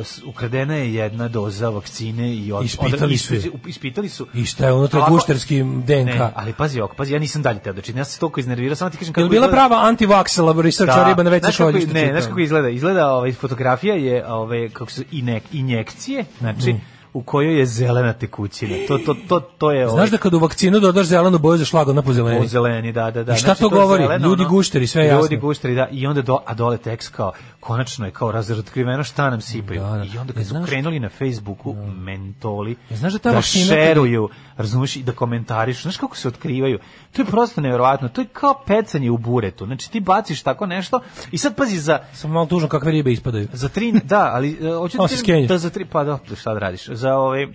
s- ukradena je jedna doza vakcine i od, Ispitali su je. ispit- ispitali su I šta je unutra Ovako- gušterskim DNK? Ne, ali pazi oko, pazi, ja nisam dalje teo da činim, ja sam se toliko iznervirao, samo ti kažem Je kako li bila izgleda- prava anti-vax research riba na šolji što Ne, znaš kako izgleda? Izgleda, ovaj, fotografija je, ovaj, kako se, inek, injekcije, znači, Mm. U kojoj je zelena tekućina. To, to, to, to je... ovaj, Znaš da kad u vakcinu dodaš zelenu boju za šlag, ona pozeleni? Po zeleni, da, da, da. I šta Znači, to je govori? zeleno, Ljudi gušteri, sve je Ljudi jasno. gušteri, da. I onda, do, a dole tekst kao, konačno je kao razotkriveno šta nam sipaju. Da, da. I onda E, kad su znaš- krenuli na Facebooku, mentoli, E, znaš da ta da šeruju, razumiješ, i da komentarišu. Znaš kako se otkrivaju? To je prosto nevjerovatno. To je kao pecanje u buretu. Znači, ti baciš tako nešto i sad pazi za, Sam malo tužno kakve ribe ispadaju. za tri, da, ali e, hoću skenje. da za tri, pa da, šta da radiš, za ove,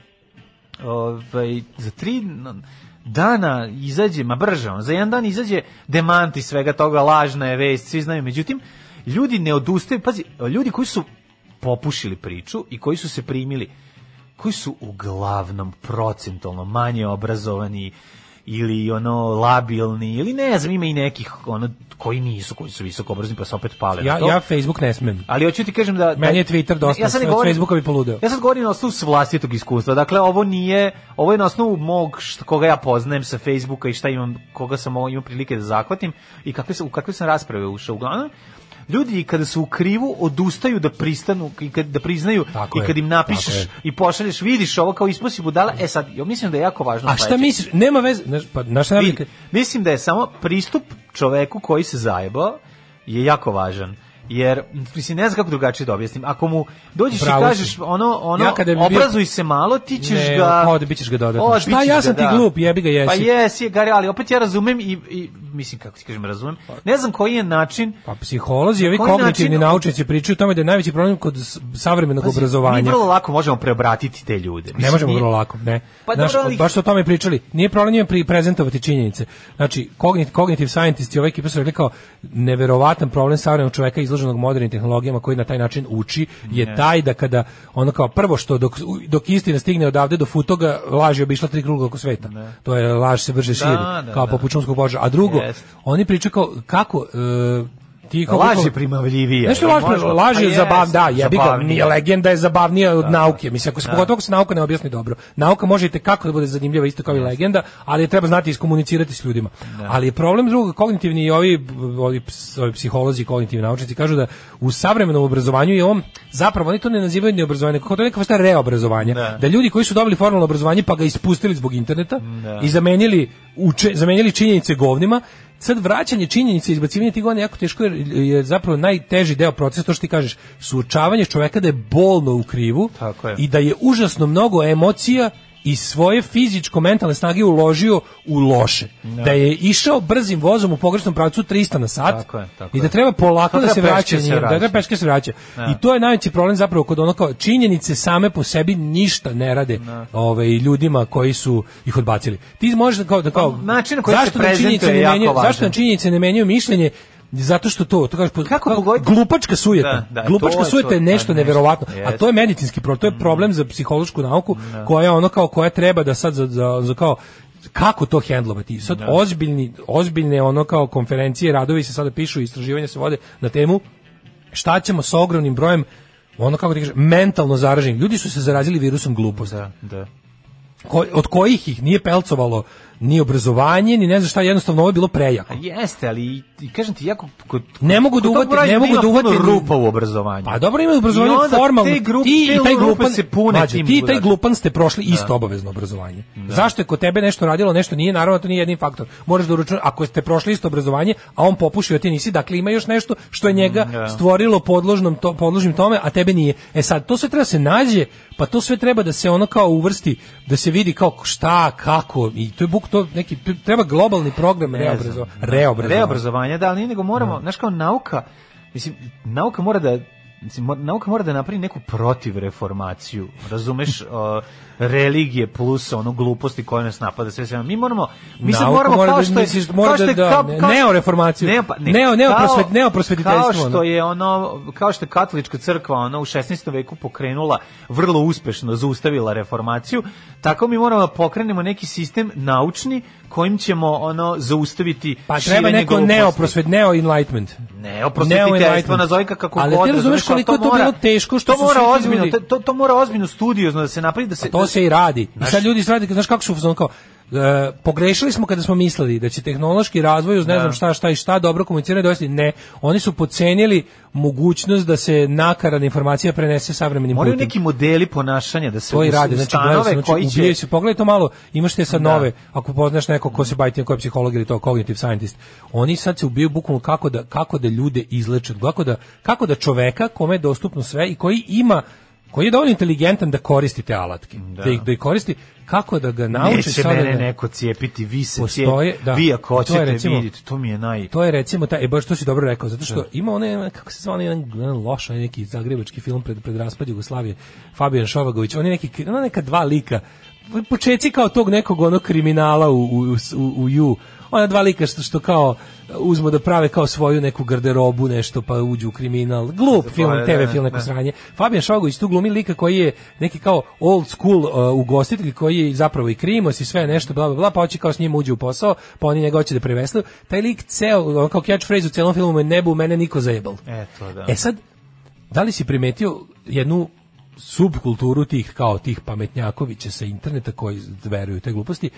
ovaj, za tri dana izađe, ma brže, ono, za jedan dan izađe demanti svega toga, lažna je vest, svi znaju, međutim, ljudi ne odustaju, pazi, ljudi koji su popušili priču i koji su se primili, koji su uglavnom procentualno manje obrazovani ili ono labilni ili ne znam ima i nekih ono koji nisu koji su visoko obrazovani pa se opet pale Ja, ja Facebook ne smem. Ali hoću ti kažem da... Meni je da- Twitter dosta, sad ne od govorim- Facebooka bi poludeo. Ja sad govorim na osnovu vlastitog iskustva. Dakle, ovo nije... Ovo je na osnovu mog, šta, koga ja poznajem sa Facebooka i šta imam, koga sam imao prilike da zahvatim i kakve sam, u kakve sam rasprave ušao. Uglavnom, ljudi kada su u krivu odustaju da pristanu i kad da priznaju Tako i kad im napišeš i pošalješ vidiš ovo kao isposi budala e sad ja mislim da je jako važno A šta sledeće. misliš? Nema veze. Znaš, pa, znaš šta Vi- nam- mislim da je samo pristup čoveku koji se zajebao je jako važan. Jer, mislim, ne znam kako drugačije da objasnim. Ako mu dođeš Pravo i si. kažeš, ono, ono, Ja kada bi bio- obrazuj se malo, ti ćeš Ne, ga... ode, bit ćeš ga dodatno. Ode, Šta, ćeš ja ga, sam ti da. glup, jebi ga, jesi. Pa jesi, Gari, ali opet ja razumem i, i mislim, kako ti kažem, razumem. Ne znam koji je način... Pa psiholozi ovi kognitivni način- naučnici pričaju o tome da je najveći problem kod savremenog Pazi, obrazovanja. Mi vrlo lako možemo preobratiti te ljude. Ne Mislim, možemo nije- vrlo lako, ne. Pa Znaš, dobro, ali- baš o tome pričali. Nije problem njima pri prezentovati činjenice. Znači, cognit, cognitive scientists i ova ekipa su rekli kao neverovatan problem savremenog čoveka izloženog modernim tehnologijama koji na taj način uči je taj da kada ono kao prvo što dok, dok istina stigne odavde do futoga laž je obišla tri kruga oko sveta. To je laž se brže širi da, kao da. poput šumskog požara. A drugo, Jest. oni pričaju kao kako e, ti kao Laž je primavljivija. Nešto laž, Možemo- laž Pa je jest, zabav, da, jebi ga, nije legenda je zabavnija od nauke. Mislim ako se pogotovo ako se nauka ne objasni dobro. Nauka može i kako da bude zanimljiva isto kao i legenda, ali je treba znati iskomunicirati s ljudima. Ali je problem drugo kognitivni i ovi ovi, ovi psiholozi kognitivni naučnici kažu da u savremenom obrazovanju je on zapravo oni to ne nazivaju ni obrazovanje, kao to neka vrsta reobrazovanja. Da. Da ljudi koji su dobili formalno obrazovanje pa ga ispustili zbog interneta Da. i zamenili uče, zamenili činjenice govnima sad vraćanje činjenice izbacivanje tih godina jako teško jer je zapravo najteži deo procesa to što ti kažeš suočavanje čoveka da je bolno u krivu Tako je. i da je užasno mnogo emocija i svoje fizičko mentalne snage uložio u loše. Da je išao brzim vozom u pogrešnom pravcu 300 na sat Tako je, tako i da treba polako To da se vraća, peške se njim, da vraća. treba peške se vraća. Da. I to je najveći problem zapravo kod ono kao činjenice same po sebi ništa ne rade ovaj ljudima koji su ih odbacili. Ti možeš da kao da kao način na koji se zašto prezentuje ne jako važan. zašto nam činjenice ne menjaju mišljenje zato što to, to kažeš, Kako pogoditi- glupačka sujeta. Da, da, glupačka to je sujeta to, je pa nešto nešto, neverovatno, a to je medicinski problem, to je problem za psihološku nauku koja je ono kao koja treba da sad za, za, za kao kako to hendlovati. Sad ozbiljni ozbiljne ono kao konferencije, radovi se sada pišu, istraživanja se vode na temu šta ćemo sa ogromnim brojem ono kako ti kažeš, mentalno zaraženih. Ljudi su se zarazili virusom gluposti Da, da. ko- od kojih ih nije pelcovalo ni obrazovanje, ni ne znam šta, jednostavno ovo je bilo prejako. A jeste, ali i, kažem ti, jako... Kod, Ne mogu kod da broja ne mogu da uvate- rupa u obrazovanju. Pa dobro ima obrazovanje formalno. te grupe- ti i taj glupan se pune tim ti taj glupan ste prošli isto obavezno obrazovanje. Zašto je kod tebe nešto radilo, nešto nije, naravno to nije jedini faktor. Moraš da uračunaš ako ste prošli isto obrazovanje, a on popušio, ti nisi, dakle ima još nešto što je njega da. stvorilo podložnom to, podložnim tome, a tebe nije. E sad to sve treba da se nađe, pa to sve treba da se ono kao uvrsti, da se vidi kao šta, kako i to je buk to neki treba globalni program reobrazovanja. Reobrazovanja. Reobrazovanja, da, ali nije nego moramo, znaš kao nauka, mislim, nauka mora da Mislim, nauka mora da napravi neku protivreformaciju, razumeš, uh, religije plus ono gluposti koje nas napada sve sve. Mi moramo, mi Nauka moramo mora kao da- što je, misliš, mora kao što da- je da, kao- ne- kao- neoreformaciju. Ne, pa, ne, Neo- neoprosvet- kao- neoprosvetiteljstvo, Kao što je ono, kao što je katolička crkva ono u 16. veku pokrenula vrlo uspešno zaustavila reformaciju, tako mi moramo da pokrenemo neki sistem naučni kojim ćemo ono zaustaviti Pa treba neko gluposti. neoprosvet, neo-enlightenment. Neoprosvetiteljstvo, nazovi ga kako Ali god, ti razumeš koliko to mora- bilo teško što to mora ozbiljno, to, to mora ozbiljno studiozno da se napravi da se A to se i radi. I sad ljudi radi, znaš kako su u fazonu kao e, pogrešili smo kada smo mislili da će tehnološki razvoj uz ne Da. znam šta šta i šta dobro komuniciranje dovesti ne oni su podcenili mogućnost da se nakaradna informacija prenese savremenim moraju putem neki modeli ponašanja da se to i us- radi, znači ustanove gledaj, znači, koji će se, pogledaj to malo, imaš te sad Da. nove, ako poznaš nekog ko se bavi tim, ko je psiholog ili to cognitive scientist, oni sad se ubijaju bukvalno kako da, kako da ljude izleče, kako da, kako da čoveka kome je dostupno sve i koji ima koji je dovoljno inteligentan da koristi te alatke, da, ih, da ih koristi, kako da ga nauči Neće sada mene da- neko cijepiti, vi se Postoje, cijep, da. vi ako To hoćete recimo- vidjeti, to mi je naj... To je recimo taj, e baš to si dobro rekao, zato što ima onaj kako se zove onaj jedan, jedan loš, onaj neki zagrebački film pred pred raspad Jugoslavije, Fabijan Šovagović, on je neki ona neka dva lika. Počeci kao tog nekog onog kriminala u u u, u Ju. Ona dva lika što, što kao uzmu da prave kao svoju neku garderobu, nešto pa uđu u kriminal. Glup film, da, TV da, film, neko da. sranje. Fabijan Šovagović tu glumi lika koji je neki kao old school uh, ugostitelj koji je zapravo i krimos i sve nešto bla bla bla, pa hoće kao s njim uđe u posao, pa oni njega hoće da preveslaju. Taj lik ceo, kao catchphrase u celom filmu je nebu mene niko zajebal. Eto, da. E sad, da li si primetio jednu subkulturu tih kao tih pametnjakovića sa interneta koji veruju te gluposti?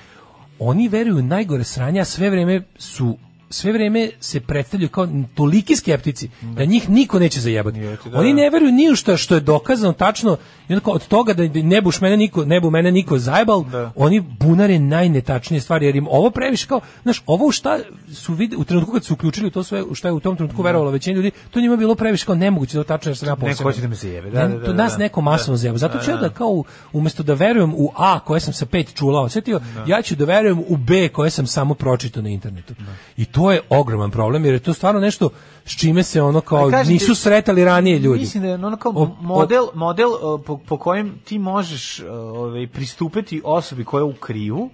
Oni veruju najgore sranja, sve vreme su sve vreme se predstavljaju kao toliki skeptici da njih niko neće zajebati. Da. Oni ne veruju ni u šta što je dokazano tačno i onda kao od toga da ne buš mene niko, ne bu mene niko zajebal, Da. oni bunare najnetačnije stvari jer im ovo previše kao, znaš, ovo u šta su vide u trenutku kad su uključili to sve, u šta je u tom trenutku verovala većina ljudi, to njima bilo previše kao nemoguće da tačno sam ja Neko poseban. hoće da me zajebe, da, Ne, da, to da, nas da. neko masovno zajeba. Zato ću ja da kao umesto da verujem u A koje sam sa pet čula osetio, ja ću da verujem u B koje sam samo pročitao na internetu. I to je ogroman problem jer je to stvarno nešto s čime se ono kao ti, nisu sretali ranije ljudi. Mislim da je ono kao model, model po, po kojem ti možeš ovaj, pristupiti osobi koja je u krivu,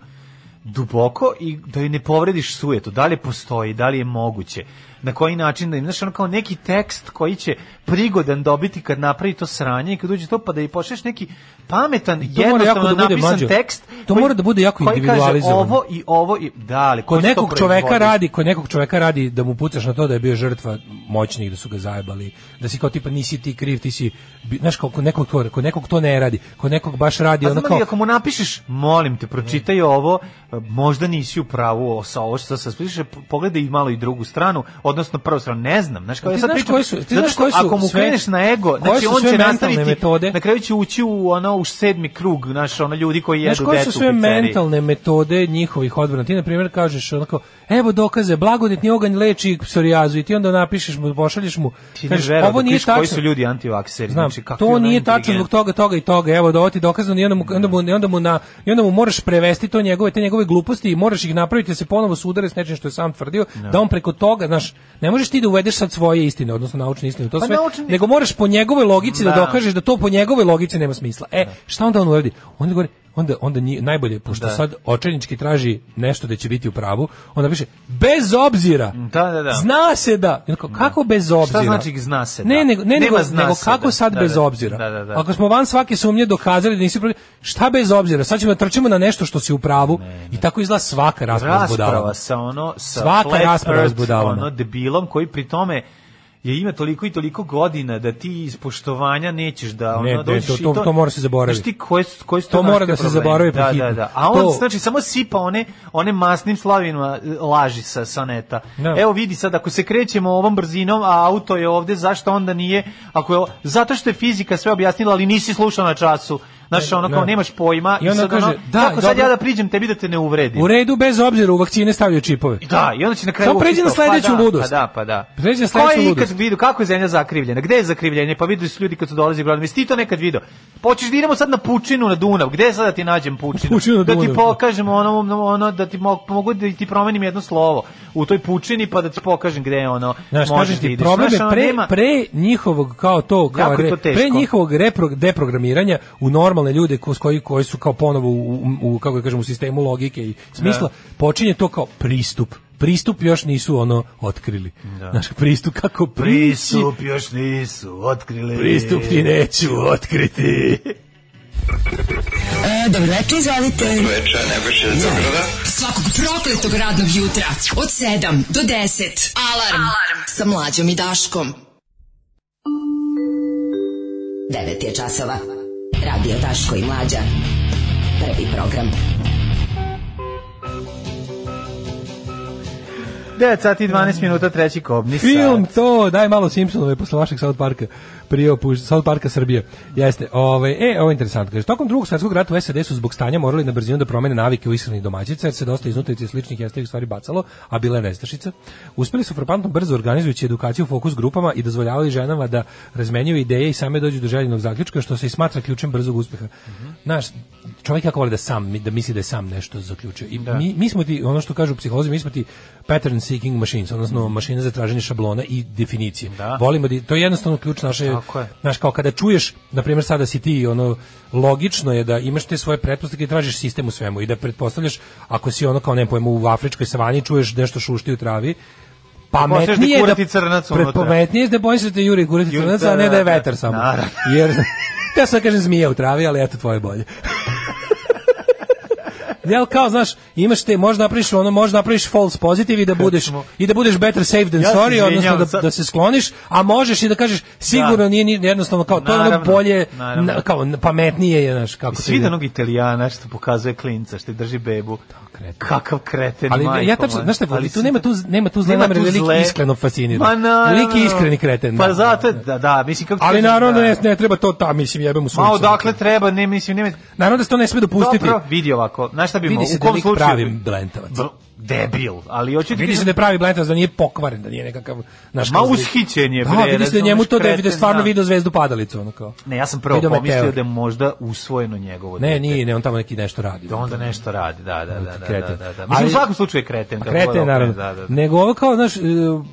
duboko i da joj ne povrediš sujetu. Da li postoji, da li je moguće, na koji način da im, znaš, ono kao neki tekst koji će prigodan dobiti kad napravi to sranje i kad uđe to, pa da i pošleš neki pametan, jednostavno da napisan mlađo. tekst. To mora da bude jako koji kaže individualizovano. ovo i ovo i da, ali ko kod nekog čoveka radi, kod nekog čoveka radi da mu pucaš na to da je bio žrtva moćnih, da su ga zajebali, da si kao tipa nisi ti kriv, ti si, znaš, kao kod nekog to, kod nekog to ne radi, kod nekog baš radi A ono kao, ako mu napišeš, molim te, pročitaj ovo, možda nisi u pravu sa ovo što piše, pogledaj malo i drugu stranu, odnosno prvu stranu, ne znam, znaš, kao Ti ja sad znaš pričam, koji su- ti znaš koji su ako mu sve- kreneš na ego, znači su on sve će nastaviti, metode? na kraju će ući u ono, u sedmi krug, znaš, ono ljudi koji Znaš jedu decu su u sve pizzeriji. mentalne metode njihovih odbrana? Ti, na primjer, kažeš onako, evo dokaze, blagodetni oganj leči psorijazu i ti onda napišeš mu, pošalješ mu, Ti kažeš, ovo da nije piš koji tačno. su ljudi antivakseri, Znam, znači, kakvi to nije tačno zbog toga, toga i toga. Evo, da ovo ti dokazano i onda mu, onda mu, i onda mu, na, i onda mu moraš prevesti to njegove, te njegove gluposti i moraš ih napraviti da se ponovo sudare s nečim što je sam tvrdio, da on preko toga, znaš, ne možeš ti da uvedeš sad svoje istine, odnosno naučne istine, to Pa sve, naučni- nego moraš po njegovoj logici da. Da. dokažeš da to po njegovoj logici nema smisla. E, šta onda on uradi? Onda govori, onda onda nji- najbolje pošto Da. sad očajnički traži nešto da će biti u pravu, onda piše bez obzira. Da, da, da. Zna se da. Kako bez obzira? znači zna se da? Ne, nego, ne, nego, nego kako da. sad Da, bez da. obzira? Da, da, da. Ako smo van svake sumnje dokazali da nisi šta bez obzira? Sad ćemo da trčimo na nešto što si u pravu i tako izgleda svaka rasprava rasprava sa ono sa Svaka rasprava ono debilom koji pri tome je ima toliko i toliko godina da ti iz poštovanja nećeš da ono Ne, ne, dođeš to- i to- to mora se zaboraviti. Znaš ti koje su To mora da se problemi? zaboravi da, prehitno. da, da. A on To- znači samo sipa one one masnim slavima e, laži sa sa neta. Da. Evo vidi sad ako se krećemo ovom brzinom, a auto je ovde, zašto onda nije? Ako je zato što je fizika sve objasnila, ali nisi slušao na času. Znaš, ono kao Da. nemaš pojma I onda sad kaže, ono, da, kako sad ja da priđem tebi da te ne uvredim? U redu bez obzira u vakcine stavljaju čipove. Da, i onda će na kraju Samo pređi na to, sledeću pa da, ludost. Pa da, pa da. Pređi na sledeću ludost. vidio kako je zemlja zakrivljena? Gde je zakrivljenje? Pa vidio su ljudi kad su u grad. Jesi ti to nekad video? Počeš da idemo sad na pučinu na Dunav. Gde sad da ti nađem pučinu? Pučinu na da ti pokažem ono, ono, da ti mo- mogu da ti promenim jedno slovo u toj pučini pa da ti pokažem gde je ono Znaš, možeš da ti, ideš. problem je pre, pre njihovog kao to, kao pre njihovog deprogramiranja u normalne ljude ko, s koji, koji su kao ponovo u, u, u, kako da kažem, u sistemu logike i smisla, počinje to kao pristup. Pristup još nisu ono otkrili. Znaš, pristup kako prići, Pristup još nisu otkrili. pristup ti neću otkriti. E, dobro večer, izvolite. Dobro večer, Nebojša iz Zagrada. Svakog prokletog radnog jutra od 7 do 10. Alarm. Alarm. Sa mlađom i Daškom. 9 je časova. Radio Daško i Mlađa. Prvi program. 9 sati i 12 minuta, treći kobni Film sat. to, daj malo Simpsonove posle vašeg South Parka, prije opuš, South Parka Srbije. Jeste, ovaj, e, ovo je interesantno. Kaže, tokom drugog svjetskog rata u SAD su zbog stanja morali na brzinu da promene navike u ishrani domaćica, jer se dosta iznutrice i sličnih jestivih stvari bacalo, a bila je nestašica. Uspeli su frapantno brzo organizujući edukaciju u fokus grupama i dozvoljavali ženama da razmenjuju ideje i same dođu do željenog zaključka, što se i smatra ključem brzog uspeha. Znaš, čovjek jako voli da sam, da misli da je sam nešto zaključio. I mi, mi smo ti, ono što kažu psiholozi, mi smo ti pattern seeking machines, odnosno mašine za traženje šablona i definicije. Da. Volimo da, to je jednostavno ključ naše, Tako je. znaš, kao kada čuješ, na primjer sada si ti, ono, logično je da imaš te svoje pretpostavke i tražiš sistem u svemu i da pretpostavljaš, ako si ono kao, ne pojmu, u afričkoj savani čuješ nešto šušti u travi, Pomisliš da pametnije je kurati crnac pametnije je da pomisliš da juri kurati Juri- crnac, da, a ne da, da je da. vetar samo. Naravno. Jer, ja sam da kažem zmija u travi, ali eto tvoje bolje. Jel kao znaš, imaš te možda napraviš ono, možda napraviš false positive i da budeš i da budeš better safe than Ja se sorry, odnosno da, da se skloniš, a možeš i da kažeš sigurno Da. nije ni jednostavno kao to je ono bolje, na- kao pametnije je, znaš, kako I to svi ide. onog italijana što pokazuje klinca, što drži bebu. kreten. Kakav kreten, Ali majko ja tačno, znaš šta, Ali tu nema tu nema tu zle namere, lik iskreno fascinira. Ma. Lik je iskreni kreten. Pa da. zato, da, da, mislim kako Ali naravno da. ne, ne treba to ta, mislim, jebem u Ma sunce. odakle treba, ne mislim, nema... Naravno da se to ne sme dopustiti. Dobro, vidi ovako, znaš šta bi Vidi mo- se u da kom slučaju... pravi blentavac. Bl- Debil, ali hoću ti Vidi se da je pravi blentavac, da nije pokvaren, da nije nekakav naš Ma ushićen je, Da, bre, vidi se da je njemu to da je, da je kreten, stvarno da. video zvezdu padalicu, ono kao. Ne, ja sam prvo pomislio da je možda usvojeno njegovo Ne, nije, ne, on tamo neki nešto radi. Da onda nešto radi, da, da, da, da, Kreten. da, da, da. Mislim, u svakom slučaju je kreten. kako god Krete okreneš, naravno. Da, da. Nego ovo kao znaš, e,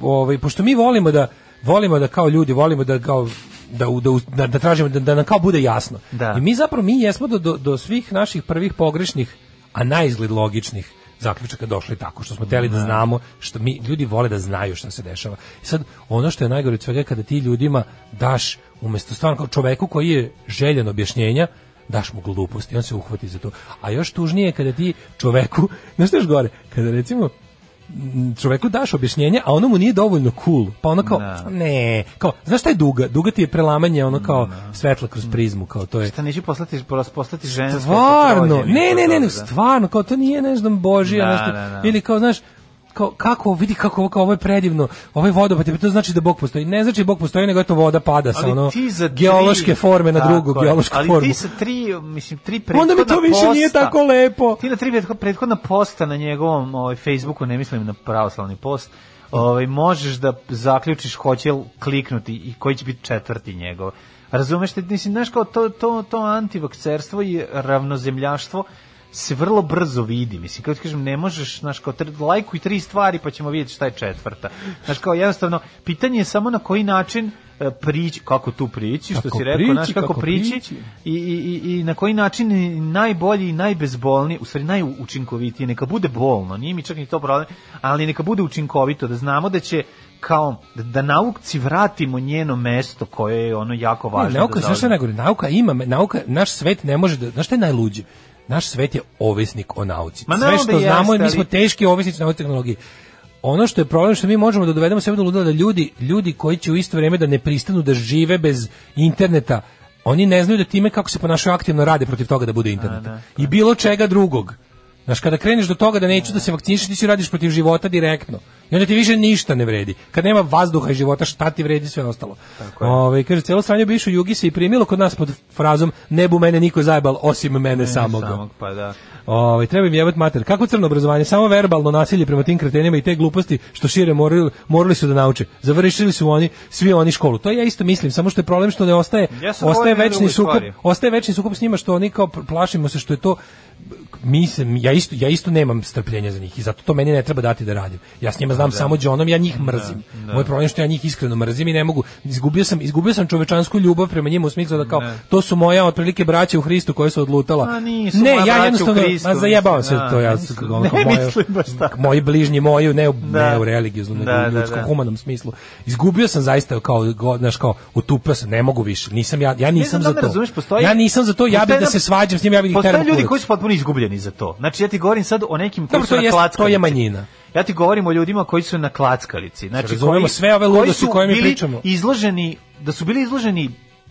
ovaj pošto mi volimo da volimo da kao ljudi volimo da kao da da, da, da tražimo da, da nam kao bude jasno. Da. I mi zapravo mi jesmo do, do, do svih naših prvih pogrešnih, a najizgled logičnih zaključaka došli tako što smo hteli da znamo što mi ljudi vole da znaju šta se dešava. I sad ono što je najgore od svega je kada ti ljudima daš umesto stvarno kao čoveku koji je željen objašnjenja daš mu gluposti, on se uhvati za to. A još tužnije je kada ti čoveku, znaš što još gore, kada recimo čoveku daš objašnjenje, a ono mu nije dovoljno cool. Pa ono kao, Da. ne, kao, znaš šta je duga? Duga ti je prelamanje ono kao svetla kroz prizmu, kao to je. Šta neću poslati, poslati ženske Stvarno, ne, ne, ne, ne, dobro, da. stvarno, kao to nije ne znam Božija, Da, nešto, da, da. ili kao, znaš, kao, kako, vidi kako ovo, kao ovo je predivno, ovaj vodopad, to znači da Bog postoji. Ne znači da Bog postoji, nego eto voda pada sa Ali ono, ti za tri- geološke forme na drugu je. geološku ali formu. ti sa tri, mislim, tri prethodna Onda mi to više nije posta- tako lepo. Ti na tri pretho- prethodna posta na njegovom ovaj, Facebooku, ne mislim na pravoslavni post, ovaj, možeš da zaključiš hoće li kliknuti i koji će biti četvrti njegov. Razumeš te, mislim, znaš kao to, to, to antivakcerstvo i ravnozemljaštvo se vrlo brzo vidi, mislim, kao ti kažem, ne možeš, znaš, kao, lajkuj tri stvari pa ćemo vidjeti šta je četvrta. Znaš, kao, jednostavno, pitanje je samo na koji način e, prići, kako tu prići, što Kako si rekao, znaš, kako, kako prići, prići. i, i, i, na koji način najbolji i najbezbolniji, u stvari najučinkovitiji, neka bude bolno, nije mi čak ni to problem, ali neka bude učinkovito, da znamo da će kao, da, da naukci vratimo njeno mesto koje je ono jako važno. Ne, nauka, da? Nauka ima, nauka, naš svet ne može da, znaš šta je najluđe? Naš svet je ovisnik o nauci. Ma Sve što da znamo, jeste, mi smo teški ovisnici na ovoj tehnologiji. Ono što je problem što mi možemo da dovedemo sebe do ludila da ljudi, ljudi koji će u isto vrijeme da ne pristanu da žive bez interneta, oni ne znaju da time kako se ponašaju aktivno rade protiv toga da bude interneta. I bilo čega drugog. Znaš, kada kreneš do toga da neću da se vakcinišeš, ti si radiš protiv života direktno. I onda ti više ništa ne vredi. Kad nema vazduha i života, šta ti vredi sve ostalo? je. Ove, kaže, celo stranje bivšu jugi se i primilo kod nas pod frazom ne bu mene niko zajebal osim mene, samoga. Samog, pa da. Ovaj treba im jebat mater. Kako crno obrazovanje? Samo verbalno nasilje prema tim kretenima i te gluposti što šire morali, morali su da nauče. Završili su oni svi oni školu. To ja isto mislim, samo što je problem što ne ostaje Ja ostaje večni stvari. ostaje večni sukob s njima što oni kao plašimo se što je to mi se, ja isto ja isto nemam strpljenja za njih i zato to meni ne treba dati da radim. Ja s njima znam samo Đonom, ja njih mrzim. Moj problem je što ja njih iskreno mrzim i ne mogu. Izgubio sam izgubio sam čovečansku ljubav prema njima u smislu da kao to su moja otprilike braća u Hristu koje su odlutala. Ma nisu ne, ja jednostavno Hristu, ma zajebavam mislim, se da, to ja mislim, ono, ne kao moje- mislim baš tako. moji bližnji moju ne u, Da. ne u religioznom nego Da, u da, ljudskom da. humanom smislu. Izgubio sam zaista kao znaš kao utupio sam, ne mogu više. Nisam ja ja nisam za da to. ja nisam za to, ja bih da se svađam s njim, ja bih ih terao ljudi kurac. koji su potpuno izgubljeni za to. Znači ja ti govorim sad o nekim koji su na klackalici. to je manjina. Ja ti govorim o ljudima koji su na klackalici. Znači razumemo koji, sve ove ludosti koje mi bili pričamo. Izloženi, da su bili izloženi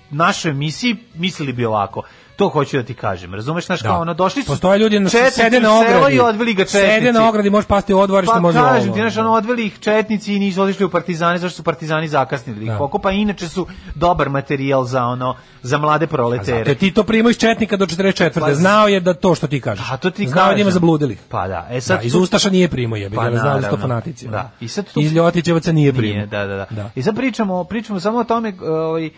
našoj emisiji mislili bi ovako. To hoću da ti kažem. Razumeš, znaš, Da. kao ono, došli su Postoje ljudi na sede na ogradi. i odveli ga četnici. Sede na ogradi, može pasti u odvorište, Pa može kažem ovo. ti, znaš, ono, odveli ih četnici i nisu otišli u partizane, zašto su partizani zakasnili. Da. Da. Pokopa, inače su dobar materijal za ono, za mlade proletere. Zato je Tito primao iz Četnika do 44. Pa, Znao je da to što ti kažeš. A to ti Znao je da kažem. ima zabludilih. Pa da, e sad Da, iz Ustaša nije primao je, Pa, pa, znao da su to naravno. fanatici. Da. I sad tu- Iz Ljotićevaca nije primao. Da, da, da, Da. I sad pričamo, pričamo samo o tome ovaj,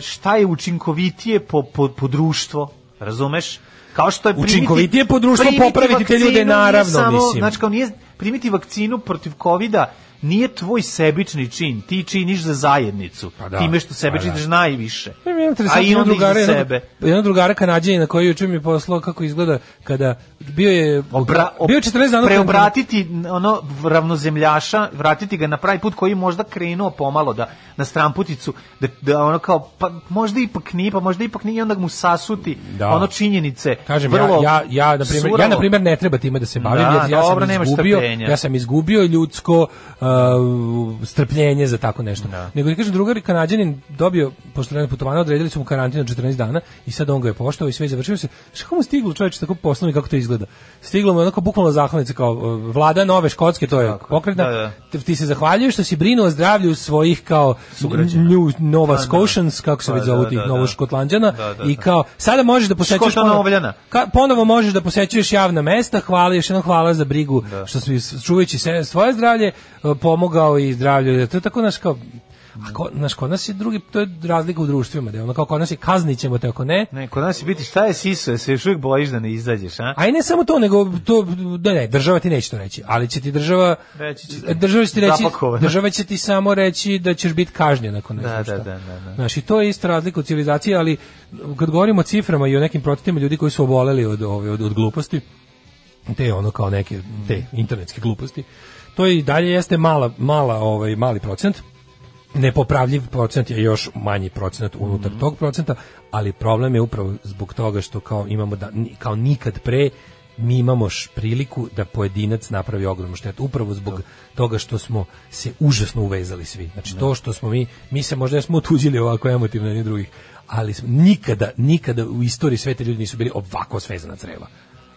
šta je učinkovitije po, po, po društvo, razumeš? Kao što je primiti- Učinkovitije po primiti popraviti te ljude, naravno, samo, mislim. Znači, kao nije, primiti vakcinu protiv kovida nije tvoj sebični čin, ti činiš za zajednicu, Pa da, time što sebe pa da. činiš najviše. Ja imam A interesantno i jednog onda i drugara, za sebe. jednog drugara kanadjanina koji juče mi poslao kako izgleda kada bio je Obra, bio je 40 dana preobratiti ono ravnozemljaša, vratiti ga na pravi put koji možda krenuo pomalo da na stramputicu, da, da ono kao pa možda ipak nije, pa možda ipak nije i onda mu sasuti Da. ono činjenice. Kažem vrlo ja ja ja na primjer ja na primjer ne treba time da se bavim Da, jer ja dobro, sam izgubio ja sam izgubio ljudsko uh, strpljenje za tako nešto. Nego ti kažem drugar kanadjanin dobio pošto je putovanje odredili su mu karantin od 14 dana i sad on ga je poštovao i sve je završilo se. Šta mu stiglo čoveče tako poslovi kako to izgleda? Stiglo mu je onako bukvalno zahvalnica kao uh, vlada Nove Škotske, to je pokretna. Da, da. Ti- Ti se zahvaljuješ što si brinuo o zdravlju svojih kao New Nova Scotians, kako se Pa već zovu da, tih da, da. Novoškotlanđana Da, da, i da. kao sada možeš da posećuješ. Ka, ponovo možeš da posećuješ javna mesta, hvala još jednom hvala za brigu što si čuvajući se svoje zdravlje e, pomogao i zdravlju. To je tako naš kao a ko, naš, kod nas je drugi, to je razlika u društvima, da je ono kao kod nas je kaznit ćemo te ako ne, Ne, kod nas će biti šta je siso, se još uvijek bojiš da ne izađeš, a? a i ne samo to, nego to, da ne, država ti neće to reći, ali će ti država, Reći će ti. država će ti reći, Zapakovano. država će ti samo reći da ćeš biti kažnjen ako ne Da, znam da, šta. da, da, da. Znaš, i to je isto razlika u civilizaciji, ali kad govorimo o ciframa i o nekim procentima ljudi koji su oboleli od, ove, od, od gluposti, te ono kao neke te internetske gluposti, to i dalje jeste mala, mala ovaj, mali procent, nepopravljiv procent je još manji procent unutar tog procenta, ali problem je upravo zbog toga što kao imamo da ni- kao nikad pre mi imamo priliku da pojedinac napravi ogromnu štetu upravo zbog toga što smo se užasno uvezali svi. Znači to što smo mi mi se možda smo otuđili ovako emotivno jedni drugih, ali smo nikada nikada u istoriji sveta ljudi nisu bili ovako svezana creva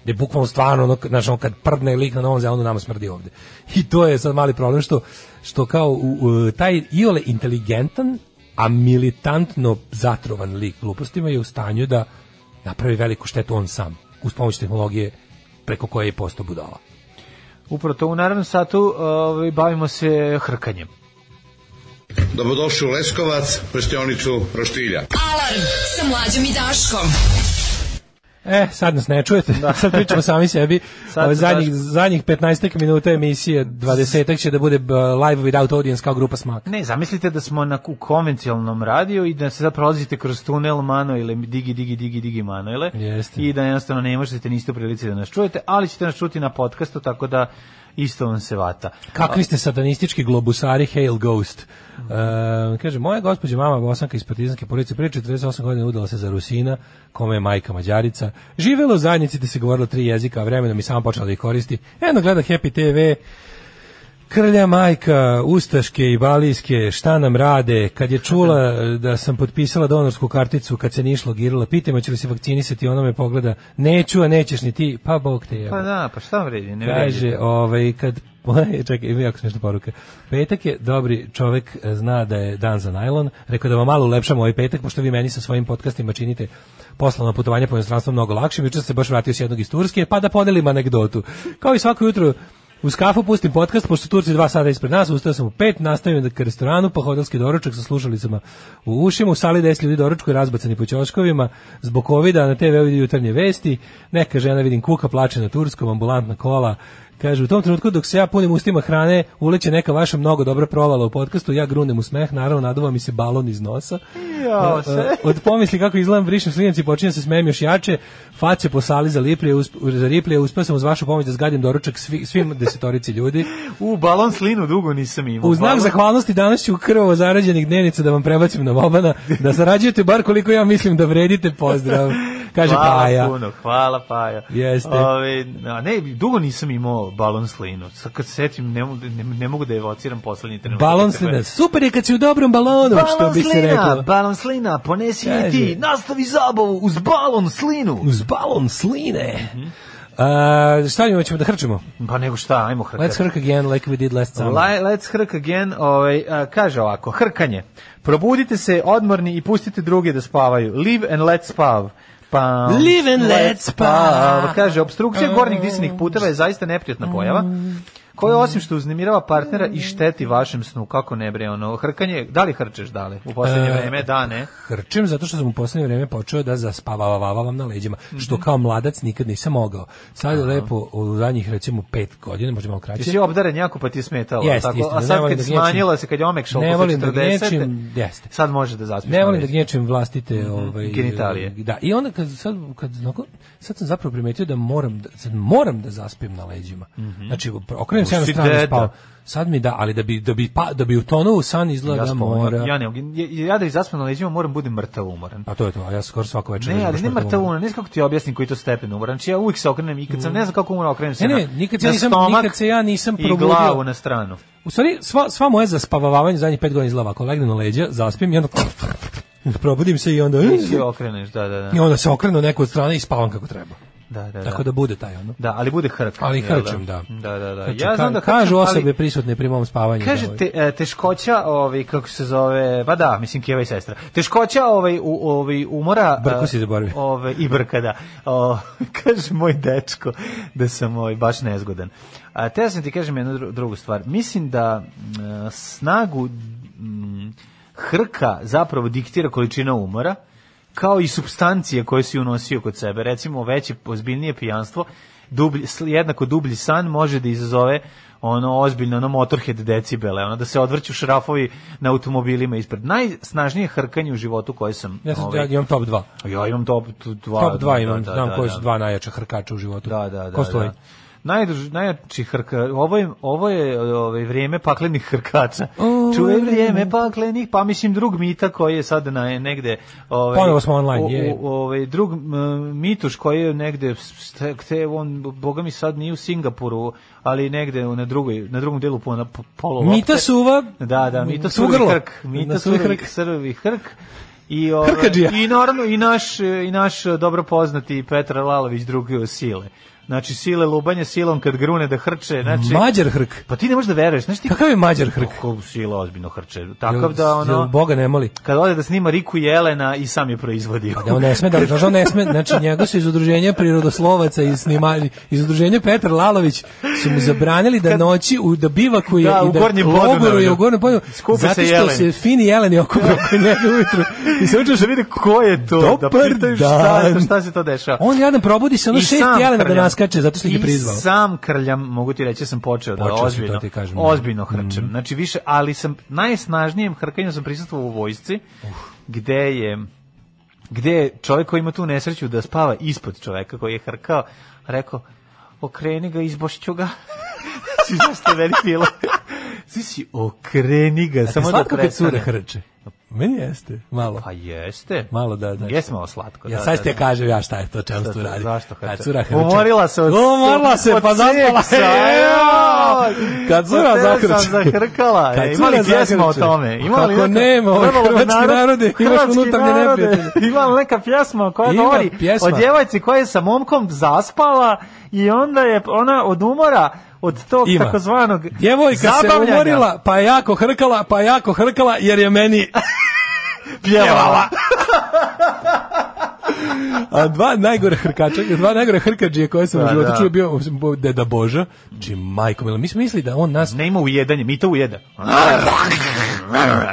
gde bukvalno stvarno ono, znaš, ono kad prdne lik na Novom Zelandu nama smrdi ovde. I to je sad mali problem što, što kao u, u, taj iole inteligentan, a militantno zatrovan lik glupostima je u stanju da napravi veliku štetu on sam, uz pomoć tehnologije preko koje je postao budala. Upravo to u narednom satu ovaj, bavimo se hrkanjem. Dobrodošli u Leskovac, prštionicu Roštilja. Alarm sa mlađom i Daškom. E, sad nas ne čujete, sad pričamo sami sebi. Sad zadnjih, baš- zadnjih 15 minuta emisije, 20 će da bude live without audience kao grupa Smak. Ne, zamislite da smo na u konvencionalnom radiju i da se sad prolazite kroz tunel Manoile, digi, digi, digi, digi Manoile. Jeste. I da jednostavno ne možete, niste u prilici da nas čujete, ali ćete nas čuti na podcastu, tako da isto vam se vata. Kakvi ste satanistički globusari, Hail Ghost. E, kaže, moja gospođa mama bosanka iz partizanske porodice pre 48 godina udala se za Rusina, kome je majka Mađarica. Živela u zajednici da se govorilo tri jezika, a vremenom i sama počela da ih koristi. Eno gleda Happy TV, Krlja majka, ustaške i balijske, šta nam rade, kad je čula da sam potpisala donorsku karticu kad se nišlo girala, pitajmo će li se vakcinisati, ona me pogleda, neću, a nećeš ni ti, pa bog te jebe. Pa da, pa šta vredi, ne Kaže, vredi. ovaj, kad, čekaj, ima jako smiješna poruka. Petak je, dobri čovek zna da je dan za najlon. Rekao da vam malo ulepšamo ovaj petak, pošto vi meni sa svojim podcastima činite poslovno putovanje po inostranstvu mnogo lakše. Juče se baš vratio s jednog iz Turske, pa da podelim anegdotu. Kao i svako jutro, uz kafu pustim podcast, pošto Turci dva sata ispred nas, ustao sam u pet, nastavim da ka restoranu, pa hotelski doručak sa slušalicama u ušima, u sali 10 ljudi doručkuju razbacani po ćoškovima, zbog covida na TV vidi jutarnje vesti, neka žena vidim kuka, plače na turskom, ambulantna kola, Kaže, u tom trenutku dok se ja punim ustima hrane, uleće neka vaša mnogo dobra provala u podcastu, ja grunem u smeh, naravno naduva mi se balon iz nosa. Jao, E, se. e, Od pomisli kako izgledam brišem slinac i počinjem se smejem još jače, face po sali za liplje, usp- za riplje, uspeo sam uz vašu pomoć da zgadim doručak svi, svim desetorici ljudi. U, balon slinu dugo nisam imao. U znak zahvalnosti danas ću krvavo zarađenih dnevnica da vam prebacim na Bobana, da zarađujete bar koliko ja mislim da vredite, pozdrav. Kaže hvala Paja. puno, hvala Paja. Jeste. Ove, ne, dugo nisam imao balon slinu. Sad kad se setim, ne, ne, ne mogu da evociram poslednji trenutak. Balon slina. Super je kad si u dobrom balonu, što Balon bi se reklo. balon slina, ponesi Kaže. ti, nastavi zabavu uz balon slinu. Uz balon sline. Mhm. A, šta imamo, ćemo da hrčemo? Pa nego šta, ajmo hrkati. Let's hrk again like we did last summer. Li- Let's hrk again, ovaj, a, kaže ovako, hrkanje. Probudite se odmorni i pustite druge da spavaju. Live and let spav. Pa, Live and let spav. Kaže, obstrukcija gornjih disenih puteva je zaista neprijatna pojava koja osim što uznemirava partnera i šteti vašem snu, kako ne bre, ono, hrkanje, da li hrčeš, dale, u poslednje E, vreme, da, ne? Hrčem zato što sam u poslednje vreme počeo da zaspavavam na leđima, što Mhm. kao mladac nikad nisam mogao. Sad je lepo u zadnjih recimo pet godina, možda malo kraće. Ti si obdaren jako pa ti je smetalo, Jeste, tako? istina, a sad kad da smanjila se, kad je omekšao da 40, gnječim, jeste. sad može da zaspiš Ne volim da gnječim vlastite ovaj Genitalije. Da, i onda kad sad kad sad sam zapravo primetio da moram da sad moram da zaspim na leđima. Znači okrenem se ja stranu i deda. spavam. Sad mi da, ali da bi da bi pa, da bi utonuo u san izgleda Ja, da mora. ja, ne, ja, ja da ih zaspam na leđima moram budem mrtav umoran. A to je to, a ja skoro svako večer. Ne, ležem ali ne mrtav umoran. ne znam kako ti objasnim koji to stepen umoran. Znači ja uvijek se okrenem i kad sam ne znam kako umoran okrenem se Ne, ne, nikad se na nisam- nikad se ja nisam i probudio. glavu na stranu. U stvari, sva, sva moja zaspavavavanje zadnjih pet godina izgleda ovako, legnem na leđa, zaspim i onda probudim se i onda Ti si okreneš, da, da, da. i onda se okrenu neku od strane i spavam kako treba. Da, da, Tako da bude taj ono. Da, ali bude hrk. Ali jel hrčem, da. Da, da, da. Znači, Ja znam da kažu hrčem, ali- osobe prisutne pri mom spavanju. Kaže da, te, e, teškoća, ovaj kako se zove, pa da, mislim Kijeva i sestra. Teškoća ovaj u ovaj umora e, si zaboravio. Ovaj i brka da. O, kaže moj dečko da sam ovaj baš nezgodan. A te sam ti kažem jednu dru- drugu stvar. Mislim da m, snagu hrka zapravo diktira količina umora kao i substancije koje si unosio kod sebe. Recimo, veće, ozbiljnije pijanstvo, dublji, sl- jednako dublji san može da izazove ono ozbiljno ono motorhead decibele, ono da se odvrću šrafovi na automobilima ispred. Najsnažnije hrkanje u životu koje sam... ja, sam, ovaj, ja imam top 2. ja imam top 2. Top 2 imam, znam koji su dva najjača hrkača u životu. Da, da, da. Ko stoji? da. Najdruž, najjači hrka, ovo je, ovo je ovaj, vrijeme paklenih hrkača. Čuje je vrijeme paklenih, pa mislim drug mita koji je sad na, negde... Ovaj, Ponovo smo online, je. ovaj, drug m, mituš koji je negde, te, on, boga mi sad nije u Singapuru, ali negde na, drugoj, na drugom delu po, na po- polovopte. Mita suva, Da, da, Mita. Surovi Hrk. Mita suvi Surovi hrk. Srvi Hrk. I, Hrkadžija. I naravno i naš, i naš dobro poznati Petar Lalović drugi sile. Znači sile lubanje silom kad grune da hrče, znači Mađar hrk. Pa ti ne možeš da veruješ, znači ti Kakav je Mađar hrk? kako sila ozbiljno hrče. Takav Jel- da jel ono Boga ne moli. kad ode da snima Riku Jelena i sam je proizvodio. Da on ne sme, da, znaš, on ne sme, znači njega su iz udruženja prirodoslovaca iz snima, iz udruženja Petar Lalović su mu zabranili da noći u da bivakuje Da, i u da Gornjem logoruje u gornjem se zato što se fini jeleni okupe oko njega ujutru i se učeš da vidi ko je to, da Dobar šta, je to, dan. šta se to dešava. on jadan probudi se ono I šest jelena da naskače zato što ih je I prizvao sam krljam, mogu ti reći, ja sam počeo da Počeo si, ozbiljno, ti kažem, da. ozbiljno hrčem. Znači više, ali sam najsnažnijem hrkanju sam prisustvovao u vojsci, gde je gde je čovjek koji ima tu nesreću da spava ispod čoveka koji je hrkao, rekao, okreni ga, izbošću ga. si zašto je meni bilo? Svi si okreni ga, ti samo da slatko kad cure prestane. hrče meni jeste malo Pa jeste. malo da da Jeste malo slatko. Ja da, sad da, te da. kažem ja šta je to čemu tu radi. zašto Kad hrče? cura. Umorila se od- Umorila se od pa zaspala. seksa, Joj! Kad cura tebe sam zahrče. zahrkala. Kad E, cura pjesma o zahrče. tome? Ima li Kako neka- nema, ovaj hrvatski narod- narode, imaš unutarnje neprijatelje. Ima neka pjesma koja Ima govori pjesma. o djevojci koja je sa momkom zaspala i onda je ona od umora od tog Ima. takozvanog Djevojka se zabavljanja umorila, pa je jako hrkala, pa je jako hrkala, jer je meni pjevala. A dva najgore hrkača, dva najgore hrkađije koje sam u Da, životu da. čuo bio Deda Boža, či majko. Mi smo mislili da on nas... Ne ima ujedanje, mi to ujeda.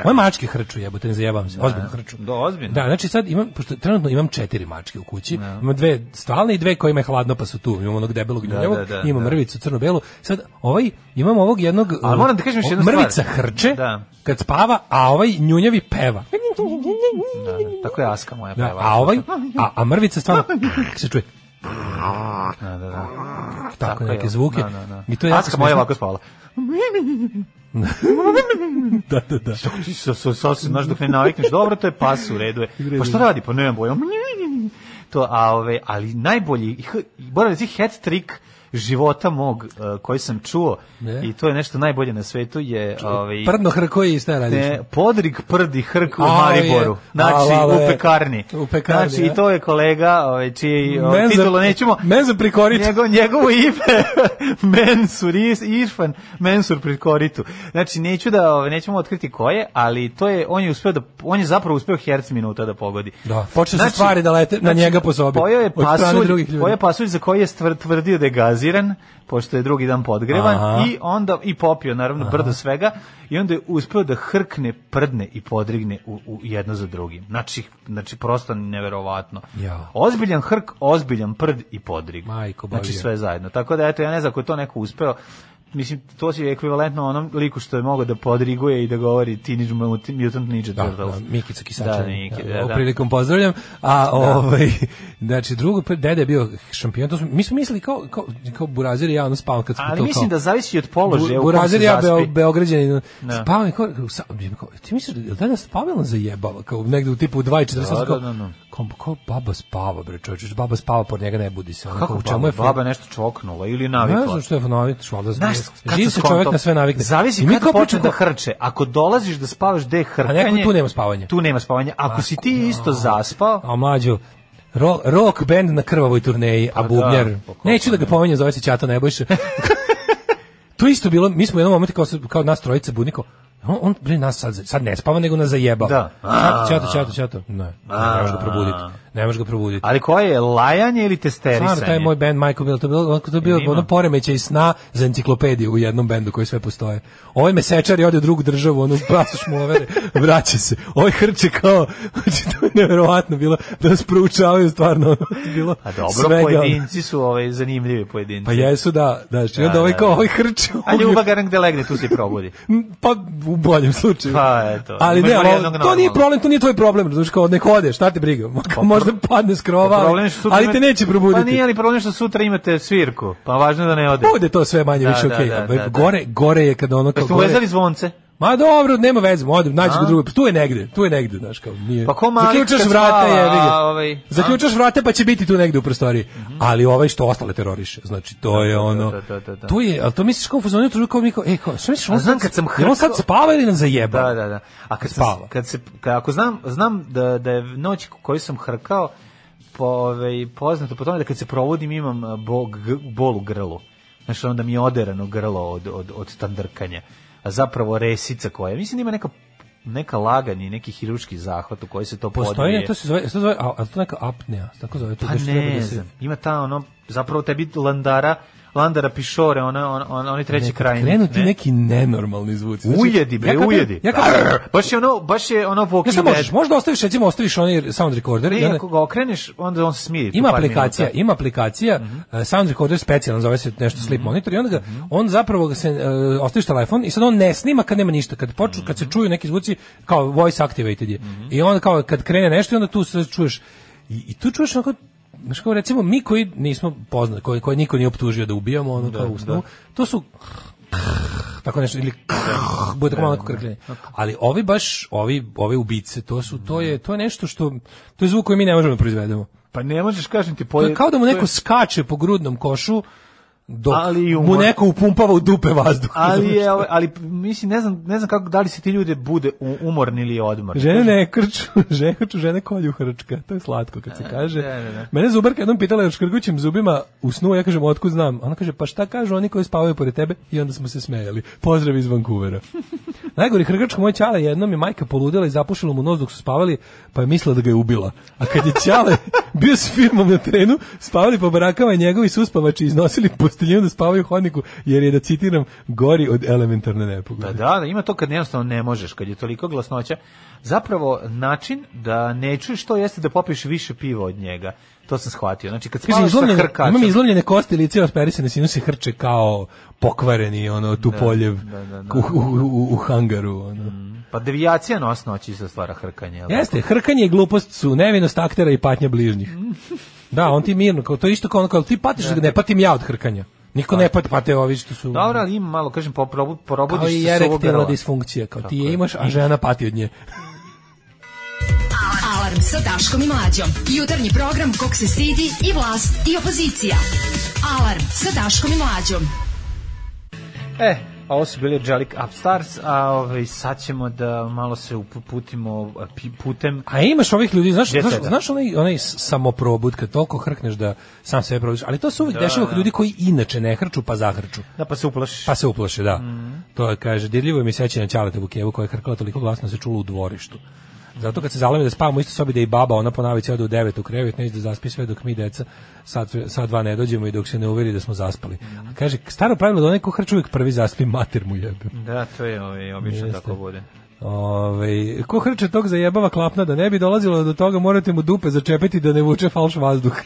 Moje mačke hrču, jebote, ne zajebavam se, ozbiljno hrču. Da, ozbiljno. Da, znači sad imam, pošto trenutno imam četiri mačke u kući, imam dve stalne i dve kojima je hladno pa su tu, imam onog debelog njunjavog, da, da, imam da. mrvicu crno-belu, sad ovaj, imam ovog jednog, Ali moram da kažem još jednu stvar. mrvica hrče, Da. kad spava, a ovaj njunjavi peva. Da, da, tako je Aska moja Da, peva. a ovaj, a, a mrvica stvarno, se čuje, Da, da, da. tako, je. neke zvuke. Da, da, da. I to je Aska moja ovako spavala. Da, da, da. Kako ti sa sa sa znaš dok ne navikneš, dobro, to je pas u redu je. Pa šta radi? Pa nemam boja. To, a ove, ali najbolji, moram reći hat trick života mog uh, koji sam čuo Ne. i to je nešto najbolje na svetu je ovaj Prdno hrko i šta radiš? ne, podrig prdi hrk u A, Mariboru. je. Znači, A, u je. pekarni. U pekarni, Znači, i to je kolega, ovaj, čiji ovaj, titulu nećemo... Menza prikorit. Njegov, njegovo ime, Mensur, Irfan Mensur prikoritu. Znači, neću da, ovaj, nećemo otkriti ko je, ali to je, on je uspeo da, on je zapravo uspeo herc minuta da pogodi. Da, počeo su stvari da lete na njega po sobi, Pojao je pasulj, je pasulj za koji je stvr- tvrdio da je gaziran, pošto je drugi dan podgrevan, Aha. i onda i popio naravno brdo svega i onda je uspeo da hrkne, prdne i podrigne u, u jedno za drugim. Znači, znači prosto neverovatno. Ja. Ozbiljan hrk, ozbiljan prd i podrig. Majko znači sve zajedno. Tako da eto ja ne znam ako je to neko uspeo. Mislim, to je ekvivalentno onom liku što je mogao da podriguje i da govori Teenage Mutant Ninja Da, Turtles. da, Mikica Kisača. Da, Miki, da, da. prilikom pozdravljam. A ovaj znači drugo dede je bio šampion. To smo, mi smo mislili kao kao kao Burazir i ja ono spavamo kad smo Ali to mislim kao, da zavisi od položaja u kom Burazir ja Beo. Beograđanin. Da. Spavamo kao, sa- kao, ti misliš da je danas Pavel zajebala kao negde u tipu 2:40 Da, kao, da, da, da. Kao, kao baba spava bre čoveče, baba spava pored njega ne budi se. Ono, kao, Kako u čemu baba? je? Baba nešto čoknula ili navikla? Ne znam što je navikla, valjda Znaš, kad živi sam se čovjek na sve navikne. Zavisi I mi kad počne da hrče. Ako dolaziš da spavaš gde je hrkanje... neko tu nema spavanja. Tu nema spavanja. Ako si ti isto zaspao... A mlađo, ro, rock band na krvavoj turneji, a Pa da, bubnjar, pa neću da ga ne. pomenjem, zove se Ćato Nebojša. to isto bilo, mi smo u jednom momentu kao, kao nas trojica budniko, on, on bre, nas sad, sad ne spava, nego nas zajebao. Da. Ćato, Ćato, Ćato. Ne, ne možeš ga probuditi. Ne možeš ga probuditi. Ali koje je lajanje ili testerisanje? Stvarno, taj moj band Michael Bill, to je bilo, to je bilo ono poremećaj sna za enciklopediju u jednom bendu koji sve postoje. Ovaj mesečar je ode u drugu državu, ono pasoš mu overe, vraća se. Ovaj hrče kao, znači to je nevjerovatno bilo, da nas proučavaju stvarno, ono, bilo A dobro, svega. pojedinci su ovaj, zanimljivi pojedinci. Pa jesu da, da, onda Da, ovaj da, kao, da. ovaj hrče. A ljubav garan gde legne, tu se i probudi. Pa u boljem slučaju. Pa, eto. Ali ne, to nije problem, to nije tvoj problem, znači kao nek ode, šta te briga. Možda padne s krova, Pa ali, ali te neće probuditi. Pa nije ali problem što sutra imate svirku. Pa važno da ne ode. Bude to sve manje Da, više da, okej. da, da, da. Gore, gore je kada ono Jeste uvezali zvonce? Ma dobro, nema veze, odem, nađi ga drugo. Tu je negde, tu je negde, znaš kao, nije. Pa ko Zaključaš vrata, a, ovaj? Zaključaš vrata pa će biti tu negde u prostoriji. Ali ovaj što ostale teroriše, znači to je da, ono. da, da, da, da. Tu je, al to misliš kao fazonu tu kao mi kao, ej, kao, šta misliš, on znam kad sam jel on sad spava ili nam zajeba? Da, da, da. A kad, Spava. sam, kad se, kad, ako znam, znam da, da je noć koju sam hrkao, po, ovaj, poznato po tome da kad se provodim imam a, bo, g, bol u grlu. Znači onda mi je oderano grlo od, od, od tandrkanja. A zapravo resica koja, mislim da ima neka neka laganje, neki hiruški zahvat u koji se to Postoji, podvije. ne, to se zove, to zove, a, a to neka apnea, tako zove, to Pa ne da se- ima ta ono, zapravo tebi landara, landara pišore, ona, on, on, oni treći Ne, kraj. Krenu ti neki nenormalni zvuci. Znači, Ujedi, bre, ja ujedi. Ja kad, baš je ono, baš je ono ja sad Dead. možeš, možda ostaviš, recimo, ostaviš onaj sound recorder. i Ne, onda- ako ga okreneš, onda on se smiri. Ima aplikacija, minuta. ima aplikacija, uh, sound recorder specijalan, zove se nešto sleep monitor i onda ga, on zapravo ga se, uh, ostaviš telefon i sad on ne snima kad nema ništa, kad počnu, kad se čuju neki zvuci, kao voice activated je. I onda kao kad krene nešto i onda tu se čuješ, i, i tu čuješ onako, Znaš kao recimo mi koji nismo poznati, koji, koji niko nije optužio da ubijamo ono kao u snu, to su tako nešto ili bude tako malo neko krkljenje. Ali ovi baš ovi ovi ubice, to su to je to je nešto što to je zvuk koji mi ne možemo da proizvedemo. Pa ne možeš, kažem ti, poje... je kao da mu neko skače po grudnom košu dok Ali mu neko upumpava u dupe vazduh. Ali je, ali mislim, ne znam, ne znam kako, da li se ti ljude bude umorni ili odmorni. Žene ne krču, žene krču, žene kolju hrčka. To je slatko kad se kaže. da, da, da. Mene zubarka jednom pitala još škrgućim zubima u snu, ja kažem, otkud znam? Ona kaže, pa šta kažu oni koji spavaju pored tebe? I onda smo se smejali. Pozdrav iz Vancouvera. Najgori hrgačko moj čale jednom je majka poludela i zapušila mu nos dok su spavali, pa je mislila da ga je ubila. A kad je čale bio s firmom na terenu, spavali po barakama i njegovi suspavači iznosili posteljinu da spavaju u hodniku, jer je, da citiram, gori od elementarne nepogode. Pa da, da, ima to kad jednostavno ne možeš, kad je toliko glasnoća. Zapravo, način da ne čuješ to jeste da popiješ više piva od njega. To sam shvatio. Znači, kad spavaš sa hrkačem... imam izlomljene kosti, lice osperisane, sinuse hrče kao pokvareni, ono, tu poljev da, da, da. u, u, u, u hangaru. Ono. Pa devijacija nos noći isto stvara hrkanje. Jeste, hrkanje i glupost su nevinost aktera i patnja bližnjih. Da, on ti mirno, kao, to je isto kao ono, kao ti patiš, da. ne patim ja od hrkanja. Niko ne pati, pate ovi što su... Dobro, ali ima malo, kažem, kao i se s ovog erektilna grla. disfunkcija, kao ti Tako je je. imaš, a žena pati od nje. Alarm sa Daškom i Mlađom. Jutarnji program kog se stidi i vlast i opozicija. Alarm sa Daškom i Mlađom. E, a ovo su bili Jellic Upstars, a ovaj, sad ćemo da malo se uputimo putem... A imaš ovih ljudi, znaš, znaš, seta. znaš onaj, onaj samoprobud kad toliko hrkneš da sam sebe probudiš, ali to se uvijek Da, dešava kod da. ljudi koji inače ne hrču pa zahrču. Da, pa se uplašiš. Pa se uplaše, da. Mhm. To je, kaže, dirljivo mi seća na Ćaleta Vukevu koja je hrkala toliko glasno da se čulo u dvorištu. Zato kad se zaleme da spavamo u istoj sobi da i baba, ona po navici ode u devet u krevet, neće da zaspi sve dok mi deca sad, sad dva ne dođemo i dok se ne uveri da smo zaspali. A kaže, staro pravilo da onaj ko hrče uvijek prvi zaspi, mater mu jebe. Da, to je ovaj, obično Jeste. tako bude. Ove, ko hrče tog zajebava klapna da ne bi dolazilo do toga morate mu dupe začepiti da ne vuče falš vazduh.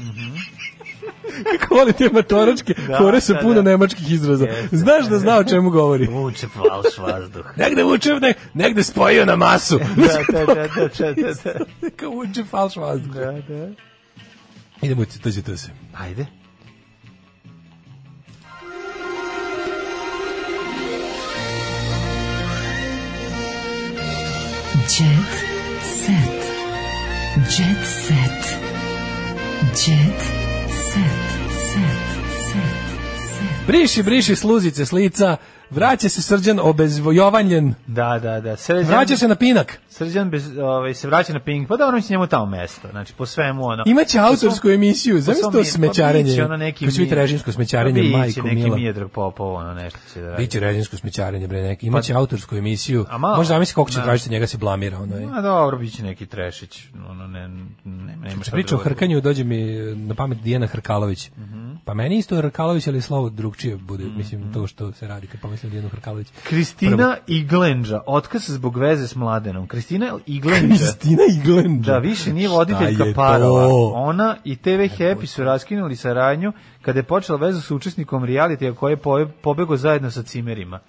Kako voli te matoračke. Da, fore sa da, puno da. nemačkih izraza. Jeste. Znaš da zna o čemu govori. Vuče falš vazduh. Negde vuče, ne, negde spojio na masu. da, da, da, da, da, da, da. Kao vuče falš vazduh. Da, da. Idemo, to će to se. Ajde. Jet set. Jet set. Jet set. Set. Set. Briši, briši sluzice s lica, vraća se srđan obezvojovanjen, Da, da, da. Srđan, vraća se na pinak. Srđan bez, ovaj, se vraća na Pink, pa dobro, mislim njemu tamo mesto. Znači, po svemu ono. Imaće autorsku svom- emisiju, zamisli svom to pa smećarenje. ono neki Kad će biti režimsko smećarenje, pa majko neki mila. Miodrag Popov, ono nešto će da radi. Biće režimsko smećarenje, bre, neki. Imaće autorsku emisiju. A malo- Možda zamisli koliko će tražiti njega se blamira, ono je. A dobro, biće neki trešić. Ono, ne, ne, nema šta Priča o hrkanju, dođe mi na pamet Dijana Hrkalović. Mhm. Pa meni isto Hrkalović, ali slovo drugčije bude, mislim, to što se radi kad pomislim Dijanu Hrkalović. Kristina Iglenđa, otkaz zbog veze s mladenom. Kristina Iglenđa. Kristina Iglenđa. Da, više nije voditeljka parova. Ona i TV Happy su raskinuli saradnju kada je počela vezu sa učesnikom realitija koji je po- pobegao zajedno sa cimerima.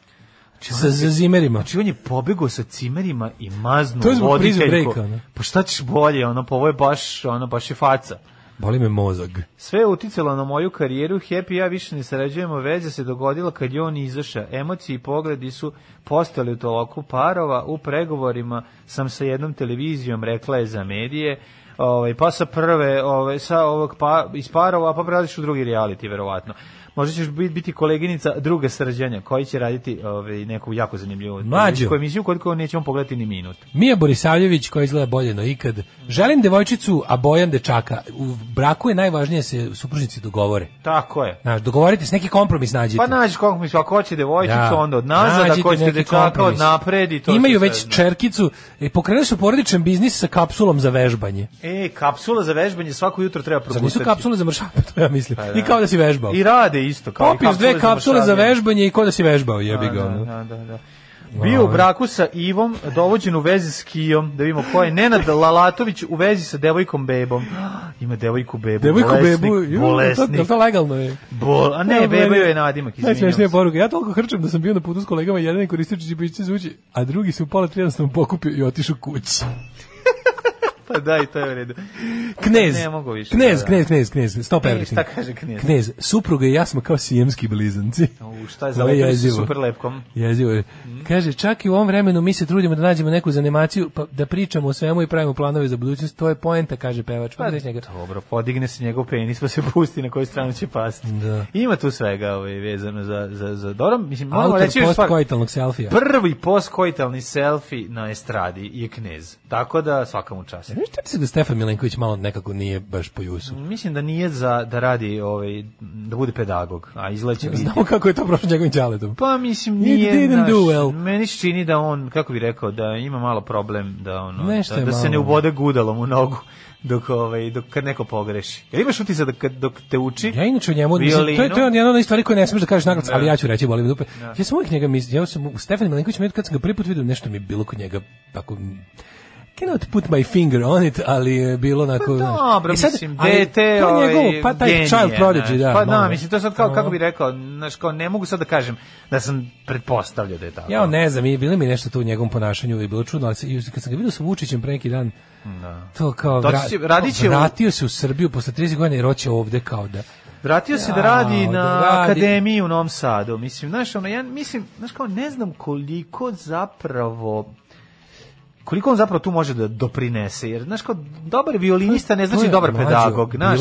Znači, Sa za zimerima. Znači on je pobegao sa cimerima i maznuo To je zbog Prison voditeljku. Breaka, ne? Pa šta ćeš bolje, ono, pa ovo je baš, ono, baš je faca. Boli me mozak. Sve je uticalo na moju karijeru, Happy ja više ne sarađujemo, veza se dogodila kad je on izašao. Emocije i pogledi su postali u toloku parova, u pregovorima sam sa jednom televizijom, rekla je za medije, ovaj, pa sa prve, ovaj, sa ovog pa, iz parova, pa prelaziš u drugi reality, verovatno. Možda ćeš biti, biti koleginica druga srđanja, koji će raditi ovaj, neku jako zanimljivu televizijsku emisiju, koliko nećemo pogledati ni minut. Mija Borisavljević koja izgleda bolje no ikad. Želim devojčicu, a Bojan dečaka. U braku je najvažnije da se supružnici dogovore. Tako je. Znaš, dogovorite se, neki kompromis nađite. Pa nađeš kompromis, ako hoće devojčicu, onda od nazad, ako hoćete dečaka, od napred i to Imaju već zna. čerkicu, e, pokrenuli su porodičan biznis sa kapsulom za vežbanje. E, kapsula za vežbanje svako jutro treba Zar propustiti. nisu kapsule za mršavanje, to ja mislim. Pa da. I kao da si vežbao. I rade isto. Kao i Popiješ dve kapsule za mršavljenje. vežbanje i kao da si vežbao, jebi ga. da, da, da, da. Bio u braku sa Ivom, dovođen u vezi s Kijom, da vidimo ko je Nenad Lalatović u vezi sa devojkom Bebom. Ima devojku Bebu, Devojku bolesnik, bebu, ju, bolesnik. to, to legalno je. Bol, a ne, Ja, Beba joj je nadimak, izvinjam Najsmešnija poruka. Ja toliko hrčem da sam bio na putu s kolegama, jedan je koristio čipićce za ući, a drugi se u pola tri jednostavno pokupio i otišao kući. Pa da, i to je u redu. Knez. Ne mogu više. Knez, da, knez, knez, knez. Stop E, everything. šta kaže knez? Knez. Supruga i ja smo kao sijemski blizanci. U, šta je su jezivo. super lepkom. Jezivo je. Kaže, čak i u ovom vremenu mi se trudimo da nađemo neku zanimaciju, pa da pričamo o svemu i pravimo planove za budućnost. To je poenta, kaže pevač. Pa, njega. Dobro, podigne se njegov penis pa se pusti na koju stranu će pasti. Da. Ima tu svega ovaj, vezano za, za, za dobro, mislim, moramo Autor reći postkoitalnog selfija. prvi postkoitalni selfie na estradi je knez. Tako da svaka mu čast. Ti se da Stefan Milenković malo nekako nije baš po jusu? Mislim da nije za da radi ovaj da bude pedagog, a izleće. Znamo kako je to prošlo njegovim ćaletom. Pa mislim It nije didn't naš, do well. meni se čini da on kako bi rekao da ima malo problem da ono Nešto da, da se ne ubode gudalom u nogu dok ovaj dok kad neko pogreši. Jel imaš utisak da kad dok te uči? Ja inače o njemu, mislim, to je, to je jedna od stvari koje ne smiješ da kažeš naglas, Da. ali ja ću reći, boli me dupe. Ja sam uvijek njega mislio, ja sam, u Stefan Milenković, kad sam ga prvi put vidio, nešto mi je bilo kod njega, tako, cannot put my finger on it, ali je bilo onako... Pa dobro, E sad, mislim, dete, to ovaj, njegovo, pa taj genije, child prodigy, da. Pa da, malo. mislim, to je sad kao, kako bi rekao, znaš, kao, ne mogu sad da kažem da sam pretpostavljao da je tako. Ja ne znam, i bilo mi nešto tu u njegovom ponašanju i bilo čudno, ali kad sam ga vidio sa Vučićem pre neki dan, to kao, vra- će- radit će u- vratio se u Srbiju posle 30 godina i roće ovde kao da... Vratio se da Ja, radi da na radi. akademiji u Novom Sadu. Mislim, znaš, ono, ja mislim, znaš kao, ne znam koliko zapravo koliko on zapravo tu može da doprinese, jer, znaš, kao, dobar violinista ne znači dobar pedagog, znaš.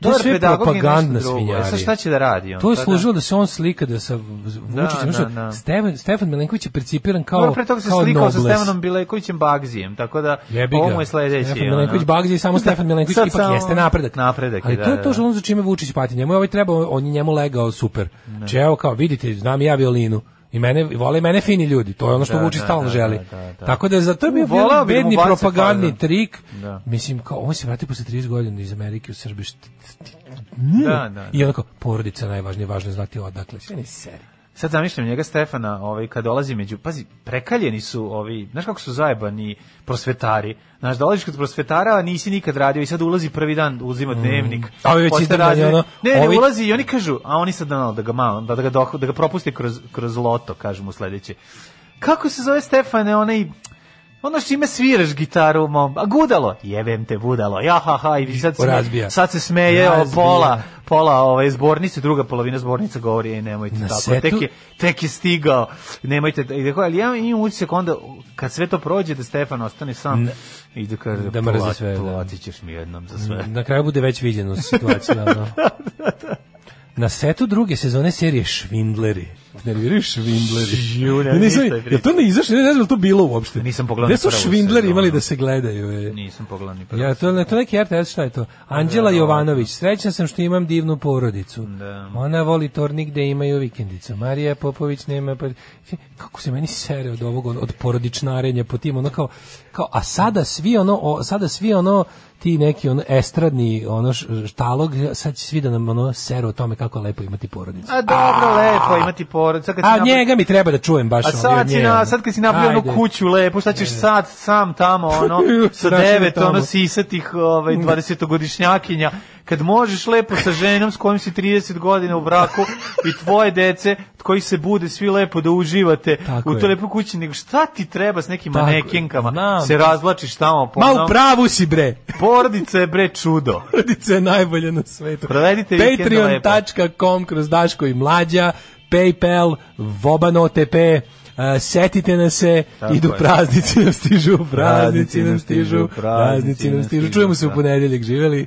To je sve propagandna. E, svinjarija. sad šta će da radi on? To je da. služilo da se on slika da sa Vučićem. da, znaš, da. Stefan, Stefan Milenković je percipiran kao, Dobro, pre toga se kao slikao sa. Stefanom Bilekovićem Bagzijem, tako da Jebi ovo je sledeći. Stefan. Milenković Bagzi i samo Stefan Milenković ipak samo jeste napredak. Napredak Ali da, to je da, to što da. on za čime Vučić pati. Njemu je ovaj trebao, on je njemu legao super. Če evo kao, vidite, znam ja violinu. I mene vole mene fini ljudi. To je ono što Da, Vučić da, stalno da, želi. da, da, da. Tako da za to je bio mu bedni propagandni fazon. trik. Da. Mislim kao on se vrati posle 30 godina iz Amerike u Srbiju. Da, da, I onako porodica najvažnije, važno je znati odakle. Sve ni seri. Sad zamišljam njega Stefana, ovaj kad dolazi među, pazi, prekaljeni su ovi, znaš kako su zajebani prosvetari. Znaš, dolaziš kod prosvetara, a nisi nikad radio i sad ulazi prvi dan, uzima dnevnik. A ovi već razne- ono, Ne, ne, ovi- ulazi i oni kažu, a oni sad da, da ga malo, da, da ga doh- da ga propusti kroz kroz loto, kažu mu sledeće. Kako se zove Stefane, onaj Ono što ime sviraš gitaru, mom, a gudalo, jebem te budalo, ja ha ha, i sad se, Razbija. sad se smeje o pola, pola ove zbornice, druga polovina zbornica govori, ej, nemojte Na tako, setu- tek je, tek je stigao, nemojte, i tako, ali ja imam utisak onda, kad sve to prođe, da Stefan ostane sam, i da kaže, Da mrzi "Plat- sve, da. platit ćeš mi jednom za sve. Na kraju bude već viđeno situacija. ono. Na setu druge sezone serije Švindleri. Nerviraju Švindleri. Ju, ne, Ja nisam, je to ne izašlo? Ne znam je li to bilo uopšte. Nisam pogledao Gde su Švindleri imali da se gledaju? E? Nisam pogledao ni prvo. Ja, to, ne, to neki RTS, šta je to? Anđela Jovanović, srećna sam što imam divnu porodicu. Da. Ona voli tornik gde imaju vikendicu. Marija Popović nema... Pa, kako se meni sere od ovog, od porodičnarenja po tim, ono kao, kao a sada svi ono, o, sada svi ono, ti neki ono estradni ono štalog, sad će svi da nam ono seru o tome kako je lepo imati porodicu. A dobro, lepo imati porod. Sad kad A njega mi treba da čujem baš A sad, si na, sad kad si napravio onu kuću lepo, šta ćeš sad sam tamo, ono, sa devet, ono, sisatih ovaj, 20-godišnjakinja, kad možeš lepo sa ženom s kojom si 30 godina u braku i tvoje dece, koji se bude svi lepo da uživate Tako u toj lepoj kući, nego šta ti treba s nekim Tako je. manekenkama, Znam. se razvlačiš tamo po Ma u pravu si bre. Porodica je bre čudo. Porodica je najbolja na svetu. Provedite. Patreon.com kroz Daško i Mlađa, Paypal, Voban OTP, Uh, setite nas se, Tako idu je. praznici nam stižu, praznici nam stižu, praznici nam stižu. Čujemo se u da. ponedeljak, živeli.